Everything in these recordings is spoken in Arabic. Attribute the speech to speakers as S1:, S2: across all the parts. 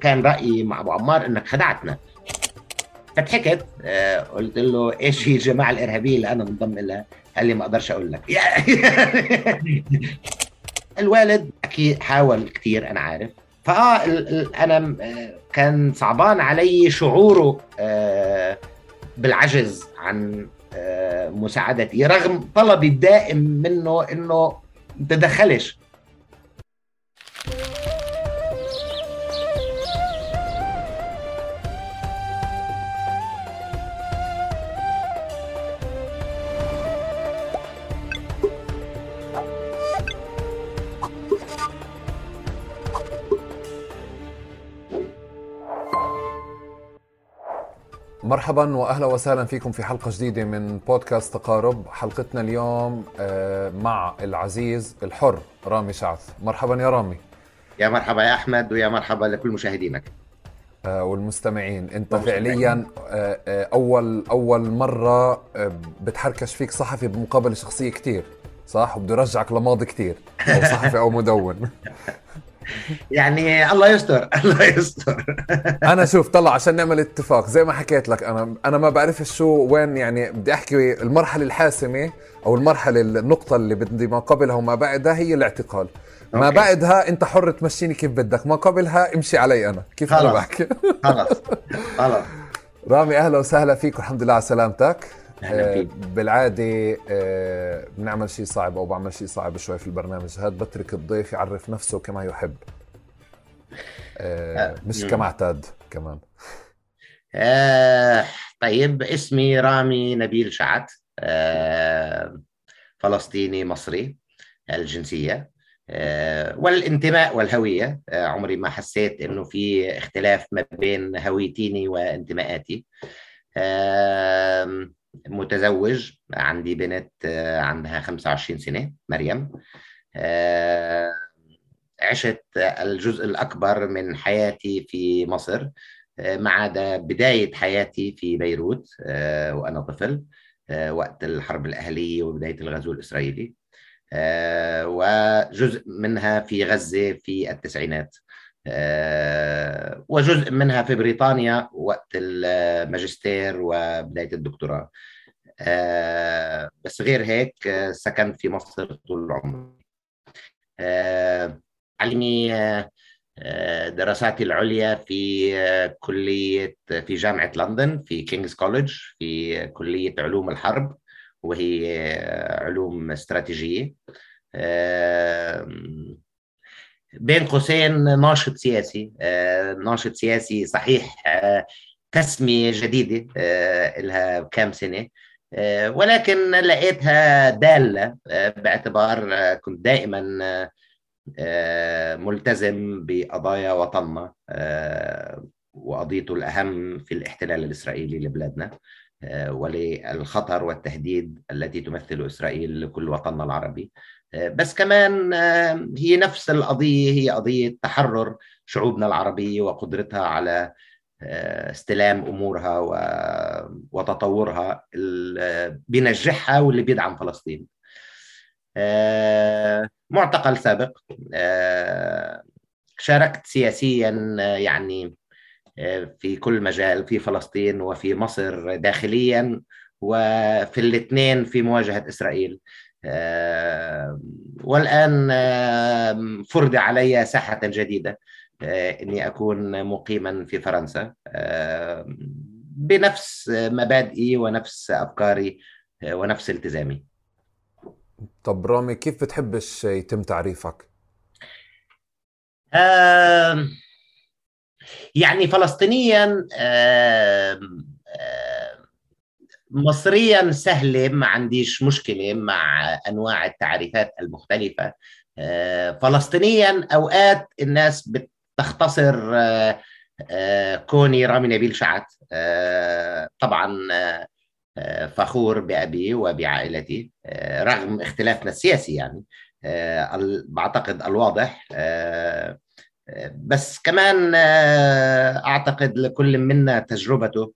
S1: كان رأيي مع أبو عمار إنك خدعتنا. فضحكت آه، قلت له إيش هي الجماعة الإرهابية اللي أنا منضم لها قال لي ما أقدرش أقول لك. الوالد أكيد حاول كثير أنا عارف. فآه أنا آه، كان صعبان علي شعوره آه، بالعجز عن مساعدتي رغم طلبي الدائم منه إنه تدخلش.
S2: مرحبا واهلا وسهلا فيكم في حلقة جديدة من بودكاست تقارب. حلقتنا اليوم آه، مع العزيز الحر رامي شعث. مرحبا يا رامي.
S1: يا مرحبا يا أحمد ويا مرحبا لكل مشاهدينك.
S2: آه، والمستمعين. أنت فعليا آه، أول أول مرة بتحركش فيك صحفي بمقابله شخصية كتير صح؟ وبده يرجعك لماضي كتير أو صحفي أو مدون.
S1: يعني الله يستر الله يستر.
S2: أنا شوف طلع عشان نعمل اتفاق زي ما حكيت لك أنا أنا ما بعرف شو وين يعني بدي أحكي المرحلة الحاسمة أو المرحلة النقطة اللي بدي ما قبلها وما بعدها هي الاعتقال. ما أوكي. بعدها أنت حر تمشيني كيف بدك ما قبلها امشي علي أنا. كيف
S1: خلص.
S2: أنا بحكي؟
S1: خلص خلص
S2: رامي أهلا وسهلا فيك والحمد لله على سلامتك. آه بالعادة آه بنعمل شيء صعب أو بعمل شيء صعب شوي في البرنامج. هذا بترك الضيف يعرف نفسه كما يحب. آه, آه، مش كما اعتاد كمان.
S1: آه طيب اسمي رامي نبيل شعت آه فلسطيني مصري الجنسية. آه والانتماء والهوية آه عمري ما حسيت إنه في اختلاف ما بين هويتيني وانتماءاتي. آه متزوج عندي بنت آه، عندها 25 سنة مريم. آه، عشت الجزء الأكبر من حياتي في مصر آه، ما عدا بداية حياتي في بيروت وأنا طفل وقت الحرب الأهلية وبداية الغزو الإسرائيلي. وجزء منها في غزة في التسعينات. وجزء منها في بريطانيا وقت الماجستير وبداية الدكتوراه. آه، بس غير هيك آه، سكنت في مصر طول عمري. علمي دراساتي العليا في كلية في جامعة لندن في King's College في كلية علوم الحرب وهي علوم استراتيجية. بين قوسين ناشط سياسي آه، ناشط سياسي صحيح آه، تسمية جديدة آه، لها كام سنة ولكن لقيتها دالة باعتبار كنت دائما ملتزم بقضايا وطننا وقضيته الأهم في الاحتلال الإسرائيلي لبلادنا وللخطر والتهديد التي تمثل إسرائيل لكل وطننا العربي. بس كمان هي نفس القضية هي قضية تحرر شعوبنا العربية وقدرتها على آه، استلام أمورها وتطورها اللي بينجحها واللي بيدعم فلسطين. آه، معتقل سابق آه، شاركت سياسيا يعني في كل مجال في فلسطين وفي مصر داخليا وفي الاثنين في مواجهة إسرائيل. والآن فرض علي ساحة جديدة آه، إني أكون مقيما في فرنسا بنفس مبادئي ونفس أفكاري آه، ونفس التزامي
S2: طب رامي كيف بتحبش يتم تعريفك؟
S1: يعني فلسطينيا مصريا سهلة ما عنديش مشكلة مع أنواع التعريفات المختلفة. آه، فلسطينيا أوقات الناس بتختصر آه، آه، كوني رامي نبيل شعت طبعا فخور بأبي وبعائلتي رغم اختلافنا السياسي يعني بعتقد الواضح بس كمان أعتقد لكل منا تجربته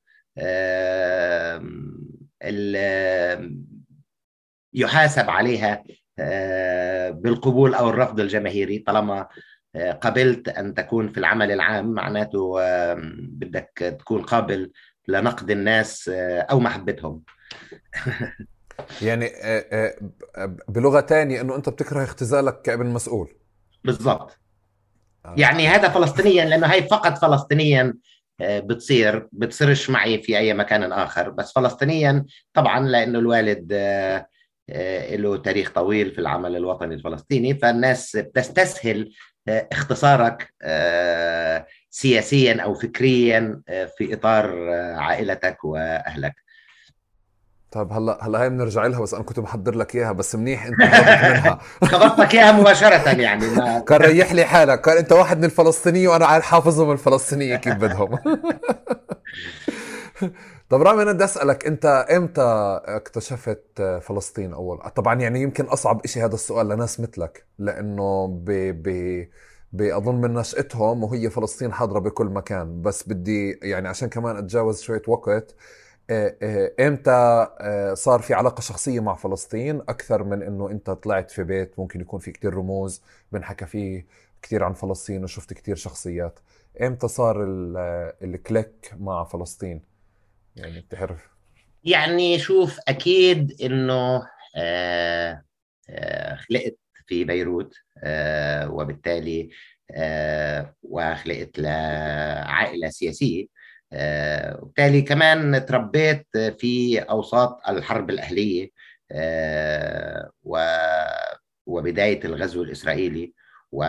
S1: يحاسب عليها بالقبول أو الرفض الجماهيري طالما قبلت أن تكون في العمل العام. معناته بدك تكون قابل لنقد الناس أو محبتهم.
S2: يعني بلغة تانية أنه أنت بتكره اختزالك كابن مسؤول.
S1: بالضبط. آه. يعني هذا فلسطينيا لأنه هي فقط فلسطينيا بتصير بتصيرش معي في أي مكان آخر. بس فلسطينيا طبعا لأنه الوالد له تاريخ طويل في العمل الوطني الفلسطيني فالناس بتستسهل اختصارك آه، سياسيا أو فكريا آه، في إطار آه، عائلتك وأهلك.
S2: طيب هلا هلا هي بنرجع لها بس أنا كنت محضر لك إياها بس منيح أنت منها.
S1: خبطت لك إياها مباشرة يعني
S2: ما... كان ريح لي حالك. كان أنت واحد من الفلسطينيه وأنا عارف حافظهم الفلسطينية كيف بدهم. طب رامي أنا بدي أسألك أنت إمتى اكتشفت فلسطين أول؟ طبعا يعني يمكن أصعب شيء هذا السؤال لناس مثلك لأنه ب ب بأظن من نشأتهم وهي فلسطين حاضرة بكل مكان. بس بدي يعني عشان كمان أتجاوز شوية وقت إمتى آه، صار في علاقة شخصية مع فلسطين؟ أكثر من إنه أنت طلعت في بيت ممكن يكون في كتير رموز بنحكى فيه كتير عن فلسطين وشفت كتير شخصيات. إمتى صار الكليك مع فلسطين؟ يعني بتعرف.
S1: يعني شوف أكيد إنه آه آه خلقت في بيروت آه وبالتالي آه وخلقت لعائلة سياسية. آه وبالتالي كمان تربيت في أوساط الحرب الأهلية آه وبداية الغزو الإسرائيلي و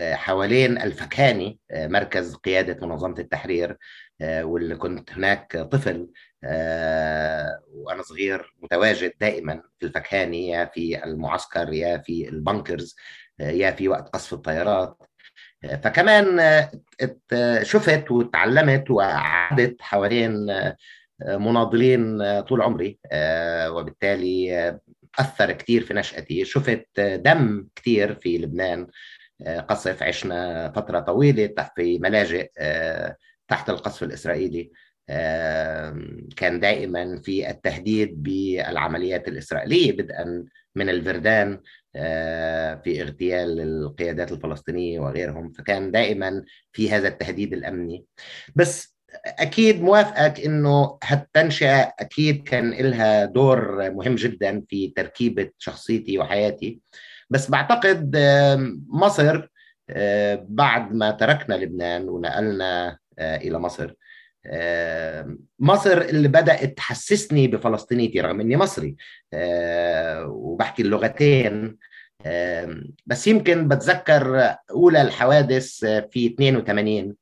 S1: حوالين الفكاني مركز قيادة منظمة التحرير واللي كنت هناك طفل وأنا صغير متواجد دائما في الفكاني يا في المعسكر يا في البنكرز يا في وقت قصف الطيارات. فكمان شفت وتعلمت وقعدت حوالين مناضلين طول عمري وبالتالي أثر كثير في نشأتي. شفت دم كثير في لبنان قصف عشنا فترة طويلة تحت في ملاجئ آه، تحت القصف الإسرائيلي. كان دائما في التهديد بالعمليات الإسرائيلية بدءا من الفردان. آه، في اغتيال القيادات الفلسطينية وغيرهم فكان دائما في هذا التهديد الأمني. بس أكيد موافقك إنه هالتنشئة أكيد كان لها دور مهم جدا في تركيبة شخصيتي وحياتي. بس بعتقد مصر بعد ما تركنا لبنان ونقلنا آه، إلى مصر مصر اللي بدأت تحسسني بفلسطينيتي رغم إني مصري آه، وبحكي اللغتين بس يمكن بتذكر أولى الحوادث في 82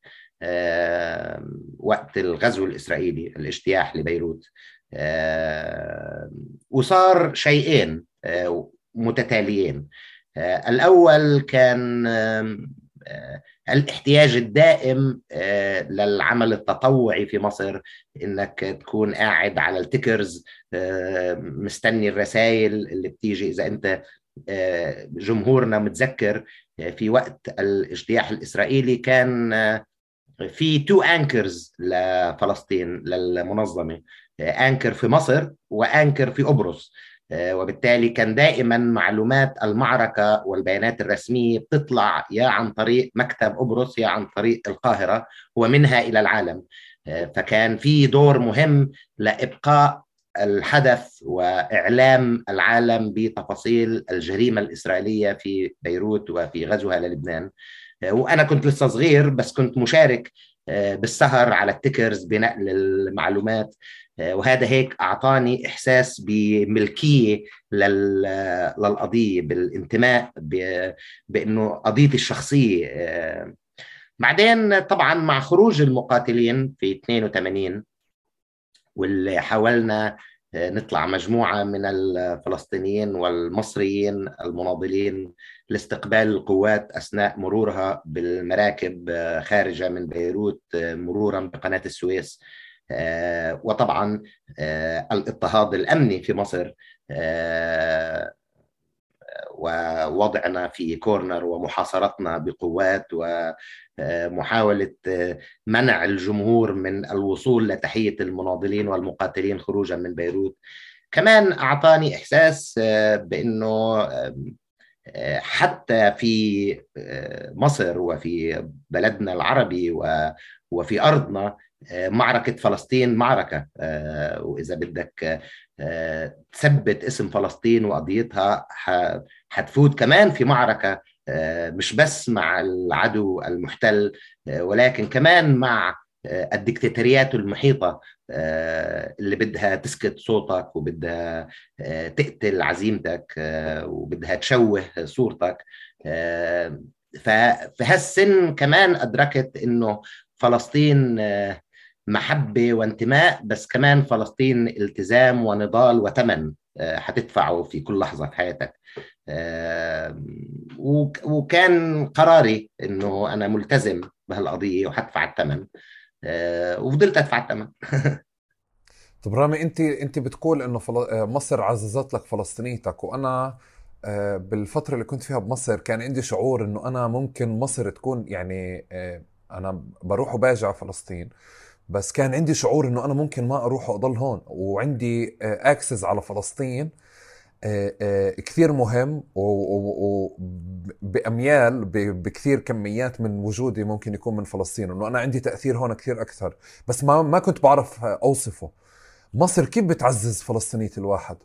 S1: وقت الغزو الإسرائيلي الاجتياح لبيروت. وصار شيئين آه، متتاليين. آه، الأول كان آه، الاحتياج الدائم للعمل التطوعي في مصر إنك تكون قاعد على التكرز مستني الرسائل اللي بتيجي. إذا أنت جمهورنا متذكر في وقت الاجتياح الإسرائيلي كان في تو انكرز لفلسطين للمنظمة انكر في مصر وانكر في قبرص. آه، وبالتالي كان دائما معلومات المعركة والبيانات الرسمية بتطلع يا عن طريق مكتب قبرص يا عن طريق القاهرة ومنها إلى العالم. آه، فكان في دور مهم لإبقاء الحدث وإعلام العالم بتفاصيل الجريمة الإسرائيلية في بيروت وفي غزوها للبنان. آه، وأنا كنت لسه صغير بس كنت مشارك بالسهر على التكرز بنقل المعلومات. آه، وهذا هيك أعطاني إحساس بملكية للقضية بالانتماء بإنه قضيتي الشخصية. آه، بعدين طبعا مع خروج المقاتلين في 82 واللي حاولنا آه، نطلع مجموعة من الفلسطينيين والمصريين المناضلين لاستقبال القوات أثناء مرورها بالمراكب خارجة من بيروت مرورا بقناة السويس. آه، وطبعا آه، الاضطهاد الأمني في مصر آه، ووضعنا في كورنر ومحاصرتنا بقوات ومحاولة منع الجمهور من الوصول لتحية المناضلين والمقاتلين خروجا من بيروت. كمان أعطاني إحساس بأنه حتى في مصر وفي بلدنا العربي وفي أرضنا معركة فلسطين معركة. وإذا بدك تثبت اسم فلسطين وقضيتها حتفوت كمان في معركة مش بس مع العدو المحتل ولكن كمان مع الدكتاتوريات المحيطة اللي بدها تسكت صوتك وبدها تقتل عزيمتك وبدها تشوه صورتك. ففي هالسن كمان أدركت إنه فلسطين محبة وانتماء بس كمان فلسطين التزام ونضال وثمن حتدفعه في كل لحظة في حياتك. وكان قراري إنه أنا ملتزم بهالقضية وحدفع الثمن وفضلت أدفع الثمن
S2: طب رامي أنت أنت بتقول إنه مصر عززت لك فلسطينيتك وأنا بالفترة اللي كنت فيها بمصر كان عندي شعور إنه أنا ممكن مصر تكون يعني أنا بروح وباجي على فلسطين. بس كان عندي شعور إنه أنا ممكن ما أروح وأضل هون وعندي اكسس على فلسطين كثير مهم وباميال بكثير كميات من وجودي ممكن يكون من فلسطين إنه أنا عندي تأثير هون كثير أكثر. بس ما ما كنت بعرف أوصفه. مصر كيف بتعزز فلسطينية الواحد؟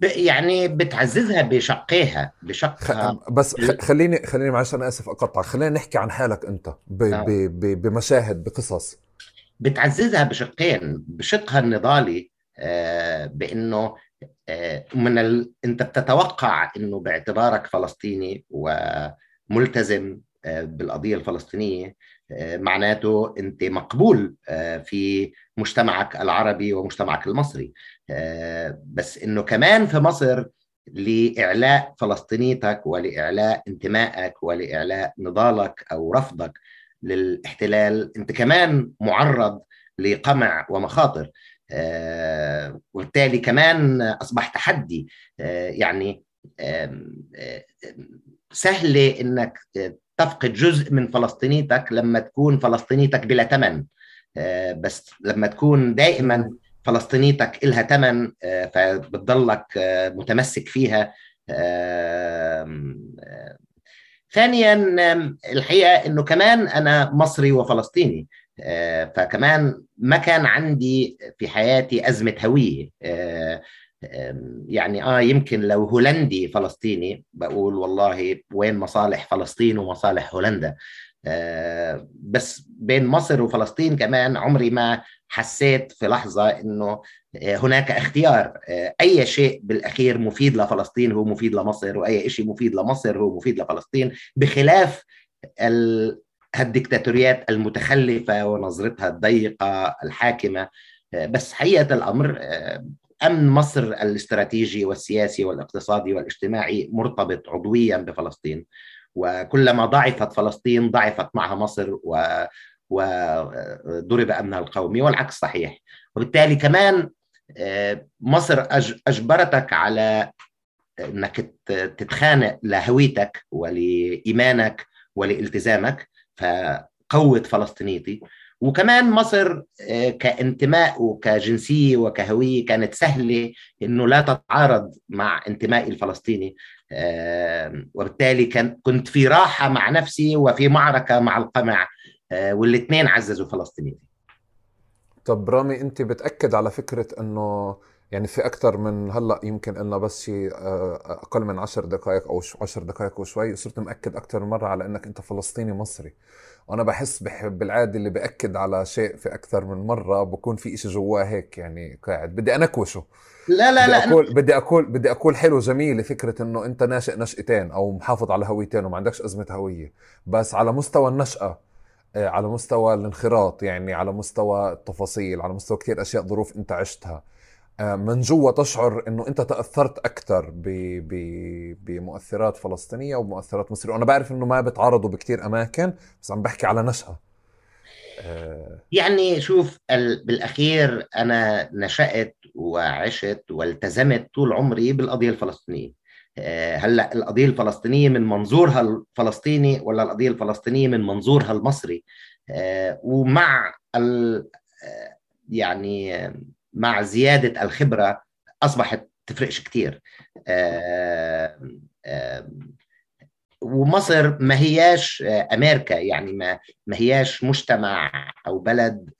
S1: يعني بتعززها بشقيها بشقها
S2: بس خليني خليني معلش أنا آسف اقطع خلينا نحكي عن حالك أنت ب... ب... ب... بمشاهد بقصص.
S1: بتعززها بشقين بشقها النضالي آه بإنه آه من ال... أنت بتتوقع إنه باعتبارك فلسطيني وملتزم آه بالقضية الفلسطينية معناته أنت مقبول في مجتمعك العربي ومجتمعك المصري. بس إنه كمان في مصر لإعلاء فلسطينيتك ولإعلاء انتمائك ولإعلاء نضالك أو رفضك للاحتلال. انت كمان معرض لقمع ومخاطر. وبالتالي كمان اصبح تحدي. يعني سهله إنك تفقد جزء من فلسطينيتك لما تكون فلسطينيتك بلا ثمن بس لما تكون دائما فلسطينيتك إلها ثمن فبتضلك متمسك فيها. ثانيا الحقيقة أنه كمان أنا مصري وفلسطيني فكمان ما كان عندي في حياتي أزمة هوية يعني آه يمكن لو هولندي فلسطيني بقول والله وين مصالح فلسطين ومصالح هولندا آه بس بين مصر وفلسطين كمان عمري ما حسيت في لحظة إنه هناك اختيار آه أي شيء بالأخير مفيد لفلسطين هو مفيد لمصر وأي شيء مفيد لمصر هو مفيد لفلسطين بخلاف ال... الدكتاتوريات المتخلفة ونظرتها الضيقة الحاكمة. بس حقيقة الأمر أمن مصر الاستراتيجي والسياسي والاقتصادي والاجتماعي مرتبط عضويا بفلسطين. وكلما ضعفت فلسطين ضعفت معها مصر و وضرب امنها القومي والعكس صحيح. وبالتالي كمان مصر أجبرتك على إنك تتخانق لهويتك ولإيمانك ولالتزامك فقوت فلسطينيتي. وكمان مصر كانتماء وكجنسيه وكهويه كانت سهلة إنه لا تتعارض مع انتمائي الفلسطيني. وبالتالي كنت في راحة مع نفسي وفي معركة مع القمع. والاثنين عززوا فلسطينيتي
S2: طب رامي انت بتأكد على فكرة انه يعني في أكثر من هلأ يمكن لنا بس شيء أقل من عشر دقائق أو عشر دقائق وشوي صرت مأكد أكثر من مرة على إنك أنت فلسطيني مصري. وأنا بحس بحب بالعادة اللي بأكد على شيء في أكثر من مرة بكون في إشي جواه هيك يعني قاعد. بدي انكوشه
S1: لا لا
S2: بدي
S1: لا
S2: أقول بدي أقول بدي أقول حلو جميل فكرة إنه أنت ناشئ نشأتين أو محافظ على هويتين وما عندكش أزمة هوية. بس على مستوى النشأة على مستوى الانخراط يعني على مستوى التفاصيل على مستوى كثير أشياء ظروف أنت عشتها. من جوا تشعر إنه أنت تأثرت أكثر بمؤثرات فلسطينية ومؤثرات مصرية. وأنا بعرف إنه ما بتعارضوا بكثير أماكن بس عم بحكي على نشأة.
S1: يعني شوف بالأخير أنا نشأت وعشت والتزمت طول عمري بالقضية الفلسطينية. هلا القضية الفلسطينية من منظورها الفلسطيني ولا القضية الفلسطينية من منظورها المصري؟ ومع ال يعني مع زيادة الخبرة أصبحت تفرقش كتير. ومصر ما هياش أمريكا يعني ما ما هياش مجتمع أو بلد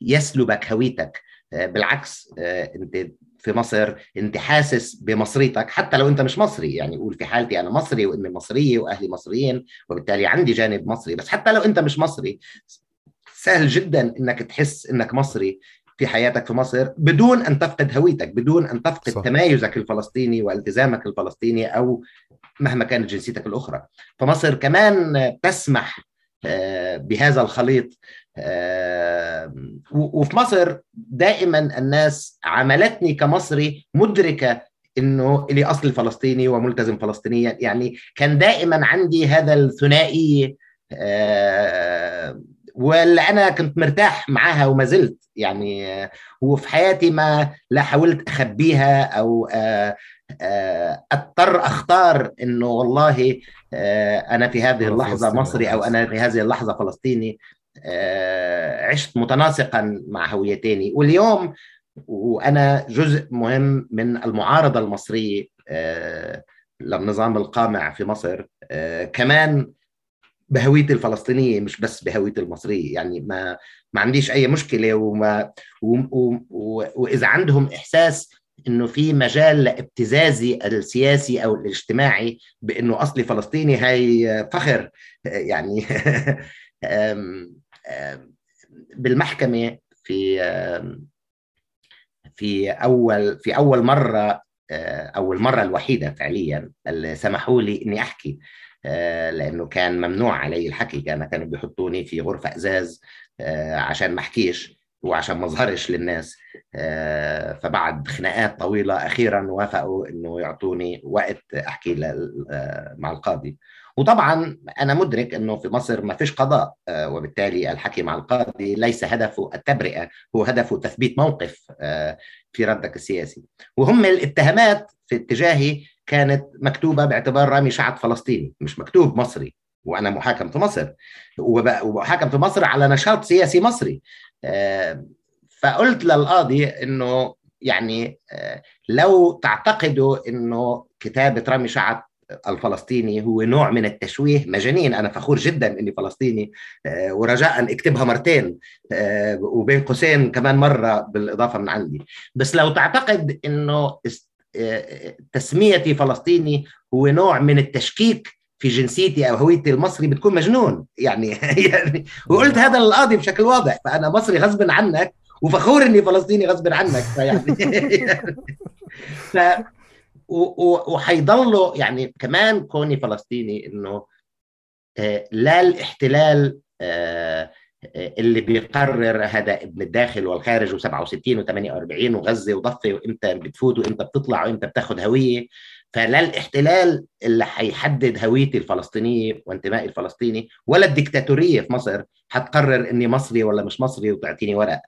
S1: يسلبك هويتك. بالعكس أنت في مصر انت حاسس بمصريتك حتى لو انت مش مصري. يعني قول في حالتي أنا مصري وامي مصرية وأهلي مصريين وبالتالي عندي جانب مصري. بس حتى لو انت مش مصري سهل جدا إنك تحس إنك مصري في حياتك في مصر بدون أن تفقد هويتك بدون أن تفقد صح. تمايزك الفلسطيني والتزامك الفلسطيني أو مهما كانت جنسيتك الأخرى. فمصر كمان تسمح بهذا الخليط. وفي مصر دائما الناس عاملتني كمصري مدركة إنه لي اصل فلسطيني وملتزم فلسطينيا. يعني كان دائما عندي هذا الثنائيه واللي أنا كنت مرتاح معاها وما زلت. يعني وفي حياتي ما لا حاولت أخبيها أو أضطر أختار إنه والله أنا في هذه اللحظة مصري أو أنا في هذه اللحظة فلسطيني. عشت متناسقا مع هويتين. واليوم وأنا جزء مهم من المعارضة المصرية للنظام القامع في مصر. كمان بهويتي الفلسطينية مش بس بهويتي المصرية. يعني ما ما عنديش أي مشكلة وما و و و وإذا عندهم إحساس إنه في مجال لابتزازي السياسي أو الاجتماعي بإنه اصلي فلسطيني هاي فخر. يعني بالمحكمة في في أول في أول مرة أو المره الوحيدة فعليا اللي سمحوا لي إني أحكي. لأنه كان ممنوع علي الحكي. كان كانوا بيحطوني في غرفة أزاز عشان ما أحكيش. وعشان ما اظهرش للناس. فبعد خناقات طويلة أخيرا وافقوا إنه يعطوني وقت أحكي مع القاضي. وطبعا أنا مدرك إنه في مصر ما فيش قضاء وبالتالي الحكي مع القاضي ليس هدفه التبرئة هو هدفه تثبيت موقف في ردك السياسي. وهم الاتهامات في اتجاهي كانت مكتوبة باعتبار رامي شعب فلسطيني مش مكتوب مصري وأنا محاكم في مصر. ومحاكم في مصر على نشاط سياسي مصري. فقلت للقاضي إنه يعني لو تعتقدوا إنه كتابه رامي شعب الفلسطيني هو نوع من التشويه مجانين أنا فخور جدا إني فلسطيني ورجاء أكتبها مرتين وبين قوسين كمان مرة بالإضافة من عندي. بس لو تعتقد إنه تسميتي فلسطيني هو نوع من التشكيك في جنسيتي أو هويتي المصري بتكون مجنون. يعني يعني وقلت هذا للقاضي بشكل واضح فأنا مصري غصب عنك وفخور إني فلسطيني غصب عنك فيعني ف وحيضلوا يعني كمان كوني فلسطيني إنه لا الاحتلال اللي بيقرر هذا ابن الداخل والخارج و67 و48 وغزة وضفة وإمتى بتفوت وإمتى بتطلع وإمتى بتاخذ هوية. فلا الاحتلال اللي حيحدد هويتي الفلسطينيه وانتمائي الفلسطيني ولا الدكتاتورية في مصر حتقرر إني مصري ولا مش مصري وتعطيني ورق.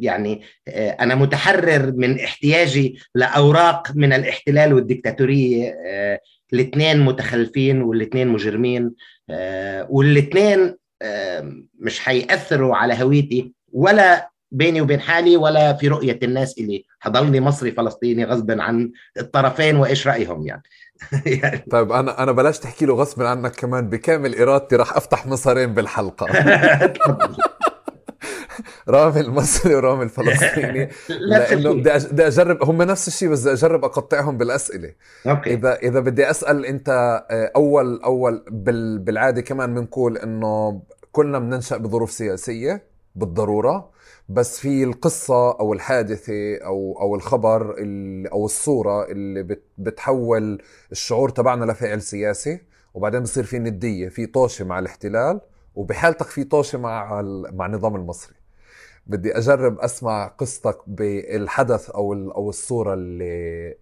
S1: يعني أنا متحرر من احتياجي لأوراق من الاحتلال والدكتاتورية. الاثنين متخلفين والاثنين مجرمين. والاثنين مش حيأثروا على هويتي ولا بيني وبين حالي ولا في رؤية الناس إلي. حضلني مصري فلسطيني غصبا عن الطرفين وإيش رأيهم يعني.
S2: يعني. طيب أنا أنا بلاش تحكي له غصب عنك كمان. بكامل إرادتي راح أفتح مصارين بالحلقة. رامي المصري ورامي الفلسطيني. لأنه بدي بدي أجرب. هم نفس الشيء بس بدي أجرب أقطعهم بالأسئلة.
S1: أوكي.
S2: إذا إذا بدي أسأل أنت أول أول بالعادة كمان بنقول إنه كلنا بننشأ بظروف سياسية بالضرورة. بس في القصة أو الحادثة أو أو الخبر أو الصورة اللي بتحول الشعور تبعنا لفعل سياسي وبعدين بصير في ندية في طوشة مع الاحتلال وبحالتك في طوشة مع مع النظام المصري. بدي أجرب أسمع قصتك بالحدث أو أو الصورة اللي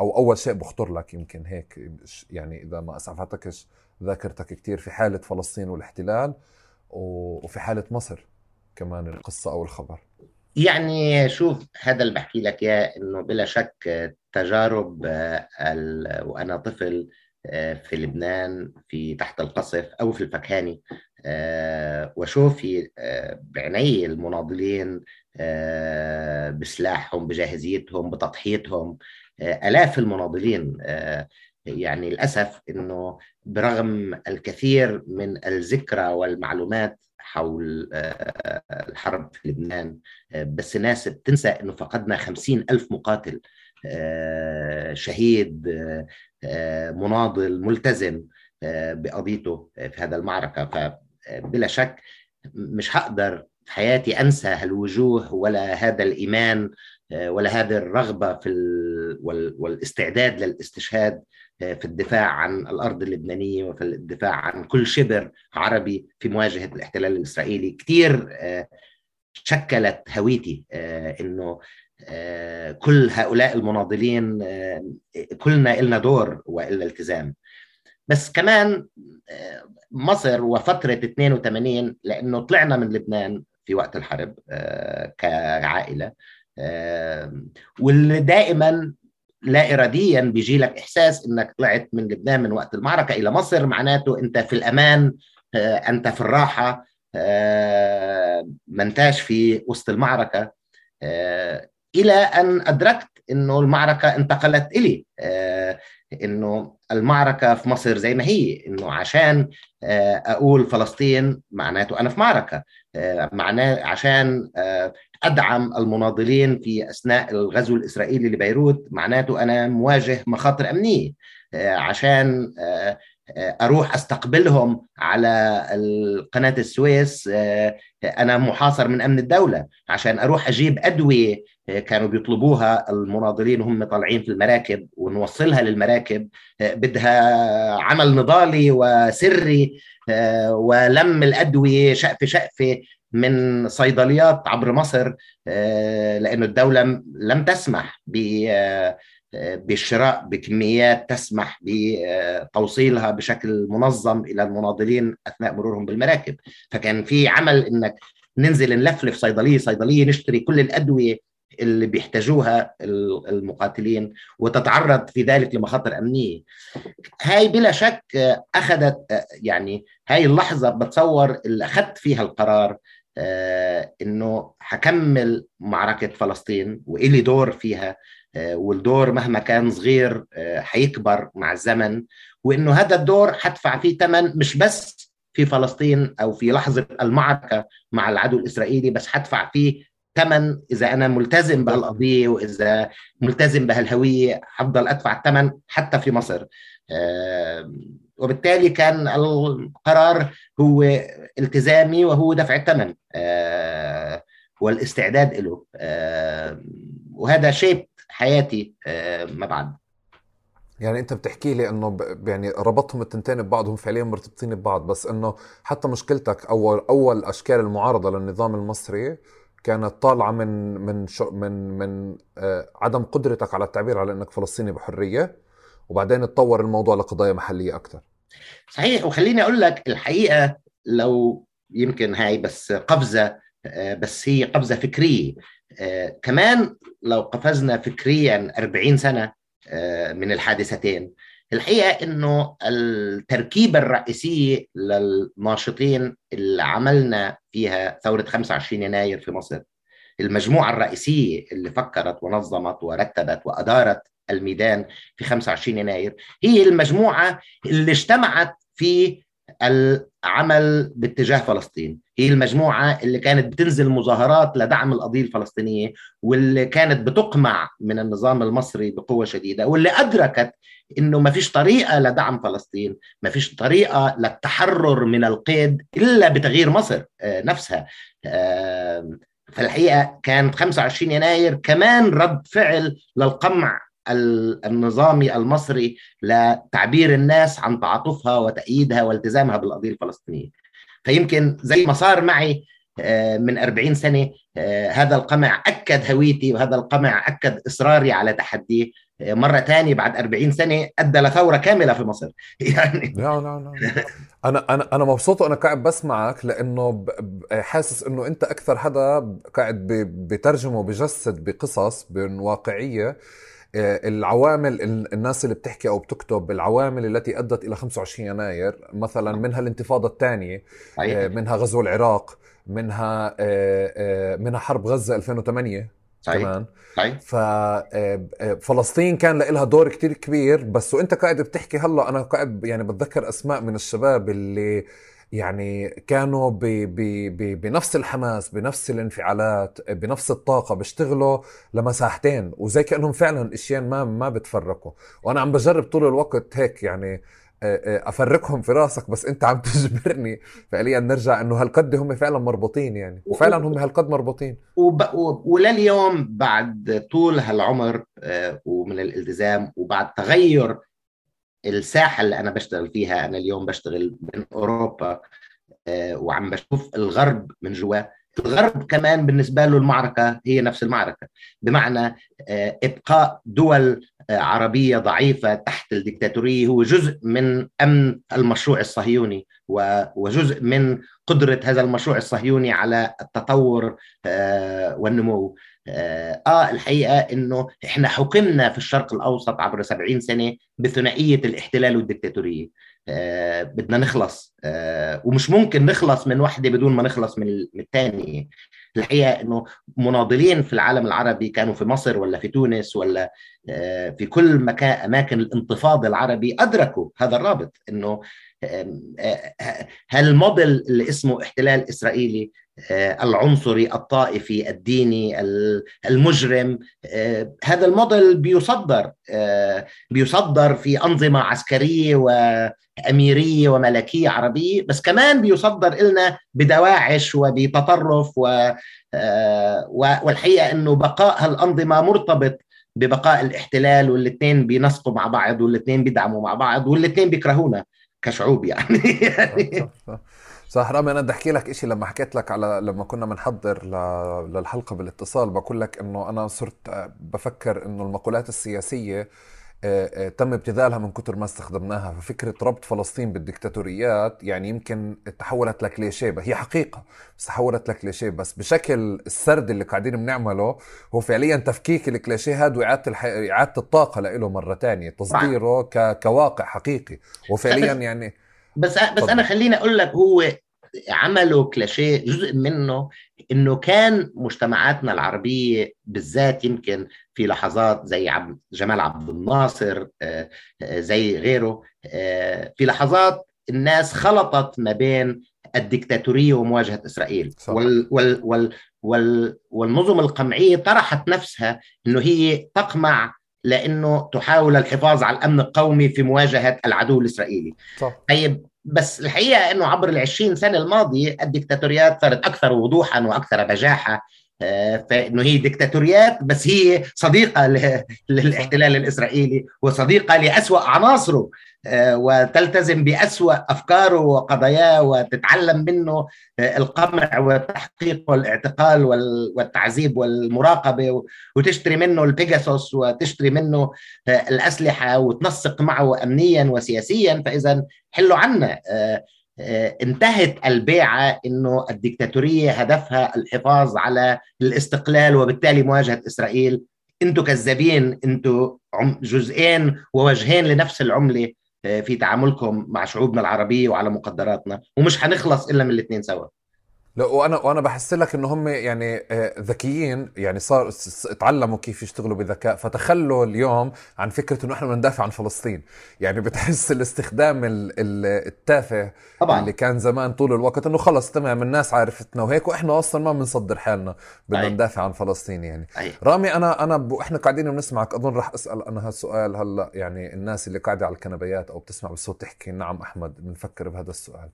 S2: أو أول شيء بخطر لك يمكن هيك يعني إذا ما أسعفتكش ذاكرتك كثير في حالة فلسطين والاحتلال وفي حالة مصر. كمان القصة أو الخبر؟
S1: يعني شوف هذا اللي بحكي لك إياه إنه بلا شك تجارب وأنا طفل في لبنان في تحت القصف أو في الفكهاني وأشوف بعيني المناضلين بسلاحهم بجاهزيتهم بتضحيتهم آلاف المناضلين يعني للأسف إنه برغم الكثير من الذكرى والمعلومات حول الحرب في لبنان بس الناس بتنسى إنه فقدنا خمسين ألف مقاتل شهيد مناضل ملتزم بقضيته في هذا المعركة. فبلا شك مش هقدر في حياتي أنسى هالوجوه ولا هذا الإيمان ولا هذه الرغبة في والاستعداد للاستشهاد في الدفاع عن الأرض اللبنانية وفي الدفاع عن كل شبر عربي في مواجهة الاحتلال الإسرائيلي. كثير شكلت هويتي إنه كل هؤلاء المناضلين كلنا إلنا دور وإلا التزام. بس كمان مصر وفترة 82 لأنه طلعنا من لبنان في وقت الحرب كعائلة واللي دائما لا اراديا بيجي لك إحساس إنك طلعت من لبنان من وقت المعركة إلى مصر معناته أنت في الأمان أنت في الراحة ما انتاش في وسط المعركة إلى أن أدركت إنه المعركة انتقلت إلي إنه المعركة في مصر زي ما هي إنه عشان أقول فلسطين معناته أنا في معركة معناه عشان أدعم المناضلين في أثناء الغزو الإسرائيلي لبيروت معناته أنا مواجه مخاطر أمنية عشان أروح أستقبلهم على قناه السويس أنا محاصر من أمن الدولة عشان أروح أجيب أدوية كانوا بيطلبوها المناضلين وهم طالعين في المراكب ونوصلها للمراكب بدها عمل نضالي وسري ولم الأدوية شقفة شقفة من صيدليات عبر مصر لأن الدولة لم تسمح بالشراء بكميات تسمح بتوصيلها بشكل منظم إلى المناضلين أثناء مرورهم بالمراكب. فكان في عمل إنك ننزل نلفلف صيدلية صيدلية نشتري كل الأدوية اللي بيحتاجوها المقاتلين وتتعرض في ذلك لمخاطر أمنية. هاي بلا شك أخذت يعني هاي اللحظة بتصور اللي أخذت فيها القرار آه إنه حكمل معركة فلسطين وإلي دور فيها آه والدور مهما كان صغير آه حيكبر مع الزمن وإنه هذا الدور حدفع فيه ثمن مش بس في فلسطين أو في لحظة المعركة مع العدو الإسرائيلي بس حدفع فيه ثمن إذا أنا ملتزم بهالقضية وإذا ملتزم بهالهوية حفضل أدفع الثمن حتى في مصر. وبالتالي كان القرار هو التزامي وهو دفع الثمن آه والاستعداد له آه وهذا شيء حياتي آه ما بعد.
S2: يعني أنت بتحكي لي إنه ب... يعني ربطهم التنتين ببعضهم فعليا مرتبطين ببعض بس إنه حتى مشكلتك أول أول أشكال المعارضة للنظام المصري كانت طالعة من من من من آه عدم قدرتك على التعبير على إنك فلسطيني بحرية وبعدين تطور الموضوع لقضايا محلية أكثر
S1: صحيح وخليني أقول لك الحقيقة لو يمكن هاي بس قفزة بس هي قفزة فكرية. كمان لو قفزنا فكريا 40 سنة من الحادثتين الحقيقة إنه التركيبة الرئيسية للناشطين اللي عملنا فيها ثورة 25 يناير في مصر المجموعة الرئيسية اللي فكرت ونظمت ورتبت وأدارت الميدان في 25 يناير هي المجموعة اللي اجتمعت في العمل باتجاه فلسطين. هي المجموعة اللي كانت بتنزل مظاهرات لدعم القضية الفلسطينية واللي كانت بتقمع من النظام المصري بقوة شديدة واللي أدركت إنه ما فيش طريقة لدعم فلسطين ما فيش طريقة للتحرر من القيد إلا بتغيير مصر نفسها. فالحقيقة كان 25 يناير كمان رد فعل للقمع النظامي المصري لتعبير الناس عن تعاطفها وتأييدها والتزامها بالقضية الفلسطينية. فيمكن زي ما صار معي من 40 سنة هذا القمع أكد هويتي وهذا القمع أكد إصراري على تحديه. مرة تانية بعد 40 سنة أدى لثورة كاملة في مصر.
S2: يعني لا لا لا. أنا أنا أنا مبسوط وأنا قاعد بسمعك لأنه حاسس إنه أنت أكثر حدا قاعد بترجم وبجسد بقصص واقعية. العوامل الناس اللي بتحكي أو بتكتب العوامل التي أدت إلى 25 يناير مثلا منها الانتفاضة الثانية منها غزو العراق منها منها حرب غزة 2008
S1: صحيح.
S2: كمان.
S1: صحيح.
S2: ففلسطين كان لها دور كتير كبير بس وإنت قاعد بتحكي هلأ أنا قاعد يعني بتذكر أسماء من الشباب اللي يعني كانوا ب ب ب بنفس الحماس بنفس الانفعالات بنفس الطاقة بيشتغلوا لمساحتين وزي كأنهم فعلا إشياء ما ما بتفرقوا. وأنا عم بجرب طول الوقت هيك يعني أفرقهم في راسك بس أنت عم تجبرني فعليا نرجع إنه هالقد هم فعلا مربوطين يعني. وفعلا هم هالقد مربوطين.
S1: وب... ولليوم بعد طول هالعمر ومن الالتزام وبعد تغير الساحة اللي أنا بشتغل فيها أنا اليوم بشتغل من أوروبا وعم بشوف الغرب من جوا. الغرب كمان بالنسبة له المعركة هي نفس المعركة. بمعنى إبقاء دول عربية ضعيفة تحت الدكتاتورية هو جزء من أمن المشروع الصهيوني وجزء من قدرة هذا المشروع الصهيوني على التطور والنمو. آه الحقيقة إنه إحنا حكمنا في الشرق الأوسط عبر 70 سنة بثنائية الاحتلال والدكتاتورية. آه بدنا نخلص. آه ومش ممكن نخلص من واحدة بدون ما نخلص من الثانية. الحقيقة إنه مناضلين في العالم العربي كانوا في مصر ولا في تونس ولا آه في كل مكان أماكن الانتفاض العربي أدركوا هذا الرابط إنه هالموديل اللي اسمه احتلال إسرائيلي العنصري الطائفي الديني المجرم. هذا الموديل بيصدر بيصدر في أنظمة عسكرية وأميرية وملكية عربية بس كمان بيصدر لنا بدواعش وبتطرف و والحقيقة إنه بقاء هالأنظمة مرتبط ببقاء الاحتلال والاثنين بينسقوا مع بعض والاثنين بيدعموا مع بعض والاثنين بيكرهونا كشعوب يعني.
S2: صح رامي أنا بدي أحكي لك شيء لما حكيت لك على لما كنا بنحضر للحلقة بالاتصال بقول لك إنه أنا صرت بفكر إنه المقولات السياسية تم ابتذالها من كتر ما استخدمناها. ففكرة ربط فلسطين بالدكتاتوريات يعني يمكن تحولت لكليشيه هي حقيقة بس تحولت لكليشيه بس بشكل السرد اللي قاعدين بنعمله هو فعليا تفكيك الكليشيه هذا وإعادة الح... إعادة الطاقة له مرة تانية. تصديره ك... كواقع حقيقي. وفعليا يعني
S1: بس بس أنا خليني أقول لك هو عملوا كلاشيه جزء منه إنه كان مجتمعاتنا العربية بالذات يمكن في لحظات زي عبد جمال عبد الناصر زي غيره في لحظات الناس خلطت ما بين الدكتاتورية ومواجهة إسرائيل صح. وال وال وال وال والنظم القمعية طرحت نفسها إنه هي تقمع لأنه تحاول الحفاظ على الأمن القومي في مواجهة العدو الإسرائيلي. صح. طيب بس الحقيقة إنه عبر ال20 سنة الماضية الدكتاتوريات صارت أكثر وضوحا وأكثر بجاحة. فإنه هي دكتاتوريات بس هي صديقة للاحتلال الإسرائيلي وصديقة لأسوأ عناصره. وتلتزم بأسوأ أفكاره وقضاياه وتتعلم منه القمع والتحقيق والاعتقال والتعذيب والمراقبة وتشتري منه البيجاسوس وتشتري منه الأسلحة وتنسق معه امنيا وسياسيا. فاذا حلوا عنا. انتهت البيعة أنه الدكتاتورية هدفها الحفاظ على الاستقلال وبالتالي مواجهة إسرائيل. أنتوا كذابين أنتوا جزئين ووجهين لنفس العملة. في تعاملكم مع شعوبنا العربية وعلى مقدراتنا ومش هنخلص إلا من الاثنين سوا.
S2: لا وأنا وأنا بحس لك انه هم يعني ذكيين يعني صار اتعلموا كيف يشتغلوا بذكاء فتخلوا اليوم عن فكرة إنه إحنا بدنا ندافع عن فلسطين. يعني بتحس الاستخدام التافه طبعا. اللي كان زمان طول الوقت إنه خلص تمام الناس عرفتنا وهيك وإحنا أصلا ما بنصدر حالنا بدنا ندافع عن فلسطين يعني. أي. رامي أنا أنا ب... إحنا قاعدين بنسمعك أظن راح أسأل أنا هالسؤال هلأ يعني الناس اللي قاعدة على الكنبيات أو بتسمع بالصوت تحكي نعم أحمد بنفكر بهذا السؤال.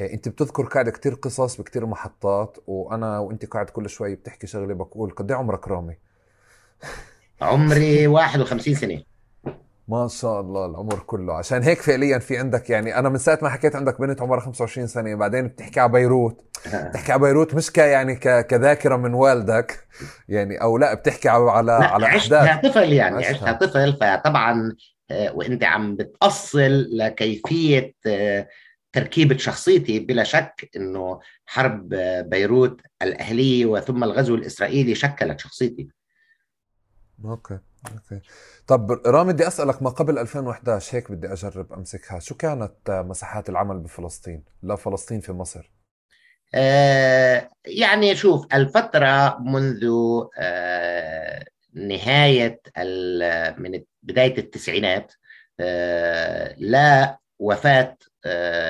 S2: انت بتذكر قاعد كتير قصص بكتير محطات وأنا وانت قاعد كل شوي بتحكي شغله بقول قد عمرك رامي؟
S1: عمري 51 سنة.
S2: ما شاء الله العمر كله. عشان هيك فعليا في عندك يعني أنا من ساعة ما حكيت عندك بنت عمرها 25 سنة بعدين بتحكي على بيروت. بتحكي على بيروت مش ك يعني ك... كذاكرة من والدك يعني أو لا بتحكي على على
S1: عشتها طفل يعني عشتها, عشتها طفل فطبعا وأنت عم بتأصل لكيفية تركيبة شخصيتي بلا شك أنه حرب بيروت الأهلية وثم الغزو الإسرائيلي شكلت شخصيتي.
S2: okay okay. طب رامي بدي أسألك ما قبل 2011 هيك بدي أجرب أمسكها شو كانت مساحات العمل بفلسطين؟ لا فلسطين في مصر.
S1: يعني شوف الفترة منذ نهاية من بداية التسعينات لا وفاة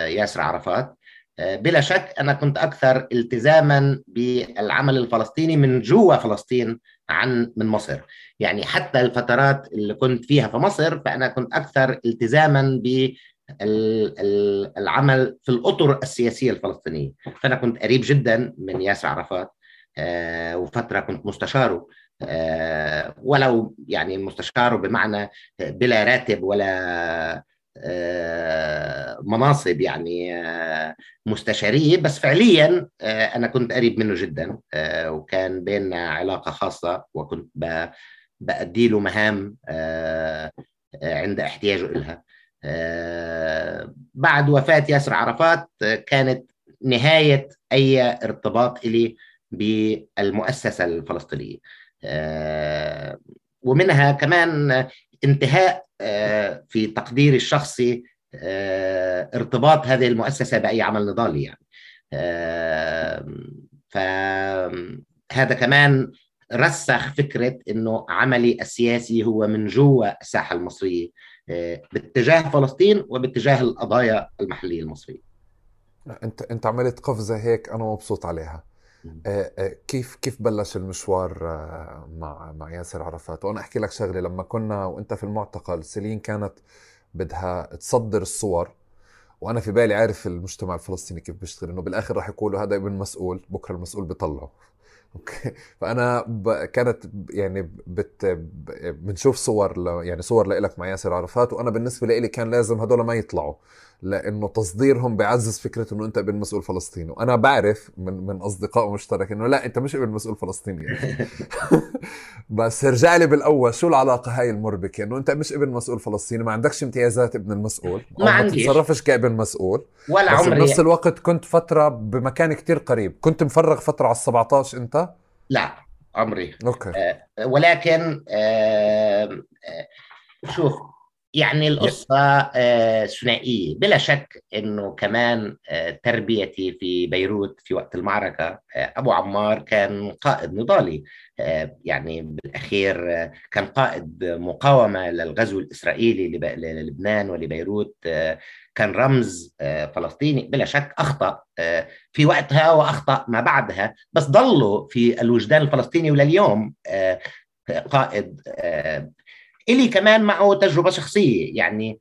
S1: ياسر عرفات. بلا شك أنا كنت أكثر التزاما بالعمل الفلسطيني من جوا فلسطين عن من مصر. يعني حتى الفترات اللي كنت فيها في مصر فأنا كنت أكثر التزاما بالعمل في الأطر السياسية الفلسطينية. فأنا كنت قريب جدا من ياسر عرفات وفترة كنت مستشاره. ولو يعني مستشاره بمعنى بلا راتب ولا مناصب يعني مستشاريه بس فعليا أنا كنت قريب منه جدا وكان بيننا علاقة خاصة وكنت بأدي له مهام عند احتياجه لها بعد وفاة ياسر عرفات كانت نهاية أي ارتباط لي بالمؤسسة الفلسطينية. ومنها كمان انتهاء في تقديري الشخصي ارتباط هذه المؤسسة بأي عمل نضالي يعني. فهذا كمان رسخ فكرة إنه عملي السياسي هو من جوا الساحة المصرية باتجاه فلسطين وباتجاه القضايا المحلية المصرية.
S2: أنت أنت عملت قفزة هيك أنا مبسوط عليها. كيف كيف بلش المشوار مع مع ياسر عرفات؟ وأنا أحكي لك شغلة لما كنا وأنت في المعتقل سيلين كانت بدها تصدر الصور وأنا في بالي عارف المجتمع الفلسطيني كيف بيشتغل إنه بالآخر راح يقولوا هذا ابن مسؤول بكرة المسؤول بيطلعه. okay؟ فأنا ب... كانت يعني بت... بنشوف صور ل... يعني صور لإلك مع ياسر عرفات وأنا بالنسبة لي كان لازم هدول ما يطلعوا. لأنه تصديرهم بيعزز فكرة إنه أنت ابن مسؤول فلسطيني. وأنا بعرف من من أصدقاء مشترك إنه لا أنت مش ابن مسؤول فلسطيني يعني. بس ارجع لي بالأول شو العلاقة هاي المربكة؟ إنه أنت مش ابن مسؤول فلسطيني ما عندكش امتيازات ابن المسؤول.
S1: ما عنديش.
S2: ما تتصرفش كابن مسؤول.
S1: ولا
S2: بس
S1: عمري.
S2: بنفس الوقت كنت فترة بمكان كتير قريب. كنت مفرغ فترة على ال 17 أنت؟
S1: لا عمري.
S2: أوكي.
S1: آه ولكن آه آه شوف يعني القصة ثنائية. بلا شك أنه كمان تربيتي في بيروت في وقت المعركة أبو عمار كان قائد نضالي. يعني بالأخير كان قائد مقاومة للغزو الإسرائيلي للبنان ولبيروت. كان رمز فلسطيني. بلا شك أخطأ في وقتها وأخطأ ما بعدها. بس ظلوا في الوجدان الفلسطيني ولليوم قائد إلي كمان معه تجربة شخصية. يعني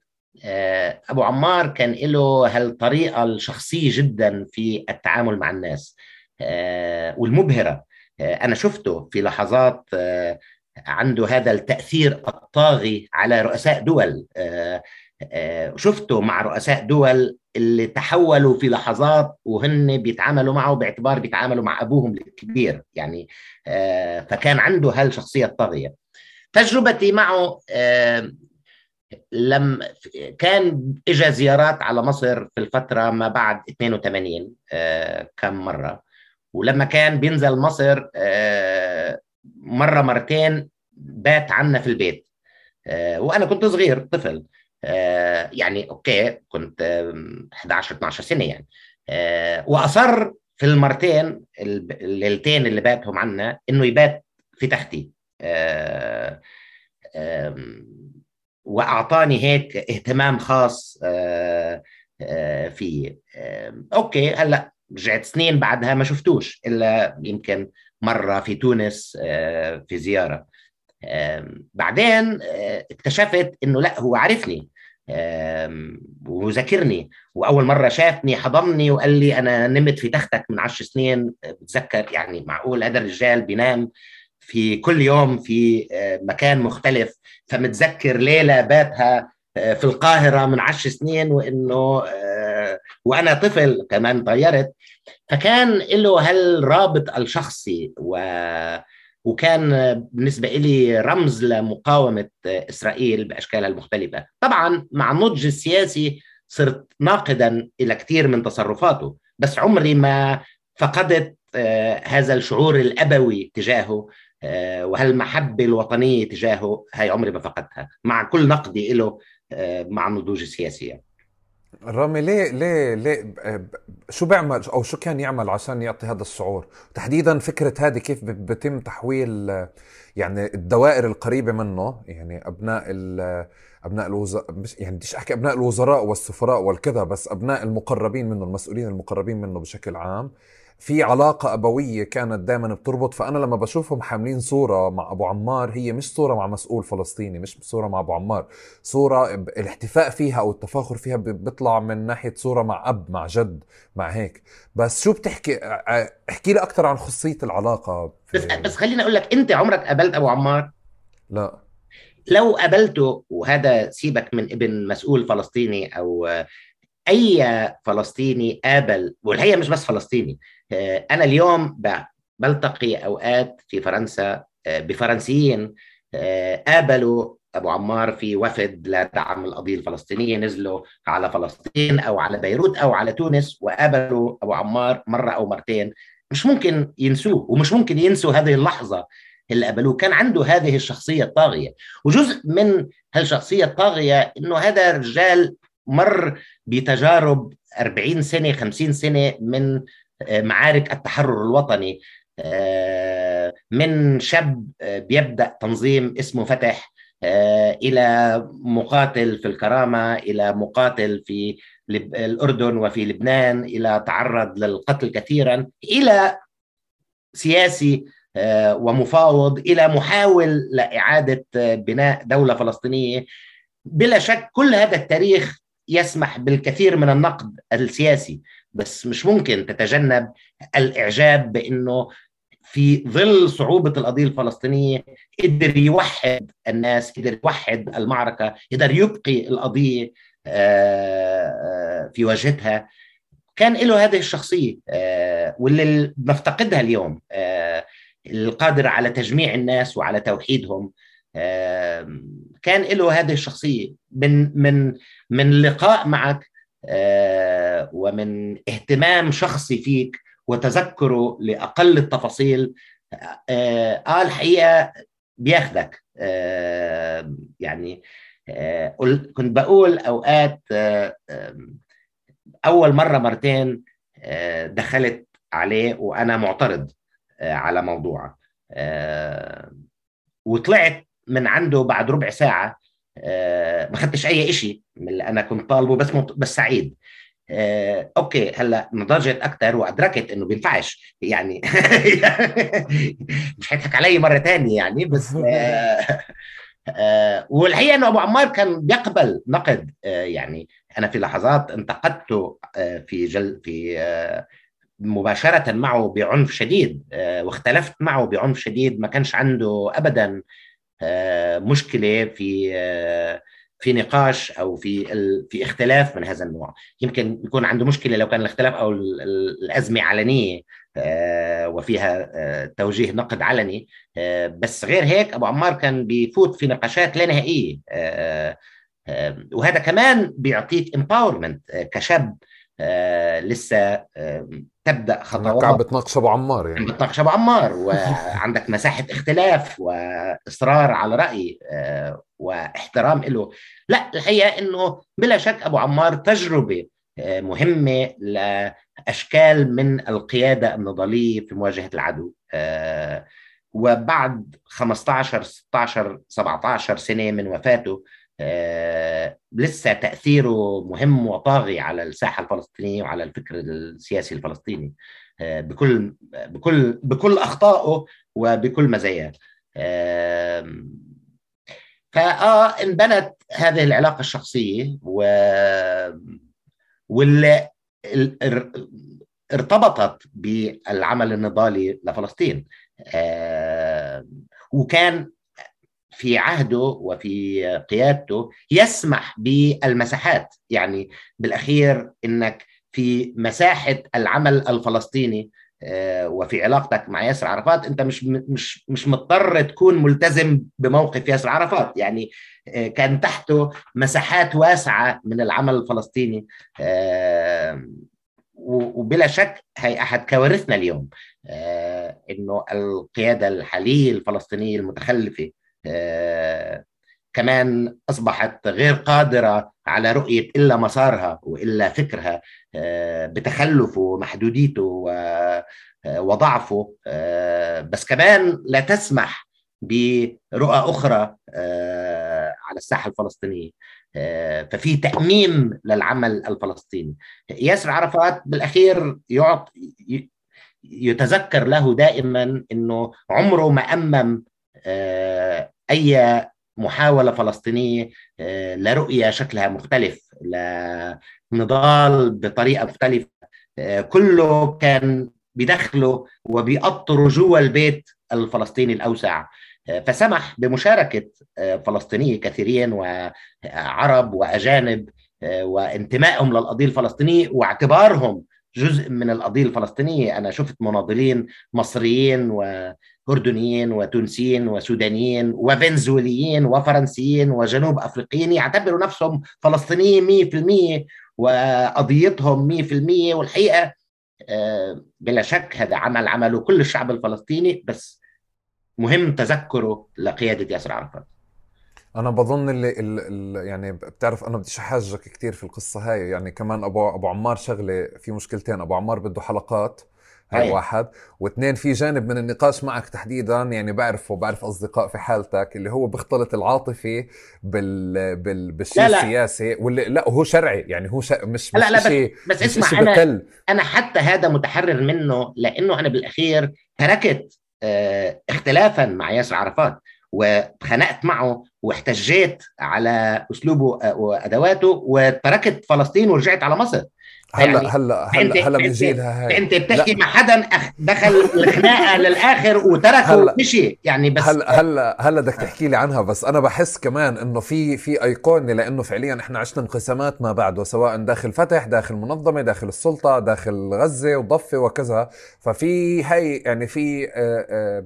S1: أبو عمار كان له هالطريقة الشخصية جدا في التعامل مع الناس والمبهرة. أنا شفته في لحظات عنده هذا التأثير الطاغي على رؤساء دول. شفته مع رؤساء دول اللي تحولوا في لحظات وهن بيتعاملوا معه باعتبار بيتعاملوا مع أبوهم الكبير. يعني فكان عنده هالشخصية الطاغية. تجربتي معه لم كان اجى زيارات على مصر في الفترة ما بعد 82 كم مرة. ولما كان بينزل مصر مرة مرتين بات عنا في البيت. وأنا كنت صغير طفل. يعني okay كنت 11 12 سنة يعني. وأصر في المرتين الليلتين اللي باتهم عنا إنه يبات في تختي آه وأعطاني هيك اهتمام خاص آه آه فيه. okay هلأ رجعت سنين بعدها ما شفتوش إلا يمكن مرة في تونس في زيارة. بعدين اكتشفت إنه لأ هو عرفني. وذاكرني. وأول مرة شافني حضني وقال لي أنا نمت في تختك من عشر سنين. بتذكر يعني معقول هذا الرجال بينام. في كل يوم في مكان مختلف فمتذكر ليله باتها في القاهرة من عشر سنين وإنه وأنا طفل كمان طيرت. فكان له هالرابط الشخصي و وكان بالنسبة لي رمز لمقاومة إسرائيل بأشكالها المختلفة. طبعا مع النضج السياسي صرت ناقدا إلى كثير من تصرفاته بس عمري ما فقدت هذا الشعور الأبوي تجاهه. وهالمحبة الوطنية تجاهه هاي عمري ما فقدتها مع كل نقدي له مع النضوج السياسي يعني.
S2: رامي ليه ليه ليه شو بيعمل أو شو كان يعمل عشان يعطي هذا الشعور تحديدا فكرة هذه كيف بتم تحويل يعني الدوائر القريبة منه يعني أبناء أبناء الوزراء يعني بديش أحكي أبناء الوزراء والسفراء والكذا بس أبناء المقربين منه المسؤولين المقربين منه بشكل عام في علاقة أبوية كانت دائما بتربط فأنا لما بشوفهم حاملين صورة مع أبو عمار هي مش صورة مع مسؤول فلسطيني مش صورة مع أبو عمار صورة الاحتفاء فيها أو التفاخر فيها بيطلع من ناحية صورة مع أب مع جد مع هيك. بس شو بتحكي؟ احكي لي أكثر عن خصية العلاقة
S1: بس بس خليني أقول لك أنت عمرك قابلت أبو عمار؟
S2: لا.
S1: لو قابلته وهذا سيبك من ابن مسؤول فلسطيني أو أي فلسطيني قابل والحقيقة مش بس فلسطيني آه، أنا اليوم بلتقي أوقات في فرنسا آه، بفرنسيين آه، قابلوا أبو عمار في وفد لدعم القضية الفلسطينية نزلوا على فلسطين أو على بيروت أو على تونس وقابلوا أبو عمار مرة أو مرتين. مش ممكن ينسوه ومش ممكن ينسوا هذه اللحظة اللي قابلوه. كان عنده هذه الشخصية الطاغية. وجزء من هالشخصية الطاغية إنه هذا رجال مر بتجارب 40 سنة 50 سنة من آه، معارك التحرر الوطني. آه، من شاب آه، بيبدأ تنظيم اسمه فتح إلى مقاتل في الكرامة إلى مقاتل في الأردن وفي لبنان إلى تعرض للقتل كثيرا إلى سياسي ومفاوض إلى محاول لإعادة بناء دولة فلسطينية. بلا شك كل هذا التاريخ يسمح بالكثير من النقد السياسي بس مش ممكن تتجنب الإعجاب بأنه في ظل صعوبة القضية الفلسطينية قدر يوحد الناس قدر يوحد المعركة قدر يبقي القضية آه، آه، في وجهتها. كان له هذه الشخصية آه، واللي بنفتقدها اليوم القادر على تجميع الناس وعلى توحيدهم. كان له هذه الشخصية. من من من لقاء معك آه، ومن اهتمام شخصي فيك وتذكره لأقل التفاصيل آه،, آه الحقيقة بياخدك. آه يعني آه كنت بقول أوقات آه أول مرة مرتين آه دخلت عليه وأنا معترض آه على موضوع آه وطلعت من عنده بعد ربع ساعة آه، ما خدتش أي شيء من اللي أنا كنت طالبه بس بس سعيد. آه، أوكي هلأ نضجت أكثر وأدركت إنه بينفعش. يعني مش هيضحك علي مرة ثانية يعني بس آه آه والحقيقة إنه أبو عمار كان بيقبل نقد آه يعني أنا في لحظات انتقدته آه في جل في آه مباشرة معه بعنف شديد آه واختلفت معه بعنف شديد ما كانش عنده ابدا. آه، مشكلة في آه، في نقاش أو في في اختلاف من هذا النوع. يمكن يكون عنده مشكلة لو كان الاختلاف أو الأزمة علنية آه، وفيها توجيه نقد علني. بس غير هيك أبو عمار كان بيفوت في نقاشات لا نهائية. وهذا كمان بيعطيك امباورمنت كشاب لسه تبدأ
S2: خطوات عم بتناقش أبو عمار
S1: يعني. بتناقش أبو عمار وعندك مساحة اختلاف وإصرار على رأي آه، واحترام له لا الحقيقة إنه بلا شك أبو عمار تجربة آه، مهمة لأشكال من القيادة النضالية في مواجهة العدو آه، وبعد 15 16 17 سنة من وفاته لسه تأثيره مهم وطاغي على الساحة الفلسطينيه وعلى الفكر السياسي الفلسطيني آه، بكل بكل بكل أخطائه وبكل مزاياه. فآه انبنت هذه العلاقة الشخصية و واللي ارتبطت بالعمل النضالي لفلسطين وكان في عهده وفي قيادته يسمح بالمساحات. يعني بالأخير إنك في مساحة العمل الفلسطيني آه، وفي علاقتك مع ياسر عرفات أنت مش مش مش مضطر تكون ملتزم بموقف ياسر عرفات. يعني آه، كان تحته مساحات واسعة من العمل الفلسطيني آه، وبلا شك هي أحد كوارثنا اليوم إنه القيادة الحالية الفلسطينية المتخلفة كمان أصبحت غير قادرة على رؤية إلا مسارها وإلا فكرها بتخلفه ومحدوديته وضعفه بس كمان لا تسمح برؤى أخرى على الساحة الفلسطينية ففي تأميم للعمل الفلسطيني. ياسر عرفات بالأخير يعطي يتذكر له دائما أنه عمره ما أمم أي محاولة فلسطينية لرؤية شكلها مختلف لنضال بطريقة مختلفة. كله كان بدخله وبيأطره جوا البيت الفلسطيني الأوسع. فسمح بمشاركة فلسطينية كثيرين وعرب وأجانب وانتمائهم للقضية الفلسطينية واعتبارهم جزء من القضية الفلسطينية. أنا شفت مناضلين مصريين وأردنيين وتونسيين وسودانيين وفنزويليين وفرنسيين وجنوب أفريقيين يعتبروا نفسهم فلسطينيين 100% وقضيتهم 100% والحقيقة بلا شك هذا عمل عمله كل الشعب الفلسطيني بس مهم تذكره لقيادة ياسر عرفات.
S2: أنا بظن اللي, اللي يعني بتعرف أنا بديش أحاجك كثير في القصة هاي يعني كمان ابو أبو عمار شغلة في مشكلتين أبو عمار بده حلقات هاي واحد واثنين في جانب من النقاش معك تحديدا يعني بعرفه بعرف أصدقاء في حالتك اللي هو بيختلط العاطفي بال, بال... بالشيء لا لا. السياسي واللي لا هو شرعي يعني هو ش... مش
S1: لا لا بس, بس مش اسمع أنا بتل. أنا حتى هذا متحرر منه لأنه أنا بالأخير تركت آه اختلافا مع ياسر عرفات واتخانقت معه واحتجيت على أسلوبه وأدواته وتركت فلسطين ورجعت على مصر
S2: هلا يعني هلا هلا هلا بنجيلها
S1: هاي. انت بتحكي مع حدا دخل الخناقة للآخر وتركه ومشي يعني بس
S2: هلا هلا هلا بدك تحكي لي عنها بس أنا بحس كمان إنه في في أيقونة لأنه فعليا إحنا عشنا انقسامات ما بعده سواء داخل فتح داخل منظمة داخل السلطة داخل غزة وضفة وكذا. ففي هي يعني في آآ آآ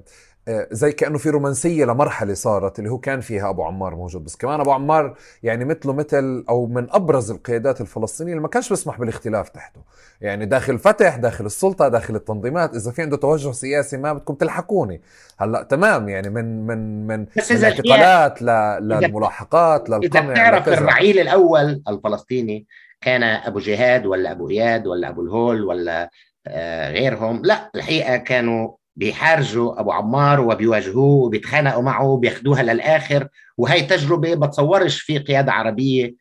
S2: زي كأنه في رومانسية لمرحلة صارت اللي هو كان فيها أبو عمار موجود. بس كمان أبو عمار يعني مثله مثل أو من أبرز القيادات الفلسطينية اللي ما كانش بيسمح بالاختلاف تحته. يعني داخل فتح داخل السلطة داخل التنظيمات. إذا في عنده توجه سياسي ما بدكم تلحقوني. هلأ تمام يعني من من من الاعتقالات للملاحقات
S1: للقمع اذا بتعرف الرعيل الأول الفلسطيني كان أبو جهاد ولا أبو إياد ولا أبو الهول ولا غيرهم لا الحقيقة كانوا بيحارجوا أبو عمار وبيواجهوه وبيتخانقوا معه وبياخدوها للآخر. وهي تجربة بتصورش في قيادة عربية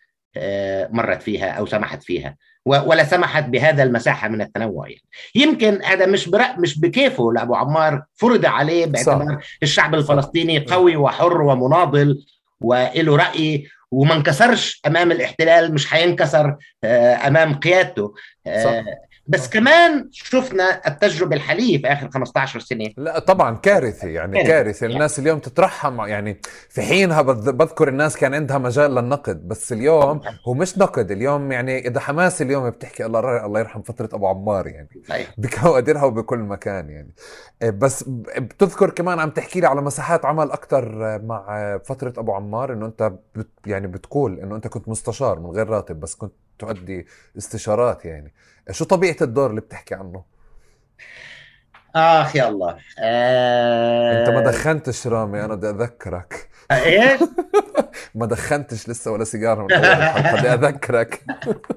S1: مرت فيها أو سمحت فيها ولا سمحت بهذا المساحة من التنوع يعني. يمكن هذا مش برأ مش بكيفه لأبو عمار فرض عليه باعتبار الشعب الفلسطيني قوي وحر ومناضل وله رأي وما انكسرش أمام الاحتلال مش هينكسر أمام قيادته. صح. بس كمان شفنا التجربة الحالية في آخر 15 سنة.
S2: لا طبعا كارثة يعني كارثة الناس اليوم تترحم يعني في حينها بذكر الناس كان عندها مجال للنقد بس اليوم هو مش نقد. اليوم يعني إذا حماس اليوم بتحكي الله الله يرحم فترة أبو عمار يعني. بكوادرها وبكل مكان يعني. بس بتذكر كمان عم تحكي لي على مساحات عمل أكثر مع فترة أبو عمار إنه أنت بت يعني بتقول إنه أنت كنت مستشار من غير راتب بس كنت تؤدي استشارات يعني. شو طبيعة الدور اللي بتحكي عنه؟
S1: آخ يا الله
S2: آه... أنت ما دخنتش رامي أنا بدي أذكرك.
S1: إيش؟
S2: ما دخنتش لسه ولا سيجارة من اول الحلقة بدي أذكرك.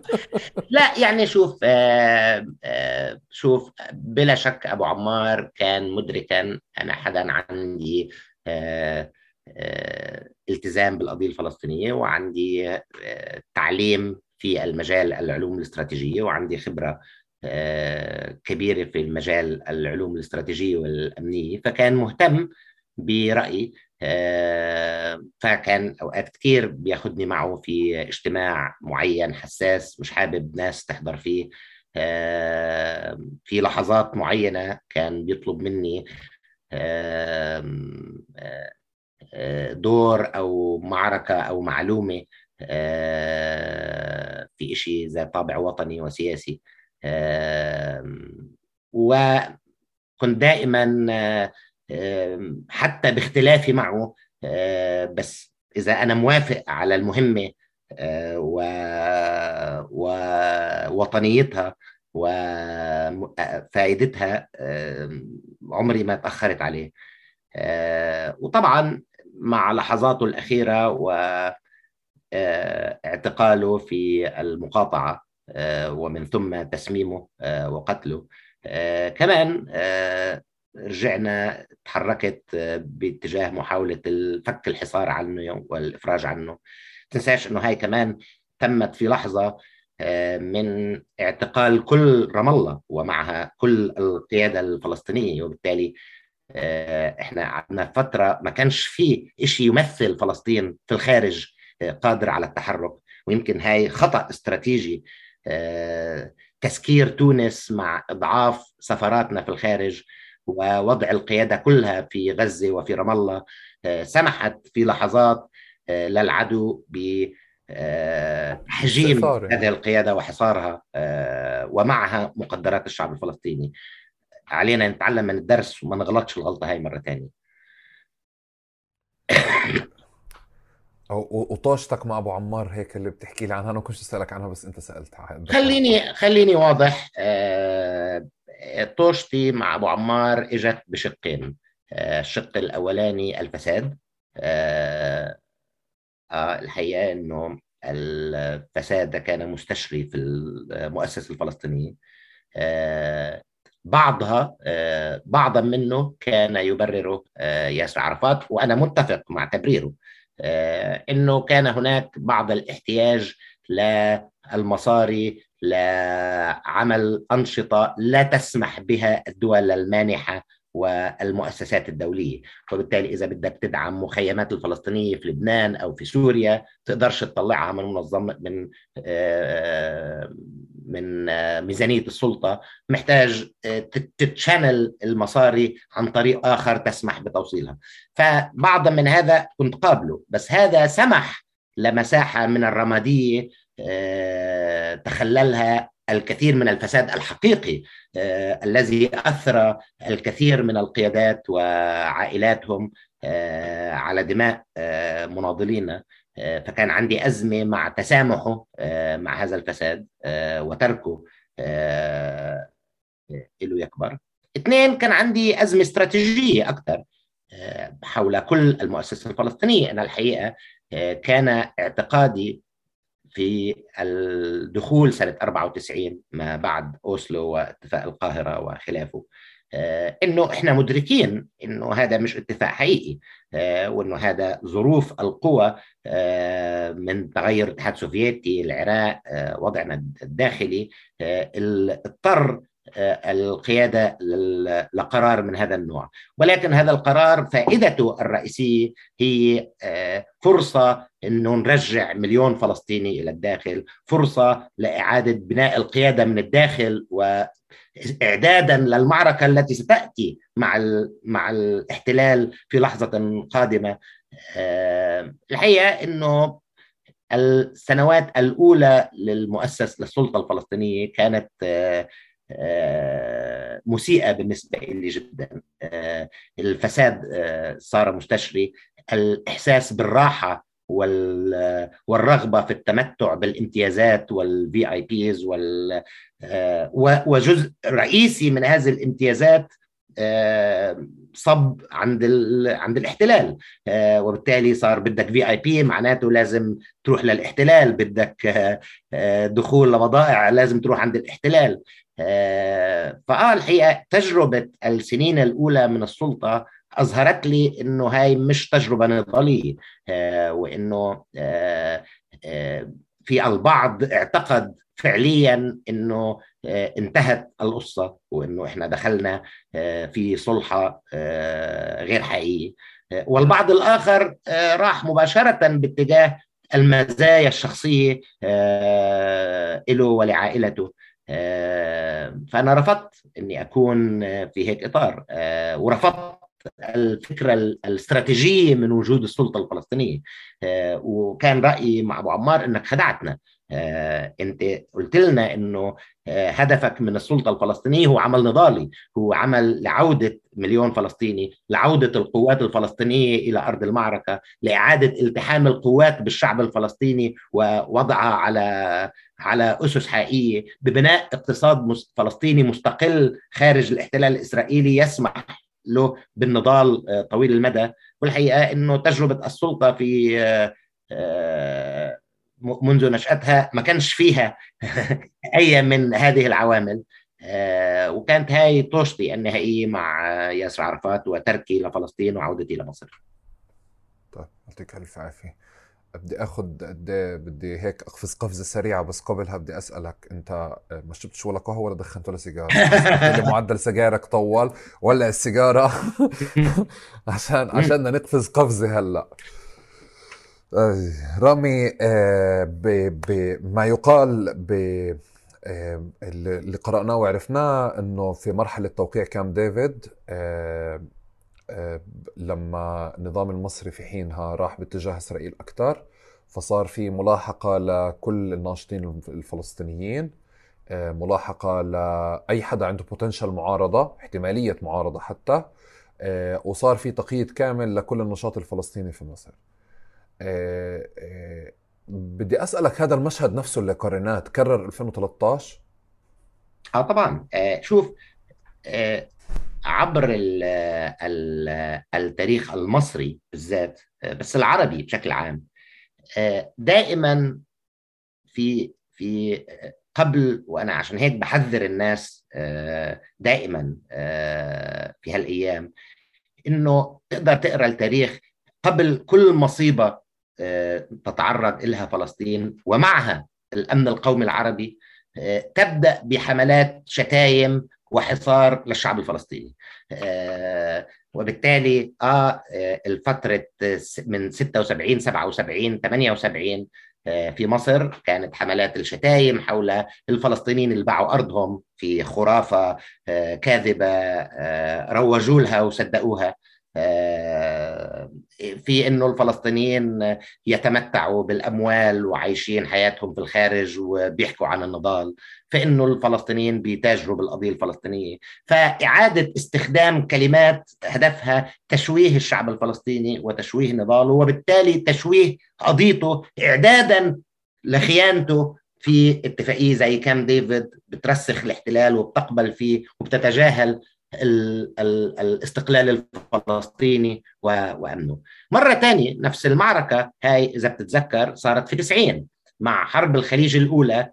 S1: لا يعني شوف آه آه شوف بلا شك أبو عمار كان مدركا أنا حدا عندي آه آه التزام بالقضية الفلسطينية وعندي آه تعليم في المجال العلوم الاستراتيجية وعندي خبرة كبيرة في المجال العلوم الاستراتيجية والأمنية فكان مهتم برأيي فكان أوقات كثير بياخدني معه في اجتماع معين حساس مش حابب ناس تحضر فيه في لحظات معينة كان بيطلب مني دور أو معركة أو معلومة في شيء ذات طابع وطني وسياسي. وكنت دائما حتى باختلافي معه بس إذا أنا موافق على المهمة ووطنيتها وفائدتها عمري ما تأخرت عليه. وطبعا مع لحظاته الأخيرة واعتقاله في المقاطعة ومن ثم تسميمه وقتله. كمان رجعنا تحركت باتجاه محاولة فك الحصار عنه والإفراج عنه. تنساش أنه هاي كمان تمت في لحظة آه، من اعتقال كل رام الله ومعها كل القيادة الفلسطينية. وبالتالي آه، إحنا قعدنا فترة ما كانش في شيء يمثل فلسطين في الخارج. آه، قادر على التحرك ويمكن هاي خطأ استراتيجي تسكير تونس مع إضعاف سفراتنا في الخارج ووضع القيادة كلها في غزة وفي رام الله سمحت في لحظات للعدو ب تحجيم يعني. هذه القيادة وحصارها ومعها مقدرات الشعب الفلسطيني علينا نتعلم من الدرس وما نغلطش الغلطة هاي مرة ثانية
S2: وطوشتك مع أبو عمار هيك اللي بتحكي لي عنها. أنا كنت أسألك عنها بس أنت سألت
S1: خليني خليني واضح طوشتي مع أبو عمار إجت بشقين. الشق الأولاني الفساد. آه، الحقيقة إنه الفساد كان مستشري في المؤسسه الفلسطينيه آه، بعضها آه، بعضا منه كان يبرره ياسر عرفات وأنا متفق مع تبريره. إنه كان هناك بعض الاحتياج للمصاري لعمل أنشطة لا تسمح بها الدول المانحة والمؤسسات الدولية. وبالتالي إذا بدك تدعم مخيمات الفلسطينية في لبنان أو في سوريا تقدرش تطلعها من منظمه من آه، من آه، ميزانية السلطة. محتاج آه، تتشانل المصاري عن طريق آخر تسمح بتوصيلها. فبعضا من هذا كنت قابله بس هذا سمح لمساحة من الرمادية تخللها الكثير من الفساد الحقيقي آه، الذي أثر الكثير من القيادات وعائلاتهم آه، على دماء آه، مناضلين. فكان عندي أزمة مع تسامحه مع هذا الفساد وتركه له يكبر. اثنين كان عندي أزمة استراتيجية أكثر حول كل المؤسسة الفلسطينية. أنا الحقيقة كان اعتقادي في الدخول سنة 94 ما بعد أوسلو واتفاق القاهرة وخلافه. آه، إنه إحنا مدركين إنه هذا مش اتفاق حقيقي آه، وإنه هذا ظروف القوى آه، من تغير الاتحاد السوفيتي العراق وضعنا الداخلي اضطر القيادة لقرار من هذا النوع. ولكن هذا القرار فائدته الرئيسية هي فرصة انه نرجع مليون فلسطيني إلى الداخل فرصة لإعادة بناء القيادة من الداخل واعدادا للمعركة التي ستأتي مع مع الاحتلال في لحظة قادمة. الحقيقة إنه السنوات الأولى للمؤسس للسلطة الفلسطينية كانت آه، مسيئة بالنسبة لي جدا. آه، الفساد آه، صار مستشري. الإحساس بالراحة والرغبة في التمتع بالامتيازات والفي اي بيز وجزء رئيسي من هذه الامتيازات صب عند عند الاحتلال. وبالتالي صار بدك في اي بي معناته لازم تروح للاحتلال. بدك دخول لبضائع لازم تروح عند الاحتلال. آه، فآه الحقيقة تجربة السنين الأولى من السلطة أظهرت لي إنه هاي مش تجربة نضالية آه، وإنه آه، في البعض اعتقد فعليا إنه انتهت القصة وإنه إحنا دخلنا في صلحة غير حقيقية. والبعض الآخر راح مباشرة باتجاه المزايا الشخصية له ولعائلته. آه، فأنا رفضت إني أكون في هيك إطار. آه، ورفضت الفكرة الاستراتيجية من وجود السلطة الفلسطينية. آه، وكان رأيي مع أبو عمار أنك خدعتنا. أنت قلت لنا أنه هدفك من السلطة الفلسطينية هو عمل نضالي. هو عمل لعودة مليون فلسطيني لعودة القوات الفلسطينية إلى أرض المعركة لإعادة التحام القوات بالشعب الفلسطيني ووضعها على على أسس حقيقية ببناء اقتصاد فلسطيني مستقل خارج الاحتلال الإسرائيلي يسمح له بالنضال طويل المدى. والحقيقة إنه تجربة السلطة في منذ نشأتها ما كانش فيها أي من هذه العوامل. وكانت هاي طوشتي النهائية مع ياسر عرفات وتركي لفلسطين وعودتي لمصر.
S2: طيب يعطيك ألف عافية. بدي اخذ قد إيه، بدي هيك أقفز قفزة سريعة بس قبلها بدي أسألك أنت آه، ما شربتش ولا قهوة ولا دخنت ولا سيجارة؟ معدل سجايرك طول ولا السيجارة؟ عشان عشان نقفز قفزة هلأ. رامي آه، بما يقال ب آه، اللي قرأناه وعرفناه إنه في مرحلة توقيع كام ديفيد لما النظام المصري في حينها راح باتجاه إسرائيل أكثر فصار في ملاحقة لكل الناشطين الفلسطينيين آه، ملاحقة لأي حدا عنده بوتنشال معارضة احتمالية معارضة حتى آه، وصار في تقييد كامل لكل النشاط الفلسطيني في مصر. بدي أسألك هذا المشهد نفسه اللي قريناه تكرر 2013
S1: آه طبعا. شوف عبر ال ال التاريخ المصري بالذات بس العربي بشكل عام دائما في في قبل وأنا عشان هيك بحذر الناس دائما في هالأيام إنه تقدر تقرأ التاريخ قبل كل مصيبة تتعرض لها فلسطين ومعها الأمن القومي العربي تبدأ بحملات شتايم وحصار للشعب الفلسطيني. آه وبالتالي آه الفترة من 76 77 78 في مصر كانت حملات الشتايم حول الفلسطينيين اللي باعوا أرضهم في خرافة آه، كاذبة آه، روجوا لها وصدقوها. آه، في إنه الفلسطينيين يتمتعوا بالأموال وعايشين حياتهم في الخارج وبيحكوا عن النضال فإنه الفلسطينيين بيتاجروا بالقضية الفلسطينية. فإعادة استخدام كلمات هدفها تشويه الشعب الفلسطيني وتشويه نضاله وبالتالي تشويه قضيته إعدادا لخيانته في اتفاقية زي كام ديفيد بترسخ الاحتلال وبتقبل فيه وبتتجاهل ال ال الاستقلال الفلسطيني وأمنه. مرة ثانية نفس المعركة هاي إذا بتتذكر صارت في 90 مع حرب الخليج الأولى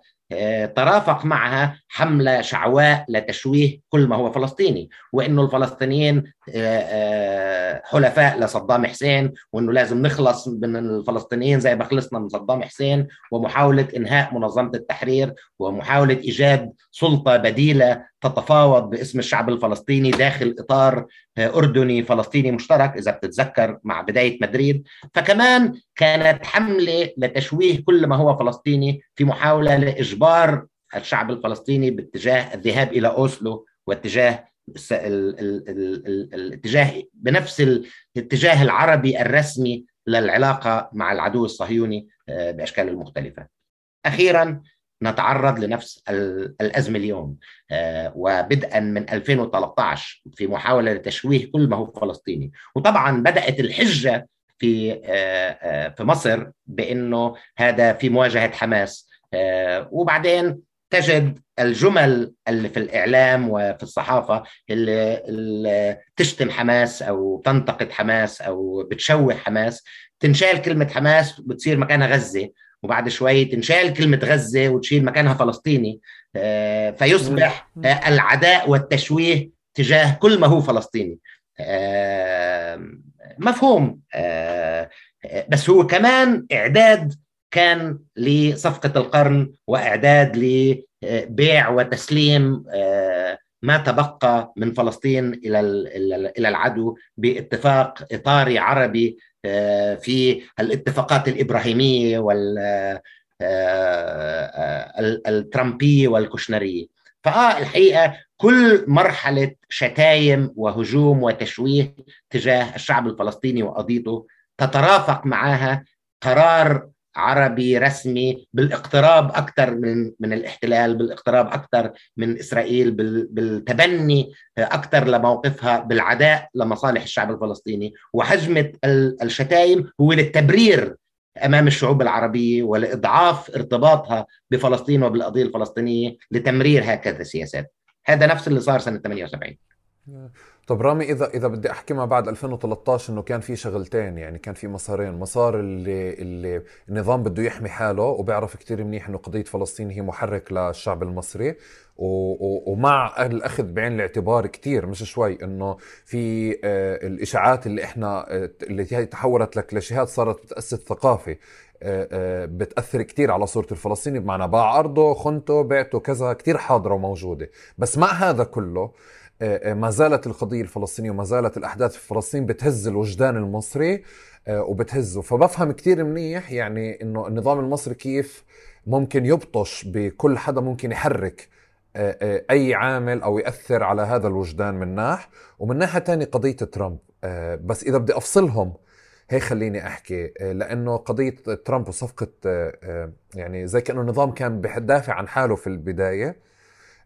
S1: ترافق معها حملة شعواء لتشويه كل ما هو فلسطيني وأنه الفلسطينيين آه، آه، حلفاء لصدام حسين وأنه لازم نخلص من الفلسطينيين زي ما خلصنا من صدام حسين ومحاولة إنهاء منظمة التحرير ومحاولة إيجاد سلطة بديلة تتفاوض باسم الشعب الفلسطيني داخل إطار أردني فلسطيني مشترك إذا بتتذكر مع بداية مدريد. فكمان كانت حملة لتشويه كل ما هو فلسطيني في محاولة لإجبار الشعب الفلسطيني باتجاه الذهاب إلى أوسلو واتجاه الاتجاه بنفس الاتجاه العربي الرسمي للعلاقة مع العدو الصهيوني آه، بأشكال المختلفة. أخيرا نتعرض لنفس الأزمة اليوم آه، وبدءا من 2013 في محاولة لتشويه كل ما هو فلسطيني وطبعا بدأت الحجة في آه، في مصر بأنه هذا في مواجهة حماس. وبعدين تجد الجمل اللي في الإعلام وفي الصحافة اللي, اللي تشتم حماس أو تنتقد حماس أو بتشوه حماس. تنشال كلمة حماس بتصير مكانها غزة وبعد شوي تنشال كلمة غزة وتشيل مكانها فلسطيني. آه، فيصبح العداء والتشويه تجاه كل ما هو فلسطيني. آه، مفهوم. آه، بس هو كمان إعداد كان لصفقة القرن وإعداد لبيع وتسليم آه، ما تبقى من فلسطين إلى إلى العدو باتفاق إطاري عربي آه، في الاتفاقات الإبراهيمية وال آه، الترامبية فآه الحقيقة كل مرحلة شتايم وهجوم وتشويه تجاه الشعب الفلسطيني وقضيته تترافق معها قرار عربي رسمي بالاقتراب أكثر من من الاحتلال بالاقتراب أكثر من إسرائيل بالتبني أكثر لموقفها بالعداء لمصالح الشعب الفلسطيني. وحجمة الشتائم هو للتبرير أمام الشعوب العربية ولإضعاف ارتباطها بفلسطين وبالقضية الفلسطينية لتمرير هكذا سياسات. هذا نفس اللي صار سنة 78
S2: طب رامي إذا إذا بدي أحكي ما بعد 2013 إنه كان في شغلتين يعني كان في مسارين. مسار اللي اللي النظام بده يحمي حاله وبيعرف كثير منيح إنه قضية فلسطين هي محرك للشعب المصري. ومع الأخذ بعين الاعتبار كثير مش شوي إنه في آه، الإشاعات اللي إحنا آه، اللي هي تحولت لكلاشيهات صارت بتأسس ثقافة آه، بتأثر كثير على صورة الفلسطيني. بمعنى باع أرضه خنته بعته كذا كثير حاضرة وموجودة. بس مع هذا كله ما زالت القضية الفلسطينية وما زالت الأحداث في فلسطين بتهز الوجدان المصري وبتهزه. فبفهم كتير منيح يعني إنه النظام المصري كيف ممكن يبطش بكل حدا ممكن يحرك أي عامل أو يأثر على هذا الوجدان من ناح. ومن ناحية تانية قضية ترامب بس إذا بدي أفصلهم هيك خليني أحكي لأنه قضية ترامب وصفقة يعني زي كأنه النظام كان بيدافع عن حاله في البداية.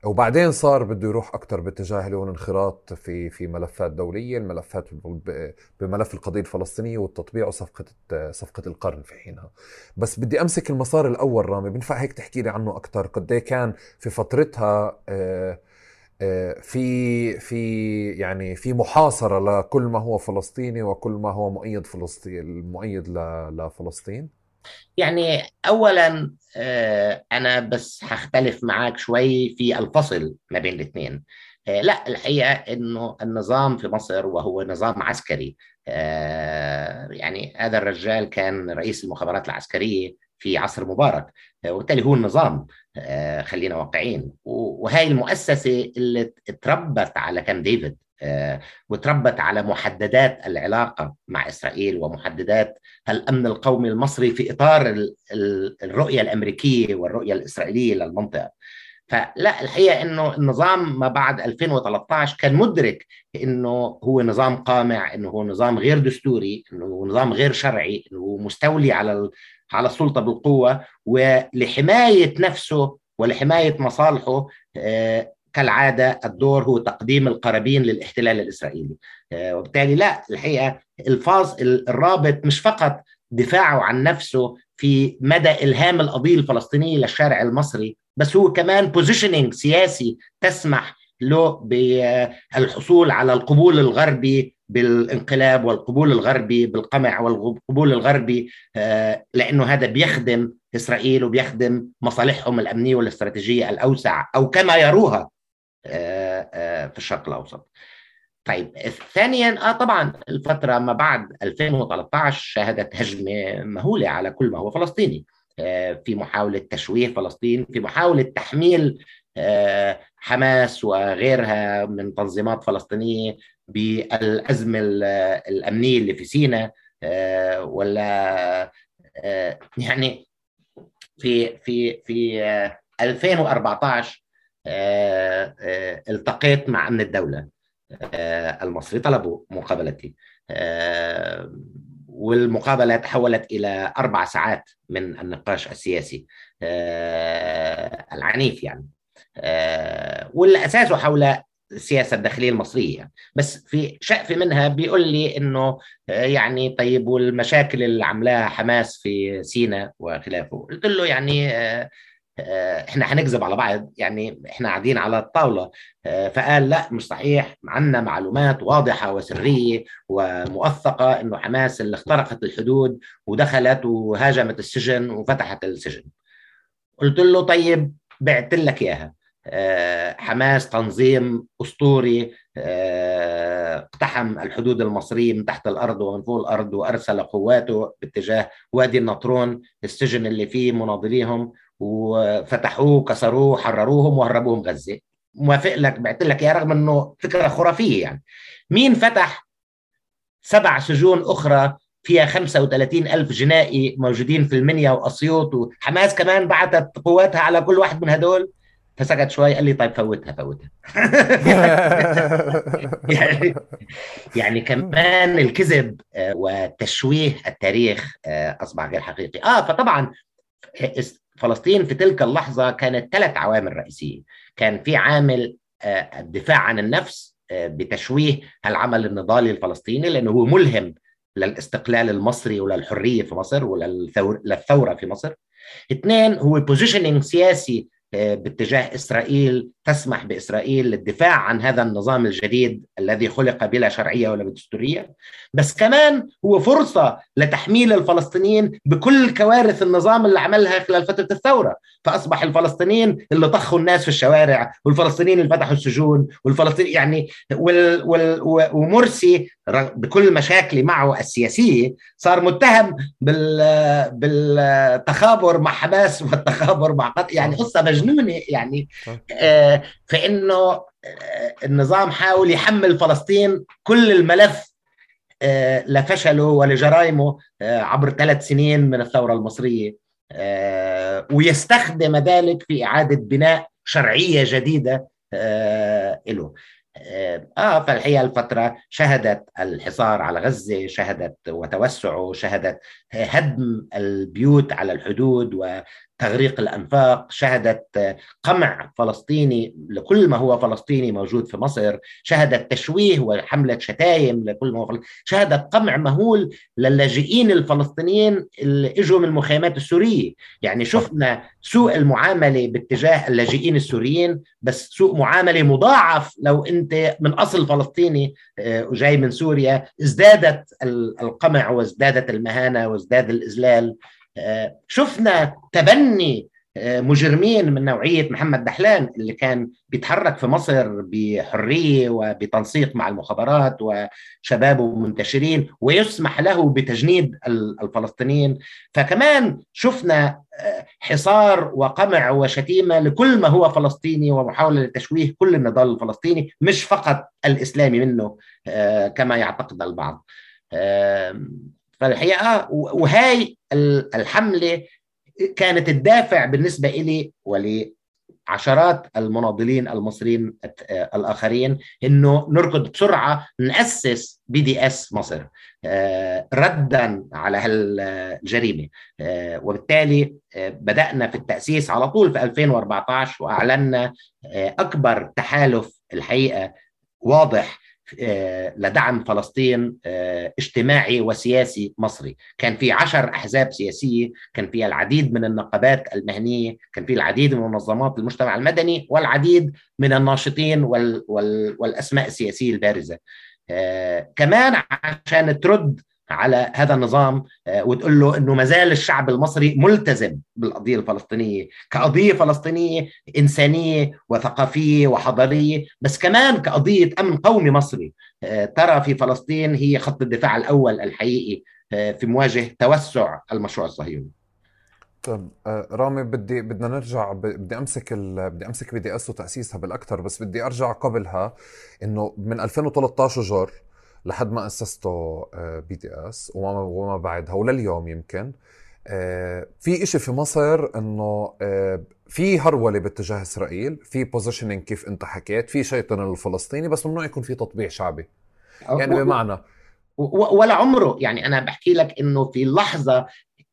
S2: وبعدين صار بده يروح أكثر باتجاه اللي هو الانخراط في في ملفات دولية الملفات بملف القضية الفلسطينية والتطبيع وصفقة صفقة القرن في حينها. بس بدي أمسك المسار الأول رامي بنفع هيك تحكي لي عنه أكثر قد إيه كان في فترتها آه، آه، في في يعني في محاصرة لكل ما هو فلسطيني وكل ما هو مؤيد فلسطين مؤيد لفلسطين؟
S1: يعني اولا آه، أنا بس هختلف معاك شوي في الفصل ما بين الاثنين. آه، لا الحقيقة إنه النظام في مصر وهو نظام عسكري. آه، يعني هذا الرجال كان رئيس المخابرات العسكرية في عصر مبارك وبالتالي هو النظام خلينا واقعين. وهي المؤسسة اللي تربت على كام ديفيد. وتربت على محددات العلاقة مع إسرائيل ومحددات الأمن القومي المصري في إطار الرؤية الأمريكية والرؤية الإسرائيلية للمنطقة. فلا الحقيقة إنه النظام ما بعد 2013 كان مدرك إنه هو نظام قامع إنه هو نظام غير دستوري إنه هو نظام غير شرعي إنه هو مستولي على على السلطة بالقوة ولحماية نفسه ولحماية مصالحه آه، كالعادة الدور هو تقديم القرابين للاحتلال الإسرائيلي. آه، وبالتالي لا الحقيقة الفاظ الرابط مش فقط دفاعه عن نفسه في مدى إلهام القضية الفلسطينيه للشارع المصري بس هو كمان بوزيشننج سياسي تسمح له بالحصول على القبول الغربي بالانقلاب والقبول الغربي بالقمع والقبول الغربي آه، لأنه هذا بيخدم إسرائيل وبيخدم مصالحهم الأمنية والاستراتيجية الأوسع أو كما يروها في الشرق الأوسط. طيب ثانيا آه طبعا الفترة ما بعد 2013 شهدت هجمة مهولة على كل ما هو فلسطيني آه، في محاولة تشويه فلسطين في محاولة تحميل حماس وغيرها من تنظيمات فلسطينية بالأزمة الأمنية اللي في سيناء ولا يعني في في في 2014 آه، آه، التقيت مع أمن الدولة. آه، المصري طلبوا مقابلتي. والمقابلة تحولت إلى أربع ساعات من النقاش السياسي العنيف يعني. واللي اساسه حول السياسة الداخلية المصرية يعني. بس في شقف منها بيقول لي إنه يعني طيب والمشاكل اللي عملاها حماس في سيناء وخلافه. قلت له يعني آه، إحنا هنكذب على بعض يعني إحنا قاعدين على الطاولة. آه، فقال لا مش صحيح. عندنا معلومات واضحة وسرية وموثقه إنه حماس اللي اخترقت الحدود ودخلت وهاجمت السجن وفتحت السجن. قلت له طيب بعت لك إياها. آه، حماس تنظيم أسطوري اقتحم الحدود المصريه من تحت الأرض ومن فوق الأرض وأرسل قواته باتجاه وادي النطرون السجن اللي فيه مناضليهم وفتحوه وكسروه وحرروهم وهربوهم غزة. موافق لك؟ بعت لك يا رغم إنه فكرة خرافية يعني. مين فتح سبع سجون أخرى فيها 35 ألف جنائي موجودين في المنيا وأسيوط؟ وحماس كمان بعثت قواتها على كل واحد من هدول. فسكت شوي قال لي طيب فوتها فوتها. يعني يعني كمان الكذب آه، وتشويه التاريخ آه، أصبح غير حقيقي. آه فطبعا فلسطين في تلك اللحظة كانت ثلاث عوامل رئيسية. كان في عامل آه، الدفاع عن النفس آه، بتشويه العمل النضالي الفلسطيني لأنه هو ملهم للاستقلال المصري وللحرية في مصر وللثوره في مصر. اثنين هو بوزيشننج سياسي آه، باتجاه إسرائيل تسمح بإسرائيل للدفاع عن هذا النظام الجديد الذي خلق بلا شرعية ولا دستورية. بس كمان هو فرصة لتحميل الفلسطينيين بكل كوارث النظام اللي عملها خلال فترة الثورة. فأصبح الفلسطينيين اللي طخوا الناس في الشوارع والفلسطينيين اللي فتحوا السجون والفلسطينيين يعني وال وال ومرسي بكل مشاكله معه السياسية صار متهم بال بالتخابر مع حماس والتخابر مع قطر يعني قصة مجنونة يعني. آه فإنه آه النظام حاول يحمل فلسطين كل الملف آه لفشله ولجرائمه آه عبر ثلاث سنين من الثورة المصرية. ويستخدم ذلك في إعادة بناء شرعية جديدة له آه فالحقيقة الفترة شهدت الحصار على غزة شهدت وتوسعه شهدت هدم البيوت على الحدود وتغريق الأنفاق شهدت قمع فلسطيني لكل ما هو فلسطيني موجود في مصر شهدت تشويه وحملة شتايم لكل ما هو فلسطيني. شهدت قمع مهول للاجئين الفلسطينيين اللي إجوا من المخيمات السورية. يعني شفنا سوء المعاملة باتجاه اللاجئين السوريين بس سوء معاملة مضاعف لو أنت من أصل فلسطيني وجاي من سوريا. ازدادت القمع وازدادت المهانة وازداد الإذلال شفنا تبني مجرمين من نوعية محمد دحلان اللي كان بيتحرك في مصر بحرية وبتنسيق مع المخابرات وشبابه منتشرين ويسمح له بتجنيد الفلسطينيين. فكمان شفنا حصار وقمع وشتيمة لكل ما هو فلسطيني ومحاولة لتشويه كل النضال الفلسطيني مش فقط الإسلامي منه كما يعتقد البعض. فالحقيقة وهاي الحملة كانت الدافع بالنسبة إلي ولعشرات المناضلين المصريين الآخرين أنه نركض بسرعة نأسس بي دي إس مصر ردا على هالجريمة وبالتالي بدأنا في التأسيس على طول في 2014 وأعلنا أكبر تحالف الحقيقة واضح لدعم فلسطين اجتماعي وسياسي مصري. كان في عشر أحزاب سياسية كان في العديد من النقابات المهنية كان في العديد من منظمات المجتمع المدني والعديد من الناشطين وال وال والأسماء السياسية البارزة. كمان عشان ترد على هذا النظام وتقول له إنه ما زال الشعب المصري ملتزم بالقضية الفلسطينية كقضية فلسطينية إنسانية وثقافية وحضارية بس كمان كقضية أمن قومي مصري. ترى في فلسطين هي خط الدفاع الأول الحقيقي في مواجهة توسع المشروع الصهيوني.
S2: طيب رامي بدي بدنا نرجع بدي أمسك ال... بدي أمسك بي دي اس وتاسيسها بالأكثر بس بدي أرجع قبلها إنه من 2013 جر لحد ما أسستوا BDS وما بعدها ولليوم يمكن. في إشي في مصر إنه في هرولة باتجاه إسرائيل في positioning كيف أنت حكيت في شيطنة الفلسطيني بس ممنوع يكون في تطبيع شعبي. يعني بمعنى.
S1: ولا عمره. يعني أنا بحكي لك إنه في اللحظه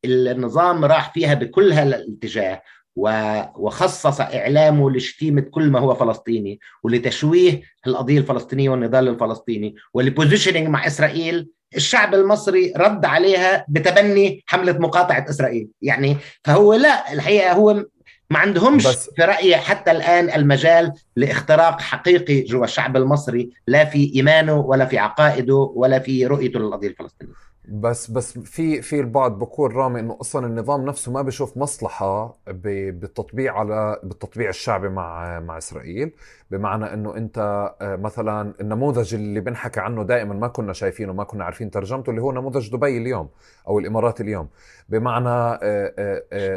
S1: النظام راح فيها بكل هالاتجاه. وخصص إعلامه لشتيمة كل ما هو فلسطيني ولتشويه القضية الفلسطينية والنضال الفلسطيني ول positioning مع إسرائيل. الشعب المصري رد عليها بتبني حملة مقاطعة إسرائيل. يعني فهو لا الحقيقة هو ما عندهمش بس في رايي حتى الآن المجال لإختراق حقيقي جوا الشعب المصري لا في إيمانه ولا في عقائده ولا في رؤيته للقضية الفلسطينية.
S2: بس بس في في البعض بقول رامي إنه أصلا النظام نفسه ما بيشوف مصلحة بالتطبيع على بالتطبيع الشعبي مع مع إسرائيل. بمعنى إنه أنت مثلا النموذج اللي بنحكى عنه دائما ما كنا شايفينه ما كنا عارفين ترجمته اللي هو نموذج دبي اليوم أو الإمارات اليوم. بمعنى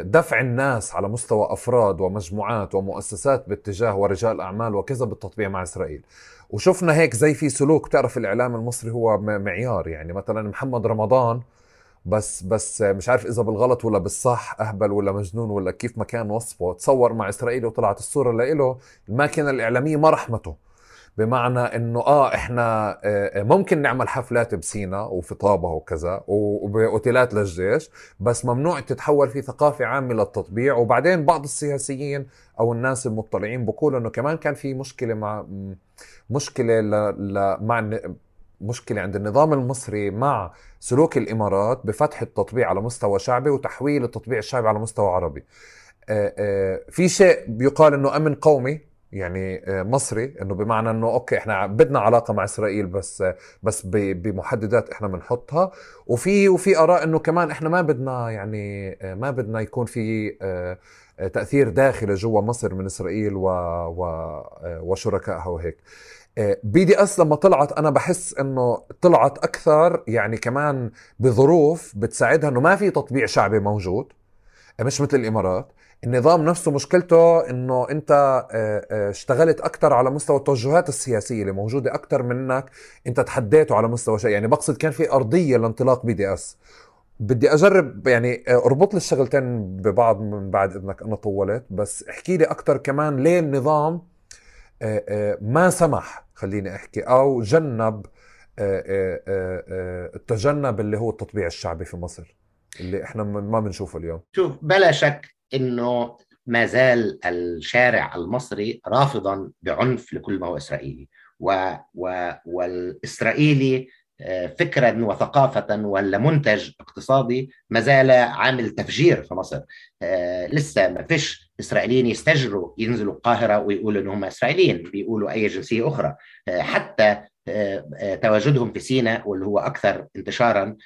S2: دفع الناس على مستوى أفراد ومجموعات ومؤسسات باتجاه ورجال اعمال وكذا بالتطبيع مع إسرائيل. وشفنا هيك زي في سلوك تعرف الإعلام المصري هو معيار يعني. مثلا محمد رمضان بس بس مش عارف إذا بالغلط ولا بالصح أهبل ولا مجنون ولا كيف ما كان وصفه تصور مع إسرائيل وطلعت الصورة لإله الماكينه الإعلامية ما رحمته. بمعنى إنه آه إحنا ممكن نعمل حفلات بسينا وفي طابه وكذا وبأوتيلات للجيش بس ممنوع تتحول في ثقافة عامة للتطبيع. وبعدين بعض السياسيين أو الناس المطلعين بقولوا إنه كمان كان في مشكلة مع مشكلة ل... ل... مع مشكلة عند النظام المصري مع سلوك الإمارات بفتح التطبيع على مستوى شعبي وتحويل التطبيع الشعبي على مستوى عربي. في شيء بيقال إنه أمن قومي يعني مصري إنه بمعنى إنه okay إحنا بدنا علاقة مع إسرائيل بس بس بمحددات إحنا بنحطها وفي وفي آراء إنه كمان إحنا ما بدنا يعني ما بدنا يكون في تأثير داخلي جوا مصر من إسرائيل و و وشركائها وهيك. BDS لما طلعت أنا بحس إنه طلعت أكثر يعني كمان بظروف بتساعدها إنه ما في تطبيع شعبي موجود مش مثل الإمارات. النظام نفسه مشكلته إنه أنت اشتغلت أكثر على مستوى التوجهات السياسية اللي موجودة أكثر منك أنت تحديته على مستوى شيء. يعني بقصد كان في أرضية لانطلاق بي دي إس. بدي أجرب يعني أربط لي الشغلتين ببعض من بعد إذنك أنا طولت بس احكي لي أكثر كمان ليه النظام ما سمح خليني أحكي أو جنب التجنب اللي هو التطبيع الشعبي في مصر اللي إحنا ما بنشوفه اليوم.
S1: شوف بلا شك إنه ما زال الشارع المصري رافضا بعنف لكل ما هو إسرائيلي. و و والإسرائيلي فكرا وثقافة ولا منتج اقتصادي ما زال عامل تفجير في مصر. آه لسه ما فيش إسرائيليين يستجروا ينزلوا القاهرة ويقولوا إن هم إسرائيليين بيقولوا أي جنسية أخرى. آه حتى آه تواجدهم في سيناء واللي هو أكثر انتشارا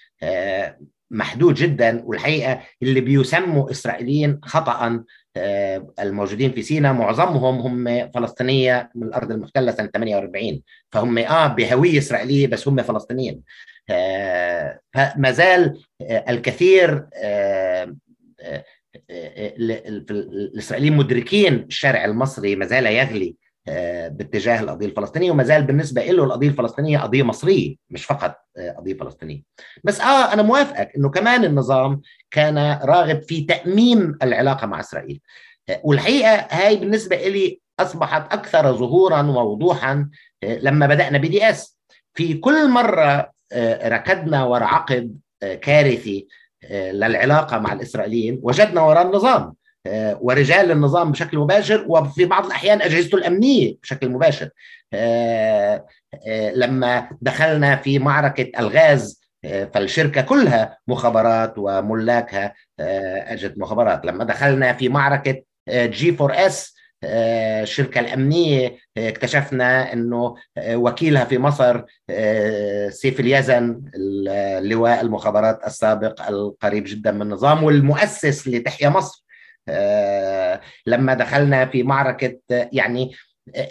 S1: محدود جدا والحقيقة اللي بيسموا إسرائيليين خطأ الموجودين في سيناء معظمهم هم فلسطينية من الأرض المحتلة سنة 48 فهم آه بهوية إسرائيلية بس هم فلسطينيين. آه فما زال الكثير آه الإسرائيليين مدركين الشارع المصري ما زال يغلي باتجاه القضية الفلسطينية وما زال بالنسبة له القضية الفلسطينية قضية مصرية مش فقط قضية فلسطينية. بس آه أنا موافقك إنه كمان النظام كان راغب في تاميم العلاقة مع إسرائيل. والحقيقة هاي بالنسبة لي أصبحت أكثر ظهورا ووضوحا لما بدأنا BDS. في كل مرة ركضنا وراء عقد كارثي للعلاقة مع الإسرائيليين وجدنا وراء النظام. ورجال النظام بشكل مباشر وفي بعض الأحيان اجهزته الامنيه بشكل مباشر. لما دخلنا في معركة الغاز فالشركة كلها مخابرات وملاكها أجهزة مخابرات. لما دخلنا في معركة G4S الشركة الأمنية اكتشفنا أنه وكيلها في مصر سيف اليزن لواء المخابرات السابق القريب جدا من النظام والمؤسس لتحيا مصر. لما دخلنا في معركة يعني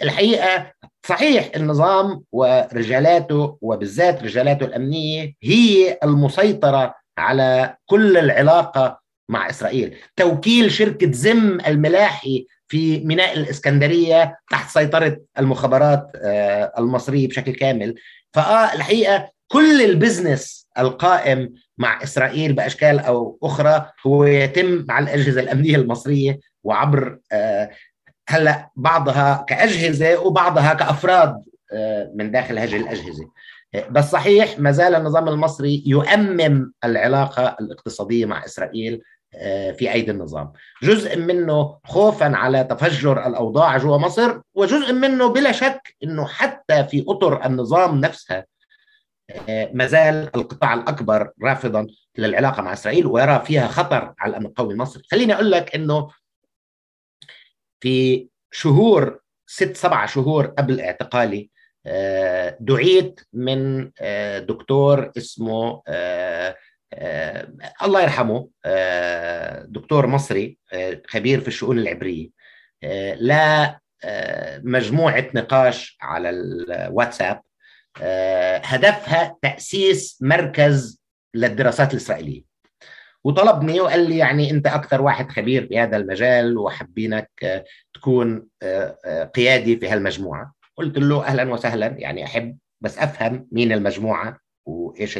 S1: الحقيقة صحيح النظام ورجالاته وبالذات رجالاته الأمنية هي المسيطرة على كل العلاقة مع إسرائيل. توكيل شركة زم الملاحي في ميناء الإسكندرية تحت سيطرة المخابرات المصرية بشكل كامل. فآه الحقيقة كل البزنس القائم مع إسرائيل بأشكال أو أخرى هو يتم مع الأجهزة الأمنية المصرية وعبر هلأ بعضها كأجهزة وبعضها كأفراد من داخل هذه الأجهزة. بس صحيح ما زال النظام المصري يؤمم العلاقة الاقتصادية مع إسرائيل في أيدي النظام. جزء منه خوفا على تفجر الأوضاع جوا مصر وجزء منه بلا شك إنه حتى في أطر النظام نفسها ما زال القطاع الأكبر رافضا للعلاقة مع إسرائيل ويرى فيها خطر على الامن القومي المصري، خليني أقول لك إنه في شهور ست سبع شهور قبل اعتقالي دعيت من دكتور اسمه الله يرحمه دكتور مصري خبير في الشؤون العبرية. لا مجموعة نقاش على الواتساب هدفها تأسيس مركز للدراسات الإسرائيلية. وطلبني وقال لي يعني أنت أكثر واحد خبير في هذا المجال وحابينك تكون قيادي في هالمجموعة. قلت له أهلا وسهلا يعني أحب بس أفهم مين المجموعة وإيش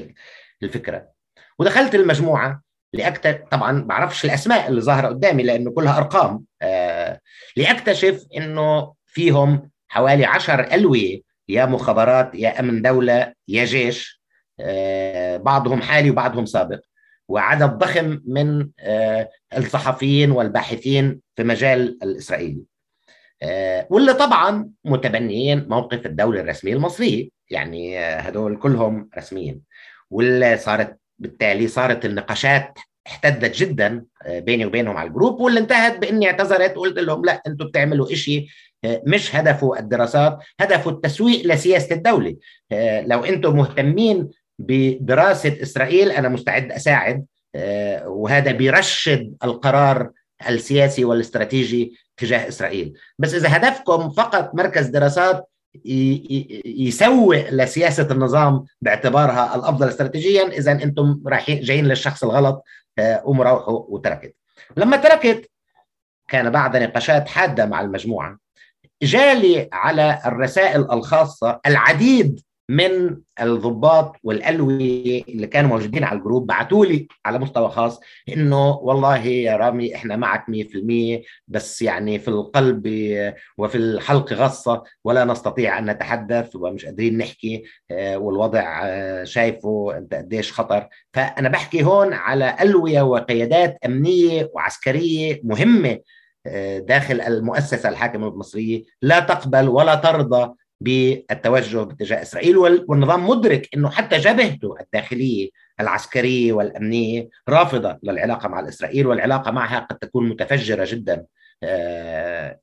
S1: الفكرة. ودخلت المجموعة لأكتر طبعا بعرفش الأسماء اللي ظاهرة قدامي لأنه كلها أرقام لأكتشف أنه فيهم حوالي عشر ألوية يا مخابرات يا أمن دولة يا جيش بعضهم حالي وبعضهم سابق. وعدد ضخم من الصحفيين والباحثين في مجال الإسرائيلي. واللي طبعا متبنيين موقف الدولة الرسمية المصرية. يعني هدول كلهم رسميين. واللي صارت بالتالي صارت النقاشات احتدت جدا بيني وبينهم على الجروب. واللي انتهت بإني اعتذرت وقلت لهم لا أنتم بتعملوا إشي مش هدفه الدراسات هدفه التسويق لسياسة الدولة. لو أنتم مهتمين بدراسة إسرائيل أنا مستعد أساعد. وهذا بيرشد القرار السياسي والاستراتيجي تجاه إسرائيل. بس إذا هدفكم فقط مركز دراسات يسوق لسياسة النظام باعتبارها الأفضل استراتيجيا إذا أنتم رايحين جايين للشخص الغلط قوموا روحوا وتركت. لما تركت كان بعد نقاشات حادة مع المجموعة. جالي على الرسائل الخاصة العديد من الضباط والألوية اللي كانوا موجودين على الجروب. بعثوا لي على مستوى خاص إنه والله يا رامي إحنا معك 100% بس يعني في القلب وفي الحلق غصة ولا نستطيع أن نتحدث ومش قادرين نحكي والوضع شايفه أنت قديش خطر. فأنا بحكي هون على ألوية وقيادات أمنية وعسكرية مهمة داخل المؤسسة الحاكمة المصرية لا تقبل ولا ترضى بالتوجه باتجاه إسرائيل والنظام مدرك إنه حتى جبهته الداخلية العسكرية والأمنية رافضة للعلاقة مع إسرائيل والعلاقة معها قد تكون متفجرة جدا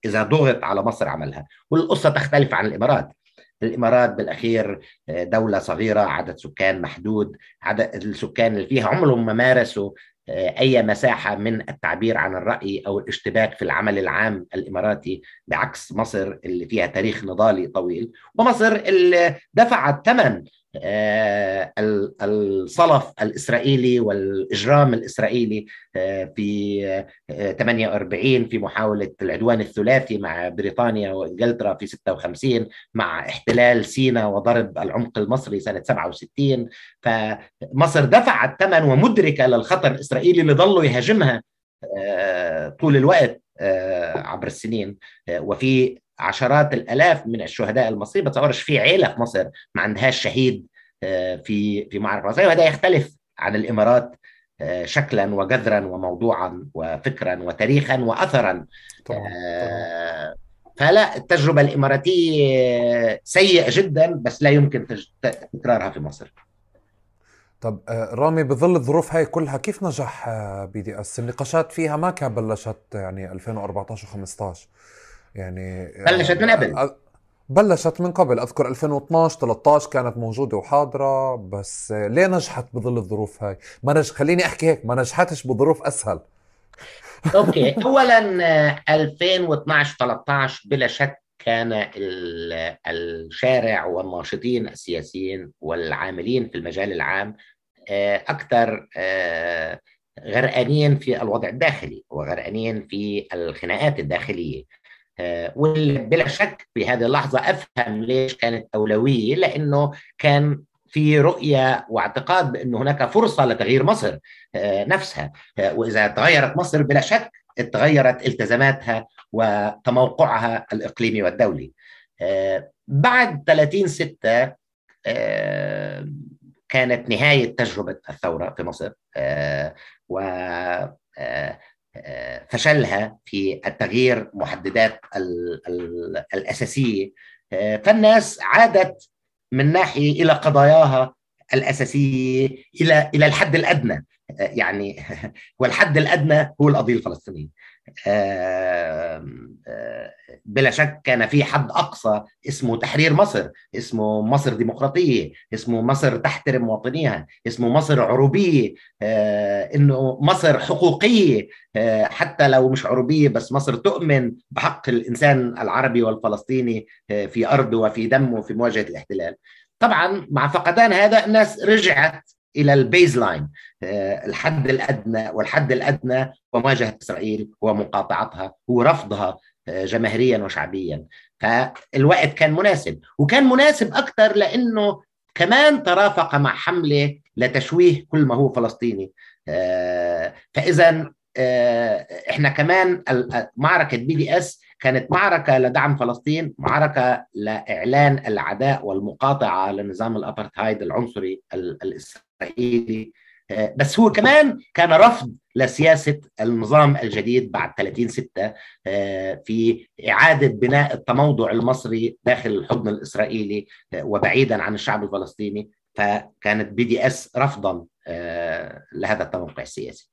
S1: إذا ضغط على مصر عملها. والقصة تختلف عن الإمارات. الإمارات بالأخير دولة صغيرة عدد سكان محدود عدد السكان اللي فيها عمرهم ما مارسوا أي مساحة من التعبير عن الرأي أو الاشتباك في العمل العام الإماراتي بعكس مصر اللي فيها تاريخ نضالي طويل ومصر اللي دفعت ثمن الصلف الإسرائيلي والإجرام الإسرائيلي في 48 في محاولة العدوان الثلاثي مع بريطانيا وإنجلترا في 56 مع احتلال سيناء وضرب العمق المصري سنة 67 فمصر دفعت ثمن ومدركة للخطر الإسرائيلي اللي ظلوا يهاجمها طول الوقت عبر السنين. وفي عشرات الألاف من الشهداء المصريين بتصورش في عيلة في مصر ما عندهاش شهيد في في معركة مصرية. وهذا يختلف عن الإمارات شكلا وجذرا وموضوعا وفكرا وتاريخا واثرا. طبعا. فلا التجربة الإماراتية سيئة جدا بس لا يمكن تكرارها في مصر.
S2: طب رامي بظل الظروف هاي كلها كيف نجح BDS؟ النقاشات فيها ما كان بلشت يعني 2014 و15 يعني
S1: بلشت من قبل.
S2: بلشت من قبل. أذكر 2012 13 كانت موجودة وحاضرة بس ليه نجحت بظل الظروف هاي؟ ما نج... خليني أحكي هيك ما نجحتش بظروف أسهل.
S1: okay. اولا 2012 13 بلا شك كان الشارع والناشطين السياسيين والعاملين في المجال العام أكثر غرقانين في الوضع الداخلي وغرقانين في الخناقات الداخلية. بلا شك في هذه اللحظة أفهم ليش كانت أولوية لأنه كان في رؤية واعتقاد بأن هناك فرصة لتغيير مصر نفسها. وإذا تغيرت مصر بلا شك تغيرت التزاماتها وتموقعها الإقليمي والدولي. بعد 30 ستة كانت نهاية تجربة الثورة في مصر. و فشلها في التغيير محددات الأساسية. فالناس عادت من ناحية إلى قضاياها الأساسية إلى إلى الحد الأدنى. يعني والحد الأدنى هو القضية الفلسطينية. بلا شك كان في حد أقصى اسمه تحرير مصر اسمه مصر ديمقراطية اسمه مصر تحترم مواطنيها اسمه مصر عروبية إنه مصر حقوقية حتى لو مش عروبية بس مصر تؤمن بحق الإنسان العربي والفلسطيني في أرضه وفي دمه في مواجهة الاحتلال. طبعا مع فقدان هذا الناس رجعت إلى ال baseline الحد الأدنى والحد الأدنى ومواجهة إسرائيل ومقاطعتها ورفضها جماهيريا وشعبيا. فالوقت كان مناسب وكان مناسب أكثر لأنه كمان ترافق مع حملة لتشويه كل ما هو فلسطيني. فاذا إحنا كمان معركة بي دي إس كانت معركة لدعم فلسطين معركة لإعلان العداء والمقاطعة لنظام الأبرتهايد العنصري الإسرائيلي. بس هو كمان كان رفض لسياسة النظام الجديد بعد 30 ستة في إعادة بناء التموضع المصري داخل الحضن الإسرائيلي وبعيدا عن الشعب الفلسطيني. فكانت BDS رفضا لهذا التموقع السياسي.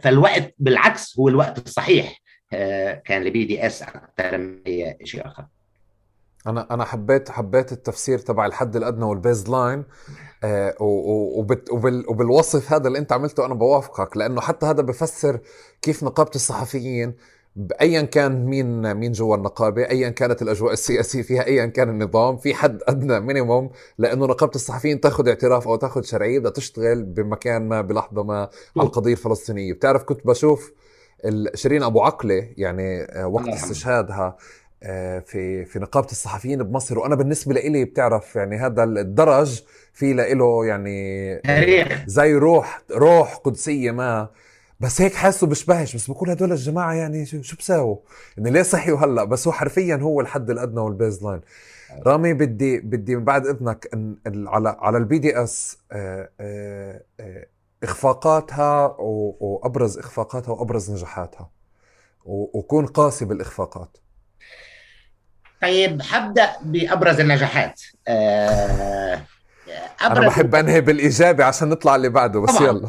S1: فالوقت بالعكس هو الوقت الصحيح كان ال BDS أكثر من اي شيء اخر
S2: أنا أنا حبيت حبيت التفسير تبع الحد الأدنى وال baseline آه وبالوصف هذا اللي أنت عملته أنا بوافقك لأنه حتى هذا بفسر كيف نقابة الصحفيين ايا كان مين مين جوا النقابة ايا كانت الأجواء السياسية فيها ايا كان النظام في حد أدنى مينيموم لأنه نقابة الصحفيين تأخذ اعتراف أو تأخذ شرعية بدها تشتغل بمكان ما بلحظة ما على القضية الفلسطينية. بتعرف كنت بشوف شيرين أبو عقلة يعني آه، وقت استشهادها في في نقابة الصحفيين بمصر. وأنا بالنسبة لي بتعرف يعني هذا الدرج في له يعني تاريخ. زي روح روح قدسية ما. بس هيك حاسه بشبهش. بس بقول هدول الجماعة يعني شو بساووا؟ إنه ليه صحيوا هلأ؟ بس هو حرفيا هو الحد الأدنى وال baseline. رامي بدي بدي من بعد إذنك على على ال BDS آه، آه، إخفاقاتها وأبرز إخفاقاتها وأبرز نجاحاتها. وكون قاسي بالإخفاقات.
S1: طيب حبدا بأبرز النجاحات.
S2: آه أبرز أنا بحب أنهي بالإيجابي عشان نطلع اللي بعده بس طبعا. يلا.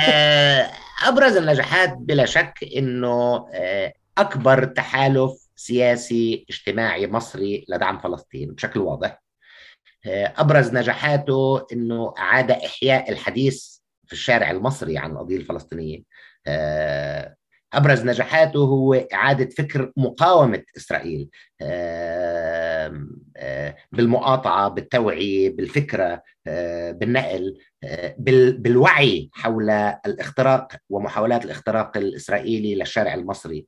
S1: آه أبرز النجاحات بلا شك إنه آه أكبر تحالف سياسي اجتماعي مصري لدعم فلسطين بشكل واضح. آه أبرز نجاحاته إنه اعاد إحياء الحديث في الشارع المصري عن القضية الفلسطينية. آه أبرز نجاحاته هو إعادة فكر مقاومة إسرائيل. بالمقاطعة بالتوعية بالفكرة بالنقل بالوعي حول الاختراق ومحاولات الاختراق الإسرائيلي للشارع المصري.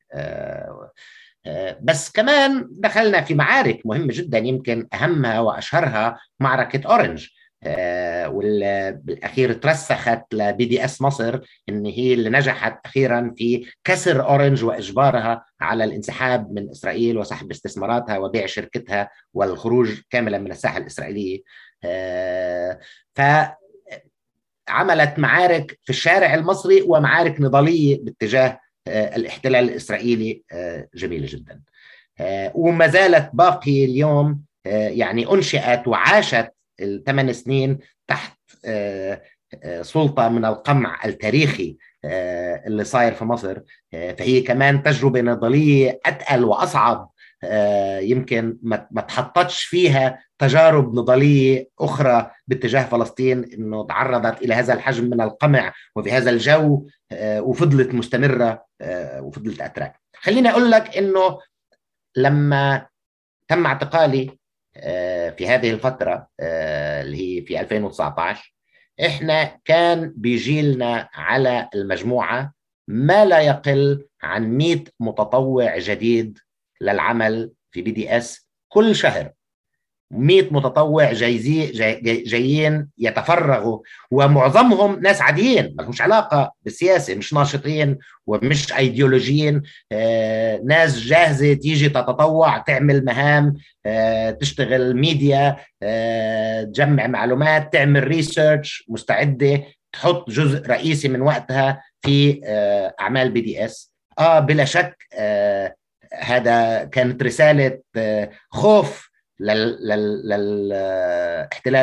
S1: بس كمان دخلنا في معارك مهمة جدا يمكن أهمها وأشهرها معركة أورنج. آه، وبالاخير ترسخت ل BDS مصر إن هي اللي نجحت أخيرا في كسر أورنج وإجبارها على الانسحاب من إسرائيل وسحب استثماراتها وبيع شركتها والخروج كاملا من الساحة الإسرائيلية. آه، ف عملت معارك في الشارع المصري ومعارك نضالية باتجاه آه، الاحتلال الإسرائيلي جميلة جدا. وما زالت باقي اليوم يعني أنشئت وعاشت الثمان سنين تحت آه، آه، سلطة من القمع التاريخي آه، اللي صاير في مصر. فهي كمان تجربة نضالية أتقل وأصعب. يمكن ما تحطتش فيها تجارب نضالية أخرى باتجاه فلسطين أنه تعرضت إلى هذا الحجم من القمع وفي هذا الجو وفضلت مستمرة وفضلت أتراك. خليني أقول لك أنه لما تم اعتقالي في هذه الفترة آه، اللي هي في 2019 إحنا كان بيجي لنا على المجموعة ما لا يقل عن 100 متطوع جديد للعمل في BDS كل شهر. 100 متطوع جايز جاي جايين يتفرغوا. ومعظمهم ناس عاديين ما لهمش علاقة بالسياسة مش ناشطين ومش ايديولوجيين. آه ناس جاهزة تيجي تتطوع تعمل مهام آه تشتغل ميديا آه تجمع معلومات تعمل research مستعدة تحط جزء رئيسي من وقتها في أعمال BDS آه بلا شك هذا كانت رسالة خوف للاحتلال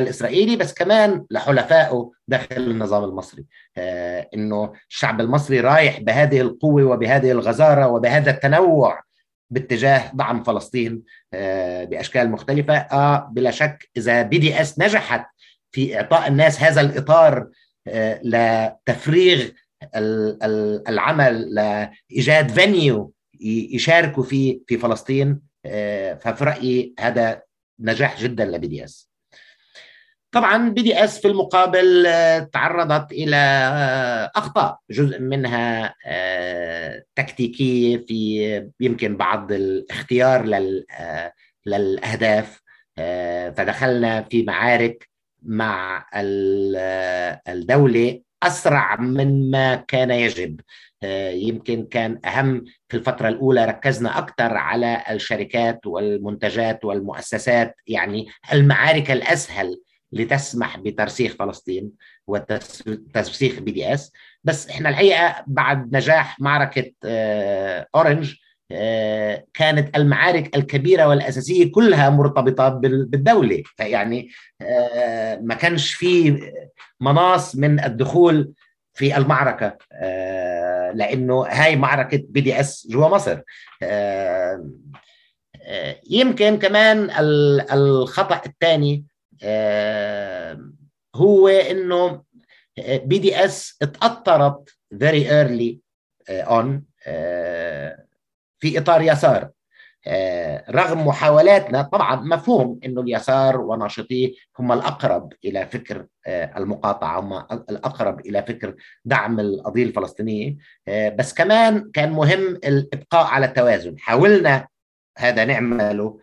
S1: الإسرائيلي بس كمان لحلفائه داخل النظام المصري. آه إنه الشعب المصري رايح بهذه القوة وبهذه الغزارة وبهذا التنوع باتجاه دعم فلسطين آه بأشكال مختلفة. آه بلا شك إذا BDS نجحت في إعطاء الناس هذا الإطار آه لتفريغ العمل لإيجاد venue يشاركوا فيه في فلسطين ففي رأيي هذا نجاح جدا ل BDS. طبعا BDS في المقابل آه، تعرضت إلى آه، أخطاء جزء منها تكتيكيه في يمكن بعض الاختيار للأهداف. فدخلنا في معارك مع الدولة أسرع من ما كان يجب. آه، يمكن كان أهم في الفترة الأولى ركزنا أكثر على الشركات والمنتجات والمؤسسات يعني المعارك الأسهل لتسمح بترسيخ فلسطين وترسيخ BDS. بس إحنا الحقيقة بعد نجاح معركة آه، أورنج آه، كانت المعارك الكبيرة والأساسية كلها مرتبطة بالدولة. فيعني ما كانش في مناص من الدخول في المعركة. لأنه هاي معركة BDS جوا مصر. يمكن كمان الخطأ الثاني هو إنه BDS اتأثرت very early on في إطار يسار. رغم محاولاتنا طبعا مفهوم إنه اليسار وناشطيه هم الأقرب إلى فكر المقاطعة هم الأقرب إلى فكر دعم القضية الفلسطينية. بس كمان كان مهم الإبقاء على التوازن. حاولنا هذا نعمله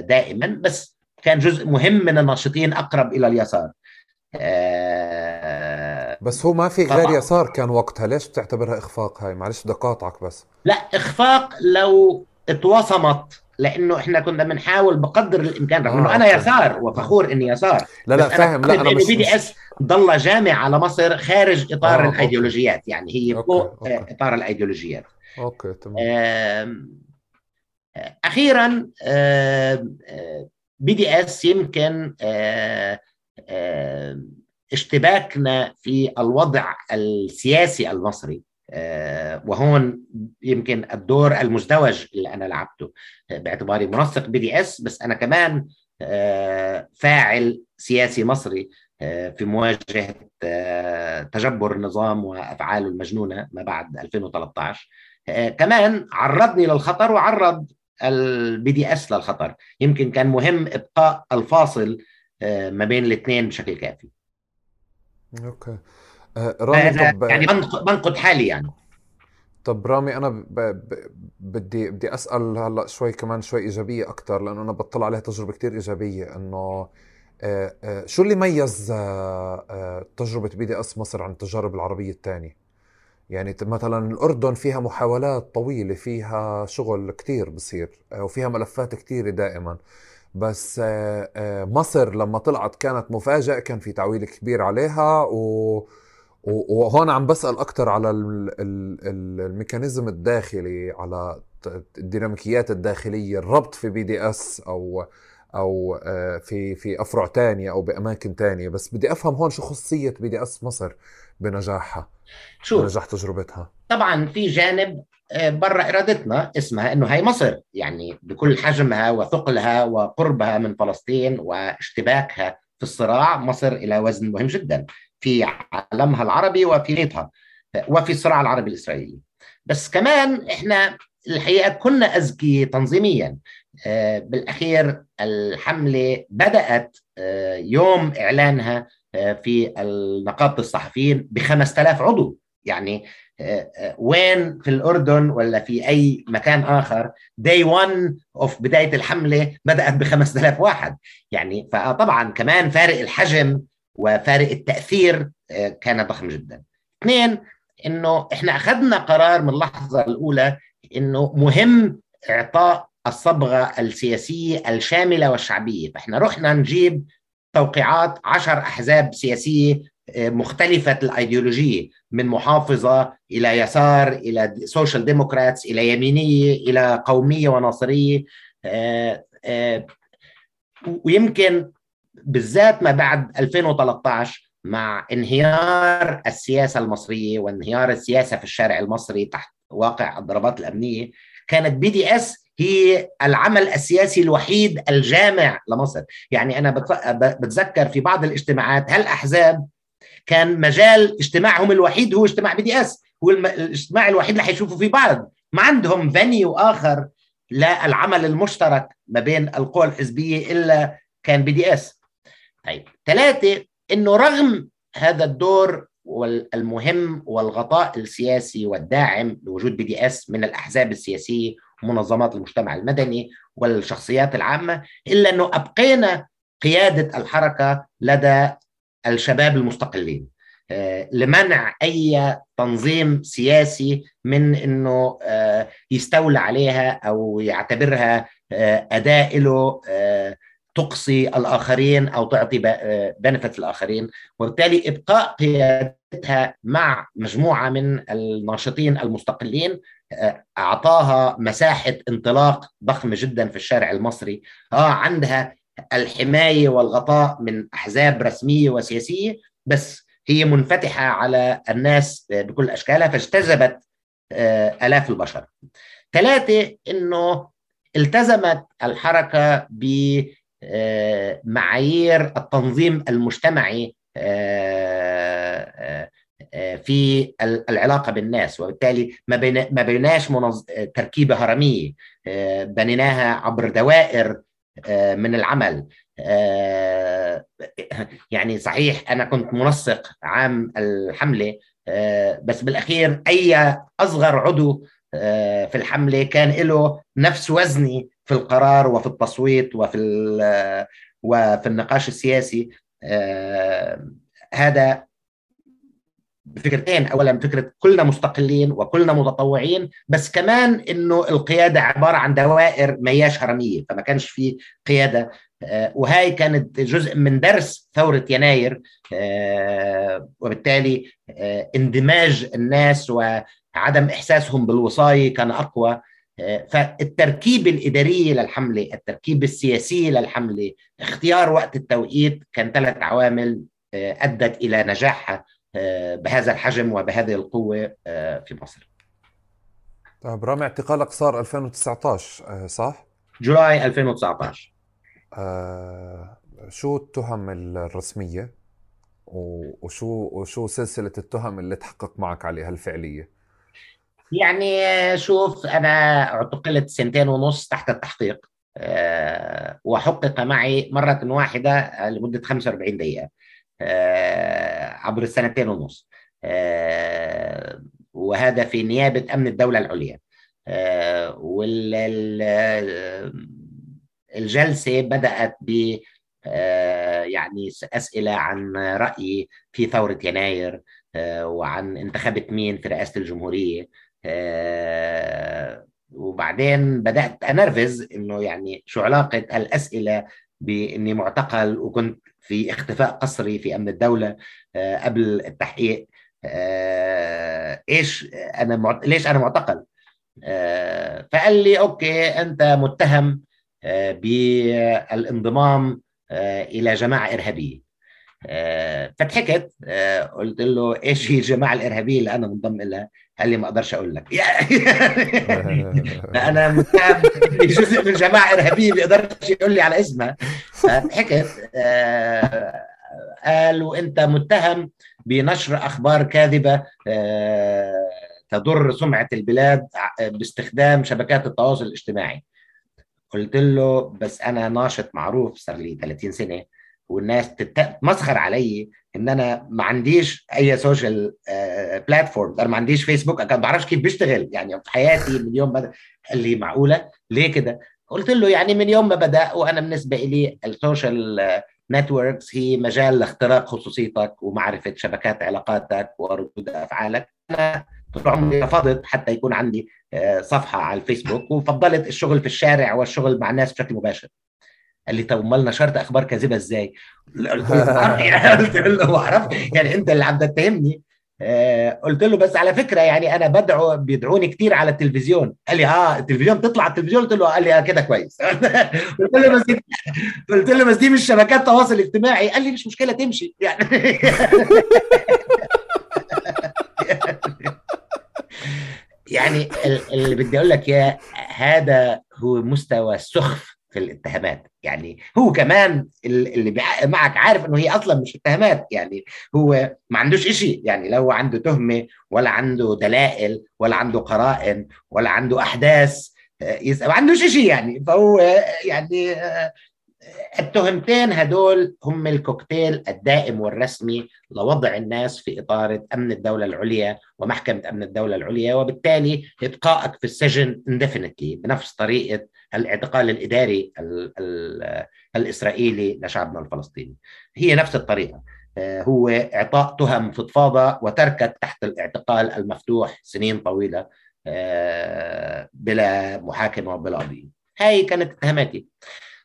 S1: دائما بس كان جزء مهم من الناشطين أقرب إلى اليسار.
S2: بس هو ما في غير طبعا. يسار كان وقتها. ليش بتعتبرها إخفاق هاي؟ معلش بدي أقاطعك بس.
S1: لا إخفاق لو اتوصمت لأنه إحنا كنا بنحاول بقدر الإمكان. رغم إنه آه أنا يسار وفخور إني يسار.
S2: لا لا فاهم. لا
S1: أنا مش BDS ضل جامع على مصر خارج إطار آه الأيديولوجيات يعني هي فوق إطار الأيديولوجيات.
S2: okay تمام.
S1: أخيرا BDS يمكن اشتباكنا في الوضع السياسي المصري. وهون يمكن الدور المزدوج اللي أنا لعبته باعتباري منسق BDS بس أنا كمان فاعل سياسي مصري في مواجهة تجبر النظام وأفعاله المجنونة ما بعد 2013 كمان عرضني للخطر وعرض ال BDS للخطر. يمكن كان مهم إبقاء الفاصل ما بين الاثنين بشكل كافي.
S2: okay. آه رامي طب
S1: يعني بنقد حالي يعني.
S2: طب رامي أنا ب... ب... بدي بدي أسأل هلأ شوي كمان شوي إيجابية أكثر لأنه أنا بطلع عليها تجربة كثير إيجابية إنه آه آه شو اللي ميز آه تجربة BDS مصر عن التجارب العربية الثانية يعني مثلا الأردن فيها محاولات طويلة فيها شغل كتير بصير وفيها ملفات كتيرة دائما بس مصر لما طلعت كانت مفاجأة كان في تعويل كبير عليها و وهون عم بسأل أكثر على ال mechanism الداخلي على الديناميكيات الداخلية الربط في BDS أو أو في في أفرع تانية أو بأماكن تانية. بس بدي أفهم هون شو خاصية BDS مصر بنجاحها
S1: شو؟
S2: بنجاح تجربتها.
S1: طبعا في جانب برا إرادتنا اسمها إنه هي مصر. يعني بكل حجمها وثقلها وقربها من فلسطين واشتباكها في الصراع مصر إلى وزن مهم جدا. في عالمها العربي وفي محيطها وفي الصراع العربي الإسرائيلي. بس كمان إحنا الحقيقة كنا اذكي تنظيميا. بالأخير الحملة بدأت يوم إعلانها في نقابه الصحفيين ب 5000 عضو. يعني وين؟ في الأردن ولا في أي مكان آخر. داي 1 اوف بداية الحملة بدأت ب 5000 واحد. يعني فطبعا كمان فارق الحجم وفارق التأثير كان ضخم جدا. اثنين إنه إحنا أخذنا قرار من اللحظة الأولى إنه مهم إعطاء الصبغة السياسية الشاملة والشعبية. فإحنا رحنا نجيب توقيعات عشر أحزاب سياسية مختلفة الأيديولوجية من محافظة إلى يسار إلى social democrats إلى يمينية إلى قومية وناصرية. ويمكن بالذات ما بعد 2013 مع انهيار السياسة المصرية وانهيار السياسة في الشارع المصري تحت واقع الضربات الأمنية كانت BDS هي العمل السياسي الوحيد الجامع لمصر. يعني أنا بتذكر في بعض الاجتماعات هالأحزاب كان مجال اجتماعهم الوحيد هو اجتماع BDS هو الاجتماع الوحيد اللي حيشوفوا فيه بعض. ما عندهم venue آخر للعمل المشترك ما بين القوى الحزبية إلا كان BDS طيب ثلاثة إنه رغم هذا الدور والمهم والغطاء السياسي والداعم لوجود BDS من الأحزاب السياسية ومنظمات المجتمع المدني والشخصيات العامة إلا إنه أبقينا قيادة الحركة لدى الشباب المستقلين. لمنع أي تنظيم سياسي من إنه يستولى عليها أو يعتبرها اداه له تقصي الآخرين أو تعطي بنفت الاخرين وبالتالي إبقاء قيادتها مع مجموعة من الناشطين المستقلين أعطاها مساحة انطلاق ضخمة جدا في الشارع المصري. آه عندها الحماية والغطاء من أحزاب رسمية وسياسية بس هي منفتحة على الناس بكل أشكالها فاجتذبت آلاف البشر. ثلاثة أنه التزمت الحركة بمعايير التنظيم المجتمعي في العلاقة بالناس وبالتالي ما ما بيناش. تركيبة هرمية بنيناها عبر دوائر من العمل يعني صحيح أنا كنت منسق عام الحملة بس بالأخير أي أصغر عضو في الحملة كان له نفس وزني في القرار وفي التصويت وفي وفي النقاش السياسي. هذا بفكرتين اولا فكرة كلنا مستقلين وكلنا متطوعين بس كمان إنه القيادة عبارة عن دوائر ما هياش هرميه فما كانش في قيادة. وهاي كانت جزء من درس ثورة يناير. وبالتالي اندماج الناس وعدم إحساسهم بالوصاية كان أقوى فالتركيب الإداري للحملة التركيب السياسي للحملة اختيار وقت التوقيت كان ثلاث عوامل أدت إلى نجاحها بهذا الحجم وبهذه القوة في مصر
S2: طيب رامي اعتقالك صار 2019 صح؟
S1: جولاي 2019
S2: آه شو التهم الرسمية وشو وشو سلسلة التهم اللي تحقق معك عليها الفعلية؟
S1: يعني شوف أنا اعتقلت سنتين ونص تحت التحقيق أه وحقق معي مرة واحدة لمدة 45 دقيقة أه عبر السنتين ونص أه وهذا في نيابة أمن الدولة العليا والجلسة بدأت ب يعني أسئلة عن رأيي في ثورة يناير وعن انتخبت مين في رئاسة الجمهورية وبعدين بدأت أنرفز إنه يعني شو علاقة الأسئلة بإني معتقل وكنت في اختفاء قسري في أمن الدولة قبل التحقيق. إيش أنا معت... ليش أنا معتقل؟ فقال لي أوكي أنت متهم بالانضمام إلى جماعة إرهابية. فضحكت. قلت له إيش هي الجماعة الإرهابية اللي أنا منضم لها؟ قال لي ما أقدرش أقول لك. أنا متهم جزء من جماعة إرهابية ما بيقدرش يقول لي على اسمها. فضحكت. قال وأنت متهم بنشر أخبار كاذبة تضر سمعة البلاد باستخدام شبكات التواصل الاجتماعي. قلت له بس أنا ناشط معروف صار لي 30 سنة. والناس تتمسخر علي إن أنا ما عنديش أي social platform أنا ما عنديش فيسبوك أنا ما بعرفش كيف بيشتغل. يعني في حياتي من يوم بدا قال لي معقولة. ليه كده؟ قلت له يعني من يوم ما بدأ وأنا بالنسبة لي ال social networks هي مجال لاختراق خصوصيتك ومعرفة شبكات علاقاتك وردود أفعالك. أنا طول عمري رفضت حتى يكون عندي صفحة على الفيسبوك وفضلت الشغل في الشارع والشغل مع الناس بشكل مباشر. قال لي طب أمال نشرت أخبار كاذبة إزاي؟ قلت له قلت له ما أعرف. يعني أنت اللي عم تتهمني. آه قلت له بس على فكرة يعني أنا بدعو بيدعوني كتير على التلفزيون. قال لي آه التلفزيون تطلع على التلفزيون. قلت له قال لي آه كده كويس. قلت له بس قلت له بس دي مش شبكات تواصل اجتماعي. قال لي مش مشكلة تمشي. يعني يعني اللي بدي أقول لك يا هذا هو مستوى السخف في الاتهامات. يعني هو كمان اللي معك عارف إنه هي أصلا مش اتهامات يعني هو ما عندوش إشي يعني لو عنده تهمة ولا عنده دلائل ولا عنده قرائن ولا عنده أحداث ما عندوش إشي يعني. فهو يعني التهمتين هدول هم الكوكتيل الدائم والرسمي لوضع الناس في إطار أمن الدولة العليا ومحكمة أمن الدولة العليا وبالتالي إبقائك في السجن indefinitely بنفس طريقة الاعتقال الإداري ال ال الإسرائيلي لشعبنا الفلسطيني. هي نفس الطريقة. هو إعطاء تهم فضفاضة وتركك تحت الاعتقال المفتوح سنين طويلة بلا محاكمة وبلا قضية. هاي كانت اتهاماتي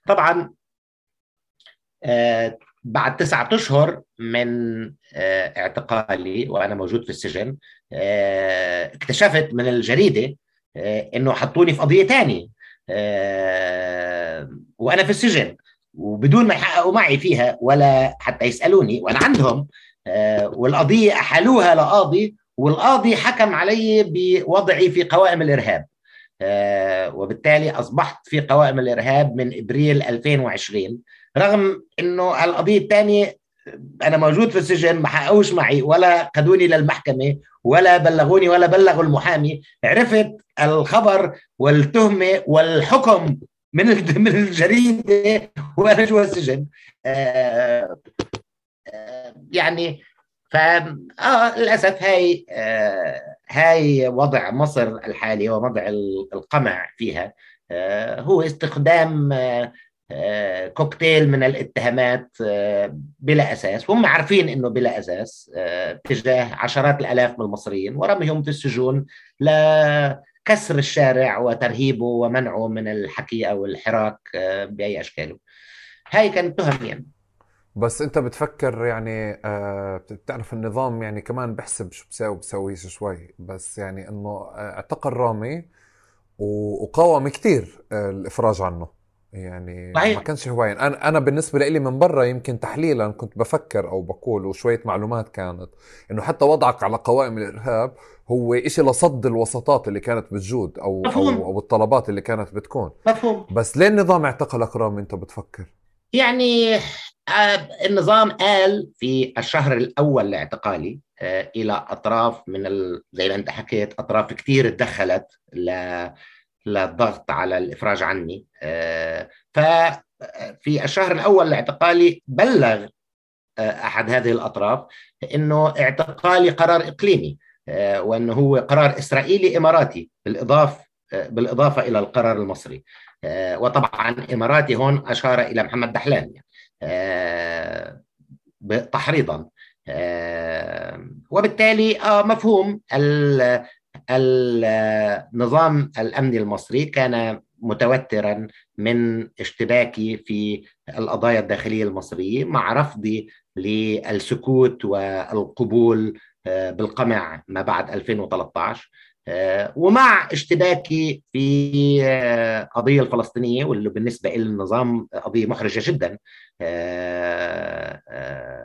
S1: طبعا بعد تسعة أشهر من اعتقالي وأنا موجود في السجن اكتشفت من الجريدة إنه حطوني في قضية تانية. وأنا في السجن وبدون ما يحققوا معي فيها ولا حتى يسألوني وأنا عندهم والقضية أحالوها لقاضي والقاضي حكم علي بوضعي في قوائم الإرهاب وبالتالي أصبحت في قوائم الإرهاب من إبريل 2020 رغم إنه القضية الثانية أنا موجود في السجن ما حققوش معي ولا خدوني للمحكمة ولا بلغوني ولا بلغوا المحامي. عرفت الخبر والتهمة والحكم من من الجريدة وأنا جوا السجن. آه آه يعني ف آه للأسف هاي آه هاي وضع مصر الحالي ووضع القمع فيها. آه هو استخدام آه كوكتيل من الاتهامات بلا أساس. وهم عارفين إنه بلا أساس تجاه عشرات الآلاف من المصريين. ورميهم في السجون لكسر الشارع وترهيبه ومنعه من الحكي أو الحراك بأي اشكاله هاي كانت تهم يعني
S2: بس أنت بتفكر يعني بتعرف النظام يعني كمان بحسب شو بساوي بسويش شوي. بس يعني إنه اعتقل رامي وقاوم كثير الإفراج عنه. يعني صحيح. ما كانش هواين أنا أنا بالنسبة لي من برا يمكن تحليلا كنت بفكر أو بقول وشوية معلومات كانت إنه حتى وضعك على قوائم الإرهاب هو إشي لصد الوسطات اللي كانت بتجود أو مفهوم. أو أو الطلبات اللي كانت بتكون
S1: مفهوم
S2: بس ليه النظام اعتقلك رامي أنت بتفكر
S1: يعني النظام قال في الشهر الأول لاعتقالي إلى أطراف من ال... زي ما أنت حكيت أطراف كثير تدخلت ل للضغط على الإفراج عني. ففي الشهر الأول لاعتقالي بلغ أحد هذه الأطراف إنه اعتقالي قرار إقليمي وأنه هو قرار إسرائيلي إماراتي بالاضافه بالإضافة إلى القرار المصري. وطبعا إماراتي هون أشار إلى محمد دحلان تحريضا. وبالتالي مفهوم النظام الأمني المصري كان متوترا من اشتباكي في القضايا الداخلية المصرية مع رفضي للسكوت والقبول بالقمع ما بعد 2013 ومع اشتباكي في قضية الفلسطينية واللي بالنسبة إلى النظام قضية محرجة جدا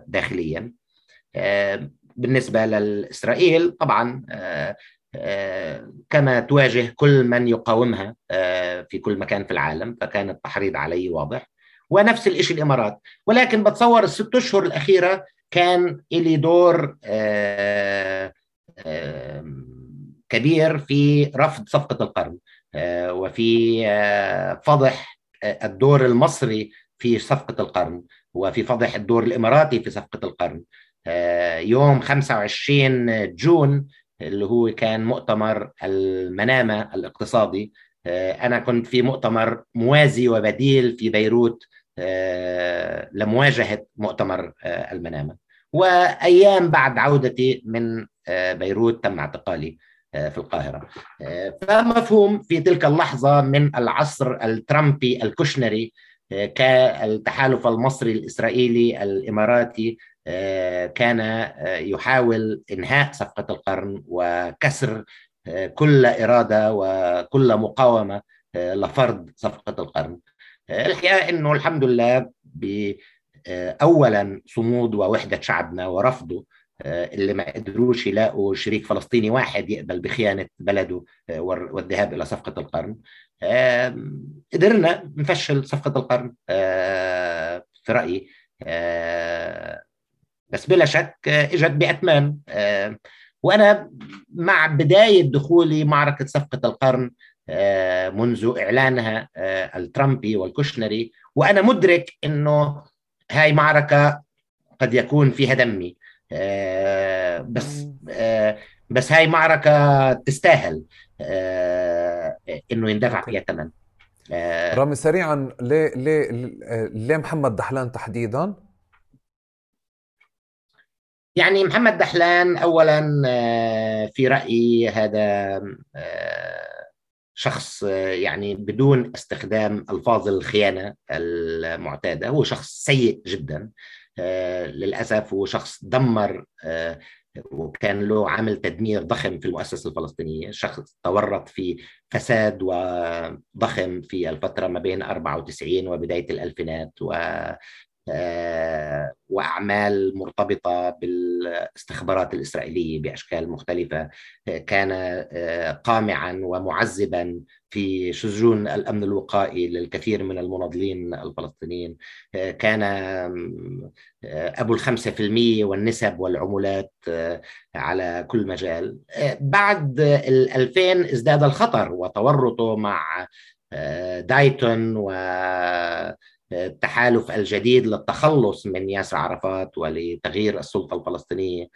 S1: داخليا بالنسبة للإسرائيل طبعا كما تواجه كل من يقاومها في كل مكان في العالم فكان التحريض علي واضح. ونفس الشيء الإمارات. ولكن بتصور الست أشهر الأخيرة كان لي دور كبير في رفض صفقة القرن وفي فضح الدور المصري في صفقة القرن وفي فضح الدور الإماراتي في صفقة القرن. يوم 25 جون اللي هو كان مؤتمر المنامة الاقتصادي. أنا كنت في مؤتمر موازي وبديل في بيروت لمواجهة مؤتمر المنامة. وأيام بعد عودتي من بيروت تم اعتقالي في القاهرة. فمفهوم في تلك اللحظة من العصر الترامبي الكشنري كالتحالف المصري الإسرائيلي الإماراتي كان يحاول إنهاء صفقة القرن وكسر كل إرادة وكل مقاومة لفرض صفقة القرن. الحقيقة إنه الحمد لله اولا صمود ووحدة شعبنا ورفضه اللي ما قدروش يلاقوا شريك فلسطيني واحد يقبل بخيانة بلده والذهاب إلى صفقة القرن. قدرنا نفشل صفقة القرن في رأيي بس بلا شك إجت بأتمام. وأنا مع بداية دخولي معركة صفقة القرن منذ إعلانها الترامبي والكشنري وأنا مدرك إنه هاي معركة قد يكون فيها دمي. بس بس هاي معركة تستاهل إنه يندفع فيها ثمن
S2: رامي سريعا ليه ليه ليه محمد دحلان تحديدا؟
S1: يعني محمد دحلان اولا في رأيي هذا شخص يعني بدون استخدام ألفاظ الخيانة المعتادة هو شخص سيء جدا للأسف هو شخص دمر وكان له عامل تدمير ضخم في المؤسسة الفلسطينية، شخص تورط في فساد وضخم في الفترة ما بين 94 وبداية الألفينات و وأعمال مرتبطة بالاستخبارات الإسرائيلية بأشكال مختلفة كان قامعا ومعذبا في سجون الأمن الوقائي للكثير من المناضلين الفلسطينيين. كان أبو الخمسة في المية والنسب والعمولات على كل مجال. بعد ال 2000 ازداد الخطر وتورطه مع دايتون و التحالف الجديد للتخلص من ياسر عرفات ولتغيير السلطة الفلسطينية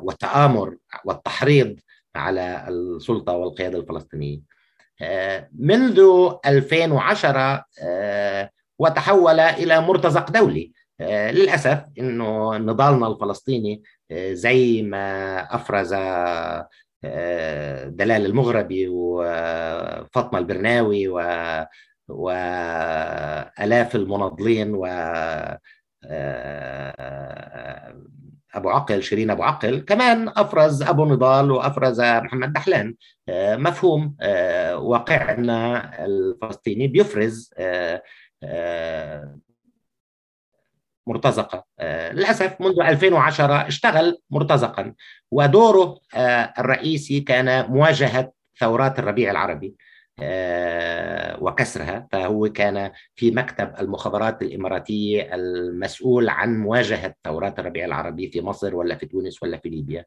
S1: والتآمر والتحريض على السلطة والقيادة الفلسطينية. منذ 2010 وتحول إلى مرتزق دولي. للأسف إنه نضالنا الفلسطيني زي ما أفرز دلال المغربي وفاطمة البرناوي و وآلاف المناضلين و أبو عقل شيرين أبو عقل. كمان أفرز أبو نضال وأفرز محمد دحلان. مفهوم. واقعنا الفلسطيني بيفرز مرتزقة. للأسف منذ 2010 اشتغل مرتزقا. ودوره الرئيسي كان مواجهة ثورات الربيع العربي. وكسرها. فهو كان في مكتب المخابرات الإماراتية المسؤول عن مواجهة ثورات الربيع العربي في مصر ولا في تونس ولا في ليبيا.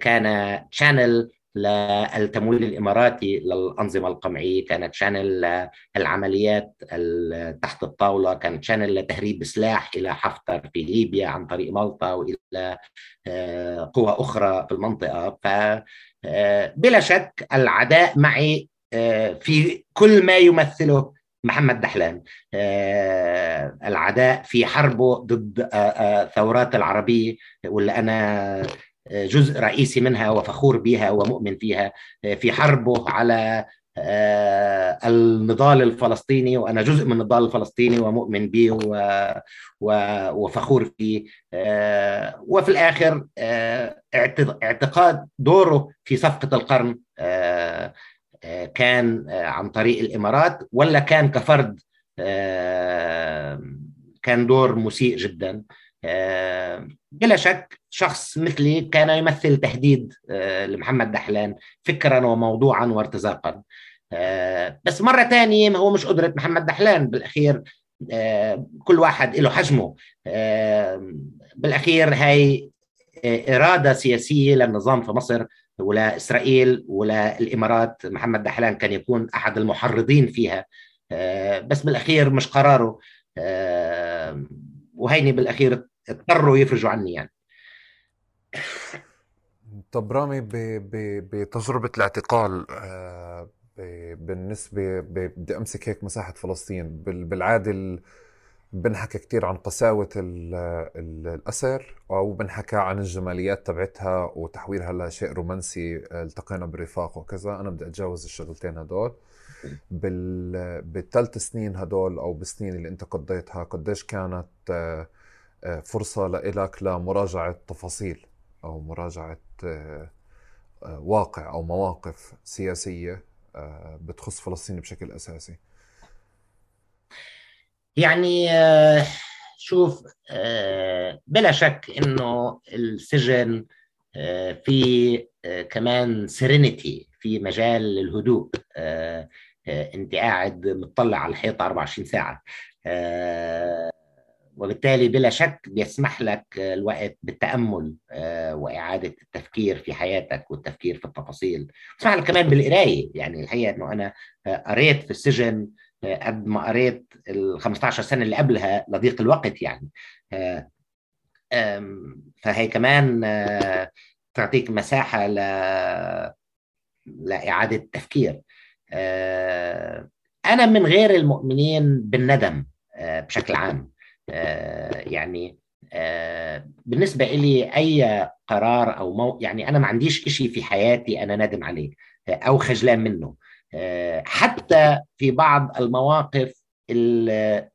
S1: كان channel للتمويل الإماراتي للأنظمة القمعية كانت channel العمليات تحت الطاولة كانت channel لتهريب سلاح إلى حفتر في ليبيا عن طريق مالطا وإلى قوى أخرى في المنطقة. فبلا شك العداء معي في كل ما يمثله محمد دحلان. العداء في حربه ضد ثورات العربية واللي أنا جزء رئيسي منها وفخور بها ومؤمن فيها. في حربه على النضال الفلسطيني وأنا جزء من النضال الفلسطيني ومؤمن به وفخور فيه. وفي الآخر اعتقاد دوره في صفقة القرن. كان عن طريق الإمارات ولا كان كفرد كان دور مسيء جدا. بلا شك شخص مثلي كان يمثل تهديد لمحمد دحلان فكرا وموضوعا وارتزاقا. بس مرة تانية هو مش قدرة محمد دحلان بالأخير كل واحد له حجمه. بالأخير هاي إرادة سياسية للنظام في مصر ولا إسرائيل ولا الإمارات محمد دحلان كان يكون أحد المحرضين فيها. بس بالأخير مش قراره. وهيني بالأخير اضطروا يفرجوا عني يعني.
S2: طب رامي بتجربة الاعتقال بالنسبة بدي أمسك هيك مساحة فلسطين بالعادة بنحكى كتير عن قساوة الأسر أو بنحكى عن الجماليات تبعتها وتحويلها لشيء رومانسي التقينا برفاق وكذا. أنا بدي أتجاوز الشغلتين هدول. بال... بالثلاث سنين هدول أو بالسنين اللي أنت قضيتها قديش كانت فرصة لإلك لمراجعة تفاصيل أو مراجعة واقع أو مواقف سياسية بتخص فلسطين بشكل أساسي.
S1: يعني شوف بلا شك إنه السجن في كمان سيرينيتي في مجال للهدوء أنت قاعد مطلع على الحيطة 24 ساعة وبالتالي بلا شك بيسمح لك الوقت بالتأمل وإعادة التفكير في حياتك والتفكير في التفاصيل. بيسمح لك كمان بالقراية يعني الحقيقة إنه أنا قريت في السجن قد ما قريت ال 15 سنة اللي قبلها لضيق الوقت يعني. فهي كمان تعطيك مساحة ل لإعادة التفكير. أنا من غير المؤمنين بالندم بشكل عام. يعني بالنسبة لي أي قرار أو مو يعني أنا ما عنديش شيء في حياتي أنا نادم عليه أو خجلان منه. حتى في بعض المواقف اللي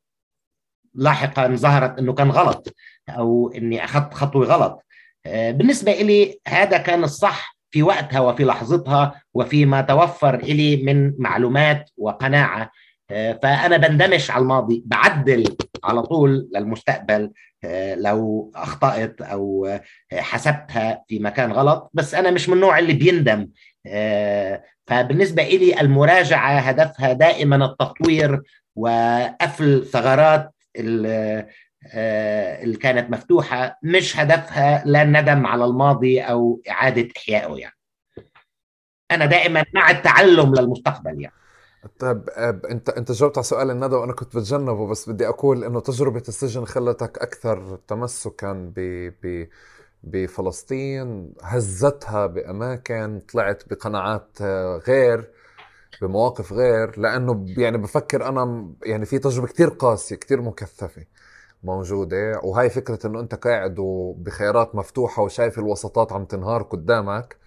S1: لاحقا ظهرت إنه كان غلط أو إني أخذت خطوة غلط. بالنسبة لي هذا كان الصح في وقتها وفي لحظتها وفي ما توفر لي من معلومات وقناعة. فأنا بندمش على الماضي بعدل على طول للمستقبل لو أخطأت أو حسبتها في مكان غلط. بس أنا مش من النوع اللي بيندم فبالنسبة لي المراجعة هدفها دائما التطوير وقفل ثغرات اللي كانت مفتوحة مش هدفها لا الندم على الماضي أو إعادة إحيائه يعني. أنا دائما مع التعلم للمستقبل يعني.
S2: طيب أنت أنت جاوبت على سؤال الندى وأنا كنت بتجنبه بس بدي أقول إنه تجربة السجن خلتك أكثر تمسكا ب ب بفلسطين هزتها بأماكن طلعت بقناعات غير بمواقف غير لأنه يعني بفكر أنا يعني في تجربة كتير قاسية كتير مكثفة موجودة. وهاي فكرة إنه أنت قاعد بخيارات مفتوحة وشايف الوسطات عم تنهار قدامك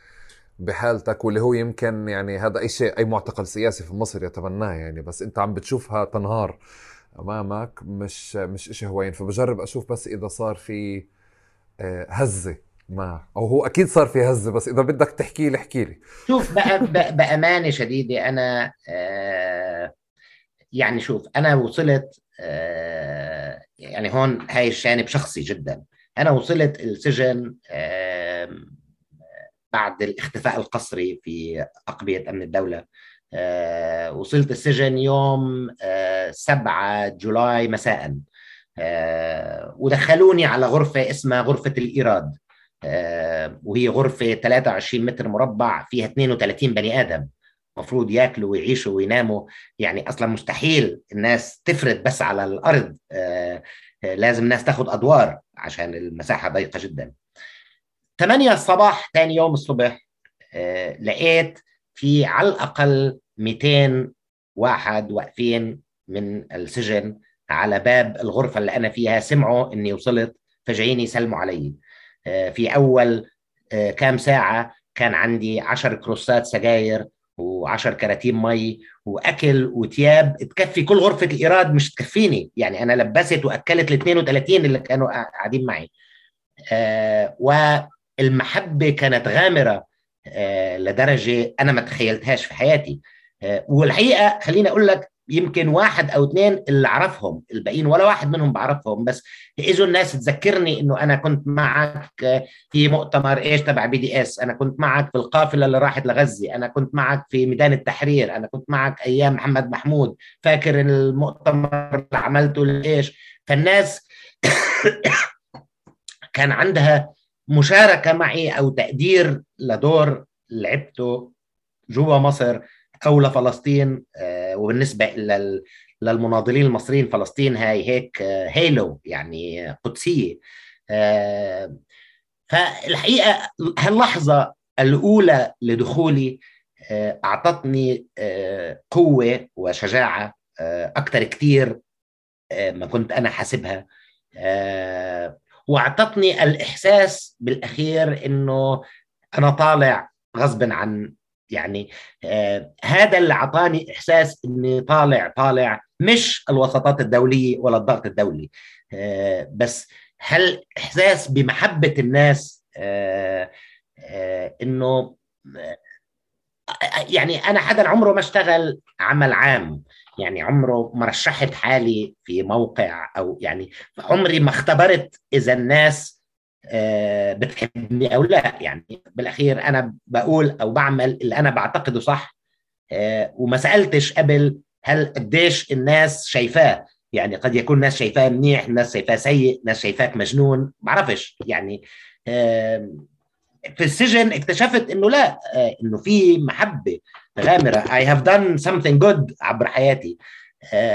S2: بحالتك واللي هو يمكن يعني هذا اي شيء أي معتقل سياسي في مصر يتبناه يعني بس أنت عم بتشوفها تنهار أمامك مش مش شيء هوين. فبجرب أشوف بس إذا صار في آه، هزة ما أو هو أكيد صار في هزة بس إذا بدك تحكي لي احكي لي.
S1: شوف بأمانة شديدة أنا آه يعني شوف أنا وصلت آه يعني هون هاي الجانب شخصي جدا. أنا وصلت السجن آه بعد الاختفاء القسري في أقبية أمن الدولة. أه وصلت السجن يوم أه 7 جولاي مساء. ودخلوني على غرفة اسمها غرفة الإيراد. أه وهي غرفة 23 متر مربع فيها 32 بني آدم. مفروض ياكلوا ويعيشوا ويناموا. يعني أصلا مستحيل الناس تفرد بس على الأرض. آه لازم الناس تاخذ أدوار عشان المساحة ضيقة جدا. 8 الصباح ثاني يوم الصبح آه لقيت في على الأقل 200 واحد واقفين من السجن. على باب الغرفة اللي أنا فيها سمعوا إني وصلت فجايين يسلموا علي. آه في أول آه كام ساعة كان عندي 10 كروسات سجاير و10 كراتين مي وأكل وثياب. تكفي كل غرفة الإيراد مش تكفيني. يعني أنا لبست وأكلت ال 32 اللي كانوا قاعدين معي. آه والمحبة كانت غامرة لدرجة أنا ما تخيلتهاش في حياتي. والحقيقة خليني أقول لك يمكن واحد أو اثنين اللي اعرفهم الباقيين ولا واحد منهم بعرفهم بس اجوا الناس تذكرني إنه أنا كنت معك في مؤتمر إيش تبع بي دي اس أنا كنت معك في القافلة اللي راحت لغزة أنا كنت معك في ميدان التحرير أنا كنت معك أيام محمد محمود فاكر المؤتمر اللي عملته لإيش؟ فالناس كان عندها مشاركة معي أو تقدير لدور لعبته جوا مصر أو لفلسطين وبالنسبة للمناضلين المصريين فلسطين هاي هيك هيلو يعني قدسية. فالحقيقة هاللحظة الأولى لدخولي أعطتني قوة وشجاعة أكثر كثير ما كنت أنا حاسبها. وأعطتني الإحساس بالأخير إنه أنا طالع غصبا عن يعني آه هذا اللي أعطاني إحساس إني طالع طالع مش الوساطات الدولية ولا الضغط الدولي. آه بس هل إحساس بمحبة الناس آه آه إنه يعني أنا حدا عمره ما اشتغل عمل عام يعني عمره ما رشحت حالي في موقع أو يعني عمري ما اختبرت إذا الناس بتحبني أو لا. يعني بالأخير أنا بقول أو بعمل اللي أنا بعتقده صح. وما سألتش قبل هل قديش الناس شايفاه. يعني قد يكون ناس شايفاه منيح ناس شايفاه سيء ناس شايفاك مجنون. بعرفش. يعني في السجن اكتشفت إنه لا. إنه في محبة غامرة. I have done something good عبر حياتي.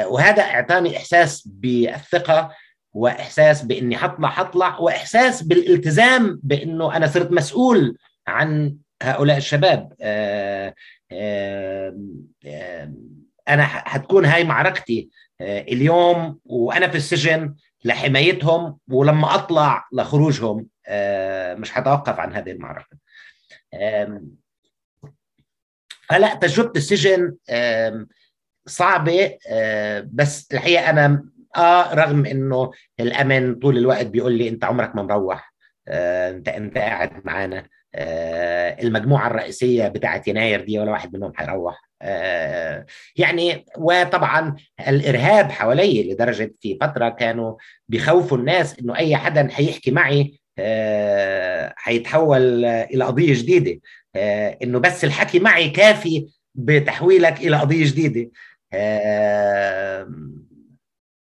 S1: وهذا أعطاني إحساس بالثقة. وإحساس بإني حطلع حطلع وإحساس بالالتزام بإنه أنا صرت مسؤول عن هؤلاء الشباب. آآ آآ آآ أنا حتكون هاي معركتي اليوم وأنا في السجن لحمايتهم ولما أطلع لخروجهم. مش حتوقف عن هذه المعركة. فلا تجربة السجن صعبة بس الحقيقة أنا آه رغم إنه الامن طول الوقت بيقول لي أنت عمرك ما مروح. آه انت أنت قاعد معانا. آه المجموعة الرئيسية بتاعت يناير دي ولا واحد منهم حيروح يعني وطبعا الإرهاب حوالي لدرجة في فترة كانوا بيخوفوا الناس إنه أي حدا حيحكي معي حيتحول إلى قضية جديدة. إنه بس الحكي معي كافي بتحويلك إلى قضية جديدة.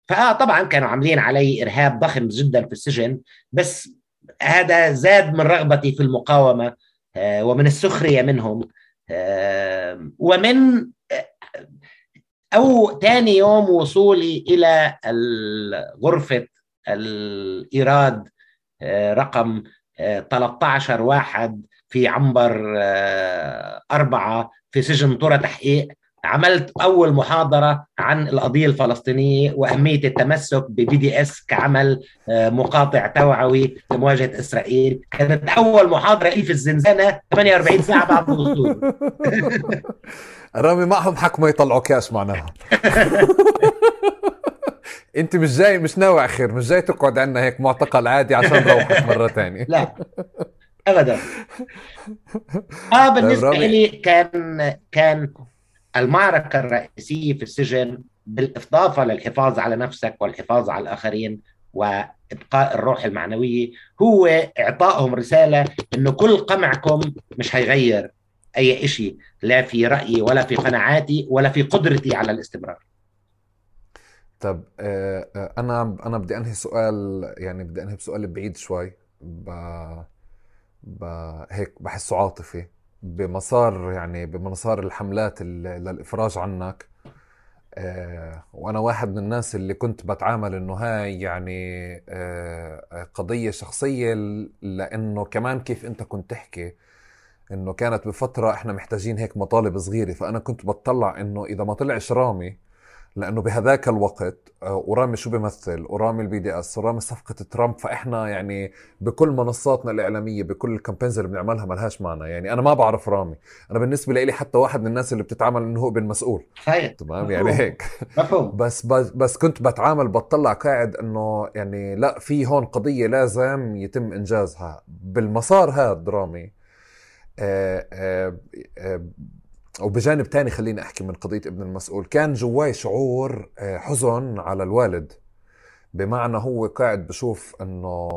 S1: فطبعا كانوا عاملين علي إرهاب ضخم جدا في السجن بس هذا زاد من رغبتي في المقاومة ومن السخرية منهم ومن أو ثاني يوم وصولي إلى غرفه الإيراد رقم 13 واحد في عنبر أربعة في سجن طرة تحقيق. عملت أول محاضرة عن القضية الفلسطينية وأهمية التمسك ببي دي اس كعمل مقاطع توعوي لمواجهة إسرائيل. كانت أول محاضرة لي في الزنزانة 48 ساعة بعد الوصول
S2: رامي معهم حق ما يطلعوا كاش معناها. أنت مش جاي مش ناوي خير مش جاي تقعد عندنا هيك معتقل عادي عشان نروحك مرة ثانية
S1: لا ابدا. آه بالنسبة لي كان كان المعركة الرئيسية في السجن بالإضافة للحفاظ على نفسك والحفاظ على الآخرين وإبقاء الروح المعنوية هو إعطائهم رسالة إنه كل قمعكم مش هيغير أي شيء لا في رأيي ولا في قناعاتي ولا في قدرتي على الاستمرار.
S2: طب أنا أنا بدي أنهي سؤال يعني بدي أنهي بسؤال بعيد شوي ب... ب... هيك بحسه عاطفي. بمسار يعني بمسار الحملات للافراج عنك. آه وأنا واحد من الناس اللي كنت بتعامل إنه هاي يعني آه قضية شخصية لأنه كمان كيف أنت كنت تحكي إنه كانت بفترة إحنا محتاجين هيك مطالب صغيرة. فأنا كنت بتطلع إنه إذا ما طلعش رامي لأنه بهذاك الوقت ورامي شو بيمثل؟ ورامي ال BDS ورامي صفقة ترامب. فإحنا يعني بكل منصاتنا الإعلامية بكل ال campaigns اللي بنعملها ما لهاش معنى. يعني أنا ما بعرف رامي. أنا بالنسبة لي حتى واحد من الناس اللي بتتعامل إنه هو بالمسؤول
S1: صحيح.
S2: تمام؟ يعني هيك. بس بس بس كنت بتعامل بطلع قاعد إنه يعني لا في هون قضية لازم يتم إنجازها. بالمسار هذا رامي آآ آآ آآ وبجانب تاني خليني أحكي من قضية ابن المسؤول. كان جواي شعور حزن على الوالد بمعنى هو قاعد بشوف إنه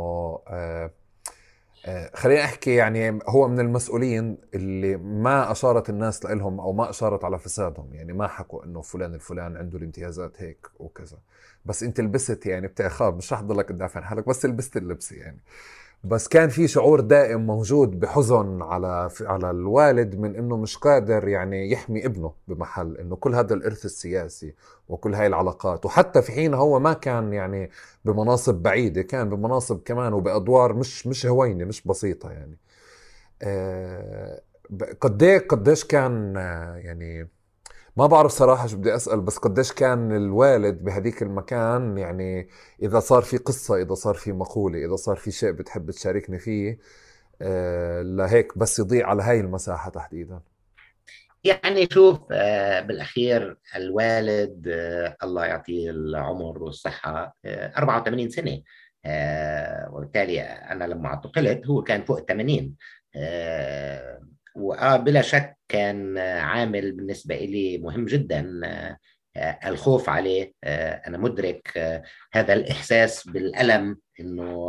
S2: خليني أحكي يعني هو من المسؤولين اللي ما أشارت الناس لهم أو ما أشارت على فسادهم. يعني ما حكوا إنه فلان الفلان عنده الامتيازات هيك وكذا. بس أنت لبست يعني بتاخاب مش رح ضلك تدافع عن حالك بس لبست اللبسه يعني. بس كان في شعور دائم موجود بحزن على على الوالد من إنه مش قادر يعني يحمي ابنه بمحل إنه كل هذا الإرث السياسي وكل هاي العلاقات. وحتى في حين هو ما كان يعني بمناصب بعيدة كان بمناصب كمان وبأدوار مش مش هوينة مش بسيطة يعني. آه قديه قديش كان يعني ما بعرف صراحة شو بدي أسأل بس قديش كان الوالد بهديك المكان؟ يعني إذا صار في قصة إذا صار في مقولة إذا صار في شيء بتحب تشاركني فيه آه لهيك بس يضيع على هاي المساحة تحديدا.
S1: يعني شوف آه بالأخير الوالد آه الله يعطيه العمر والصحة 84 سنة. وبالتالي أنا لما اعتقلت هو كان فوق 80 وبلا شك كان عامل بالنسبة لي مهم جدا الخوف عليه. أنا مدرك هذا الإحساس بالألم أنه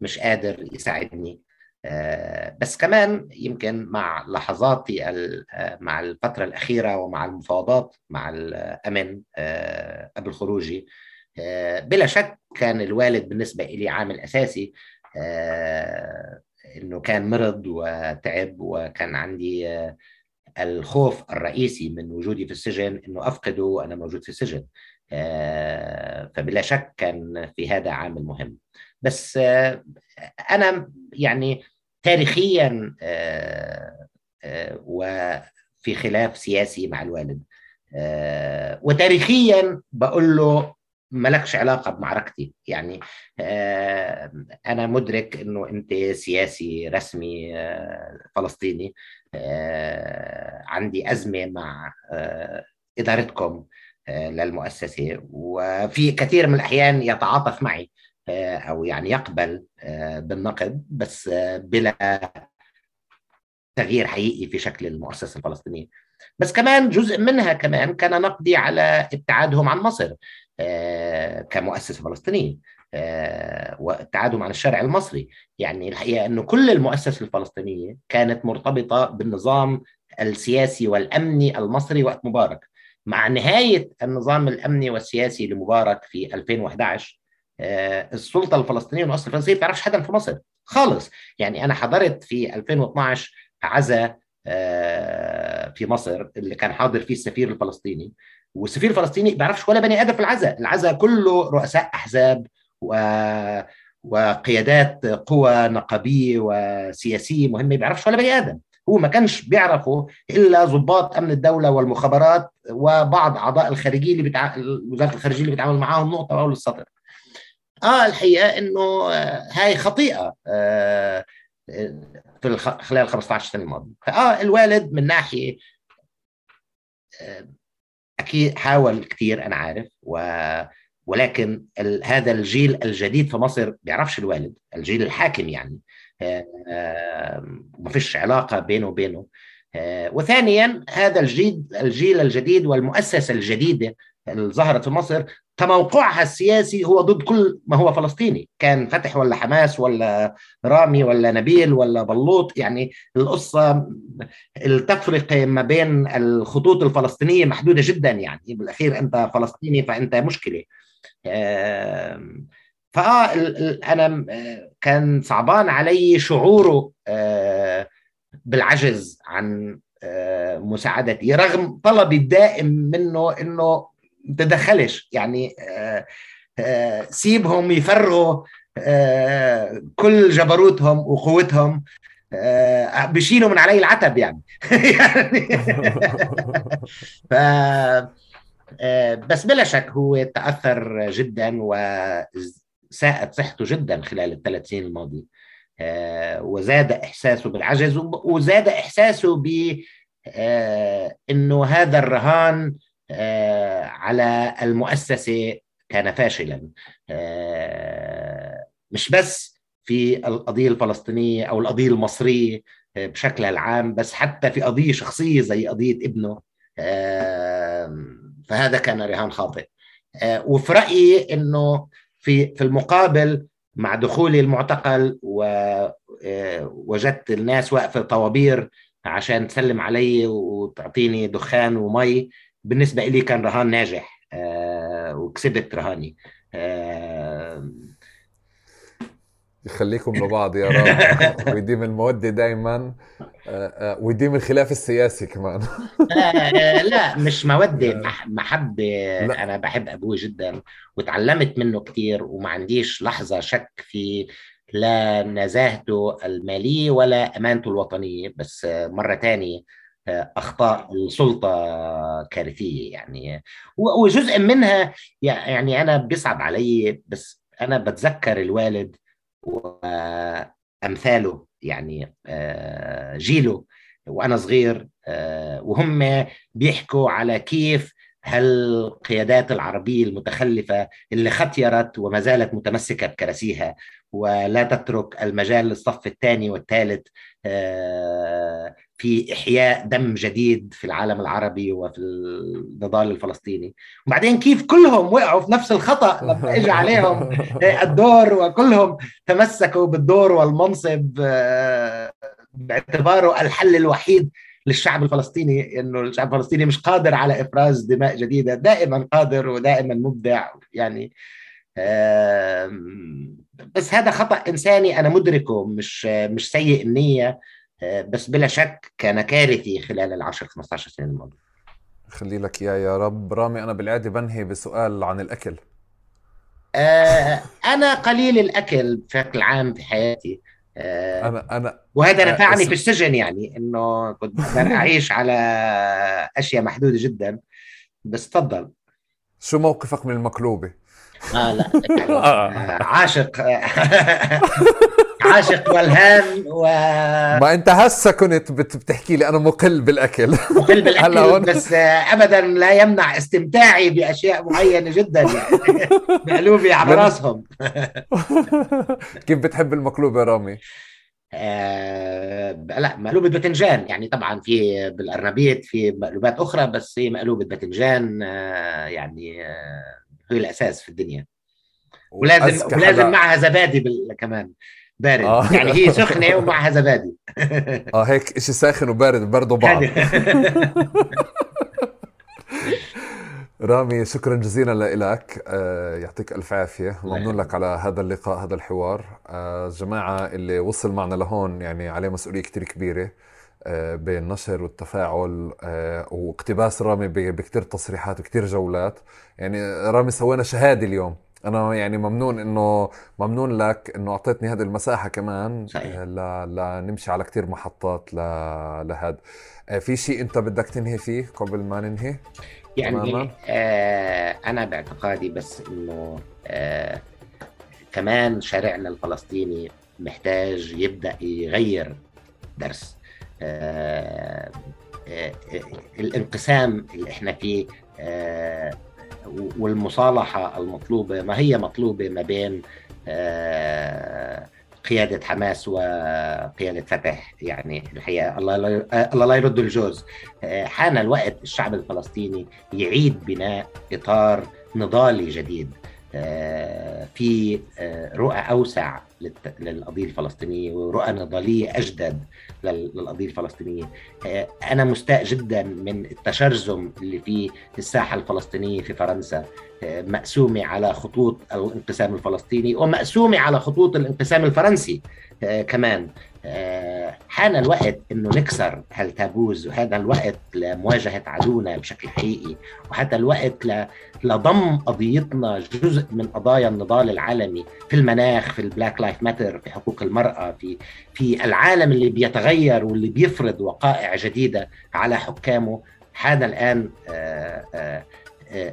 S1: مش قادر يساعدني. بس كمان يمكن مع لحظاتي مع الفترة الأخيرة ومع المفاوضات مع الأمن قبل خروجي بلا شك كان الوالد بالنسبة لي عامل أساسي. إنه كان مرض وتعب وكان عندي الخوف الرئيسي من وجودي في السجن إنه أفقده وأنا موجود في السجن. فبلا شك كان في هذا عامل مهم. بس أنا يعني تاريخيا وفي خلاف سياسي مع الوالد. وتاريخيا بقول له ملكش علاقة بمعركتي. يعني أنا مدرك أنه أنت سياسي رسمي فلسطيني. عندي أزمة مع إدارتكم للمؤسسة. وفي كثير من الأحيان يتعاطف معي أو يعني يقبل بالنقد بس بلا تغيير حقيقي في شكل المؤسسة الفلسطينية. بس كمان جزء منها كمان كان نقدي على ابتعادهم عن مصر كمؤسسة فلسطينية. وابتعادهم عن الشارع المصري. يعني الحقيقة إنه كل المؤسسة الفلسطينية كانت مرتبطة بالنظام السياسي والأمني المصري وقت مبارك. مع نهاية النظام الأمني والسياسي لمبارك في 2011 السلطة الفلسطينية والمؤسسة الفلسطينية ما بتعرفش حدا في مصر خالص. يعني أنا حضرت في 2012 عزاء في مصر اللي كان حاضر فيه السفير الفلسطيني. والسفير الفلسطيني ما بيعرفش ولا بني آدم في العزاء العزاء كله رؤساء أحزاب و... وقيادات قوى نقابية وسياسية مهمة بيعرفش ولا بني آدم. هو ما كانش بيعرفه إلا ضباط أمن الدولة والمخابرات وبعض أعضاء الخارجية اللي بتع... وزاره الخارجية اللي بيتعامل معاهم نقطة اول السطر. آه الحقيقة إنه هاي خطيئة آه في الخ... خلال 15 سنة الماضية. فاه الوالد من ناحية آه أكيد حاول كثير أنا عارف و ولكن. هذا الجيل الجديد في مصر بيعرفش الوالد الجيل الحاكم يعني. ما فيش علاقة بينه وبينه. وثانيا هذا الجيل الجيل الجديد والمؤسسة الجديدة اللي ظهرت في مصر تموقعها السياسي هو ضد كل ما هو فلسطيني. كان فتح ولا حماس ولا رامي ولا نبيل ولا بلوط يعني القصة التفرقة ما بين الخطوط الفلسطينية محدودة جدا يعني. بالأخير أنت فلسطيني فأنت مشكلة. فآه أنا كان صعبان علي شعوره بالعجز عن مساعدتي رغم طلبي الدائم منه إنه تدخلش يعني سيبهم يفرغوا كل جبروتهم وقوتهم بشيلوا من علي العتب يعني, يعني. ف بس بلا شك هو تأثر جدا وساءت صحته جدا خلال الثلاث سنين الماضية. وزاد إحساسه بالعجز وزاد إحساسه ب إنه هذا الرهان على المؤسسة كان فاشلا. مش بس في القضية الفلسطينية أو القضية المصرية بشكلها العام بس حتى في قضية شخصية زي قضية ابنه. فهذا كان رهان خاطئ. وفي رأيي إنه في في المقابل مع دخولي المعتقل ووجدت الناس واقفة طوابير عشان تسلم علي وتعطيني دخان ومي بالنسبة لي كان رهان ناجح وكسبت رهاني.
S2: يخليكم لبعض يا رب. ويديم المودة دايما ويديم الخلاف السياسي كمان.
S1: لا, لا مش مودة محبة لا. أنا بحب أبوي جدا وتعلمت منه كتير وما عنديش لحظة شك في لا نزاهته المالية ولا أمانته الوطنية. بس مرة تانية أخطاء السلطة كارثية يعني. وجزء منها يعني أنا بيصعب علي بس أنا بتذكر الوالد وأمثاله. يعني جيله وأنا صغير وهم بيحكوا على كيف هالقيادات العربية المتخلفة اللي ختيرت وما زالت متمسكة بكراسيها ولا تترك المجال للصف الثاني والثالث في إحياء دم جديد في العالم العربي وفي النضال الفلسطيني. وبعدين كيف كلهم وقعوا في نفس الخطأ لما اجى عليهم الدور وكلهم تمسكوا بالدور والمنصب باعتباره الحل الوحيد للشعب الفلسطيني إنه الشعب الفلسطيني مش قادر على إفراز دماء جديدة دائما قادر ودائما مبدع يعني بس هذا خطأ إنساني أنا مدركه مش مش سيء النية. بس بلا شك كان كارثي خلال العشر 15 سنه الماضية.
S2: خلي لك إياه يا رب. رامي أنا بالعادة بنهي بسؤال عن الأكل.
S1: آه أنا قليل الأكل بشكل عام في حياتي. آه
S2: أنا أنا
S1: وهذا نفعني آه في السجن يعني إنه كنت أعيش على أشياء محدودة جدا. بس تفضل.
S2: شو موقفك من المقلوبة؟
S1: آه لا عاشق. عاشق والهان و
S2: ما انت هسه كنت بتحكي لي أنا مقل بالاكل.
S1: مقل بالأكل بس ابدا لا يمنع استمتاعي باشياء معينة جدا يعني. مقلوبي على راسهم.
S2: كيف بتحب المقلوبة رامي؟
S1: آه لا مقلوبة باذنجان. يعني طبعا في بالأرنبيط في مقلوبات أخرى بس هي مقلوبة باذنجان آه يعني آه هي الأساس في الدنيا. ولازم ولازم. معها زبادي بال... كمان. بارد. آه. يعني هي سخنة ومعها زبادي
S2: آه هيك شيء ساخن وبارد برضه بعض رامي شكرا جزيلا لك آه يعطيك ألف عافية. ممنون لك على هذا اللقاء هذا الحوار. آه الجماعه اللي وصل معنا لهون يعني عليه مسؤولية كتير كبيرة. آه بالنشر والتفاعل آه واقتباس رامي بكتير تصريحات وكتير جولات. يعني رامي سوينا شهادة اليوم. أنا يعني ممنون إنه ممنون لك إنه أعطيتني هذه المساحة كمان صحيح. آه، لنمشي على كتير محطات لهذا آه، في شيء أنت بدك تنهي فيه قبل ما ننهي؟
S1: يعني آه أنا باعتقادي بس إنه آه كمان شارعنا الفلسطيني محتاج يبدأ يغير درس. آه آه الانقسام اللي إحنا فيه آه والمصالحة المطلوبة ما هي مطلوبة ما بين آه قيادة حماس وقيادة فتح؟ يعني الحقيقة الله لا لا يرد الجوز. آه، حان الوقت الشعب الفلسطيني يعيد بناء إطار نضالي جديد. آه، في آه، رؤى أوسع للقضية الفلسطينية ورؤى نضالية أجدد للقضية الفلسطينية. أنا مستاء جدا من التشرذم اللي في الساحة الفلسطينية في فرنسا. مقسومة على خطوط الانقسام الفلسطيني ومقسومة على خطوط الانقسام الفرنسي آه، كمان. آه، حان الوقت إنه نكسر هال taboos وهذا الوقت لمواجهة عدونا بشكل حقيقي وهذا الوقت لضم قضيتنا جزء من قضايا النضال العالمي في المناخ في ال Black Lives Matter في حقوق المرأة في في العالم اللي بيتغير واللي بيفرض وقائع جديدة على حكامه. حان الآن آه،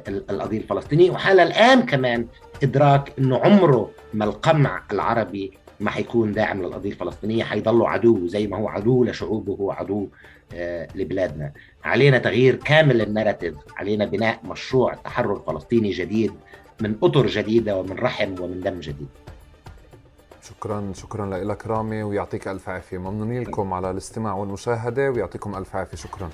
S1: القضية الفلسطينية وحال الآن كمان إدراك إنه عمره ما القمع العربي ما حيكون داعم للقضية الفلسطينية حيضلوا عدو زي ما هو عدو لشعوبه هو عدو آه، لبلادنا. علينا تغيير كامل الناراتيف علينا بناء مشروع تحرر فلسطيني جديد من أطر جديدة ومن رحم ومن دم جديد.
S2: شكرا شكرا لك رامي ويعطيك ألف عافية. ممنونين لكم على الاستماع والمشاهدة ويعطيكم ألف عافية. شكرا.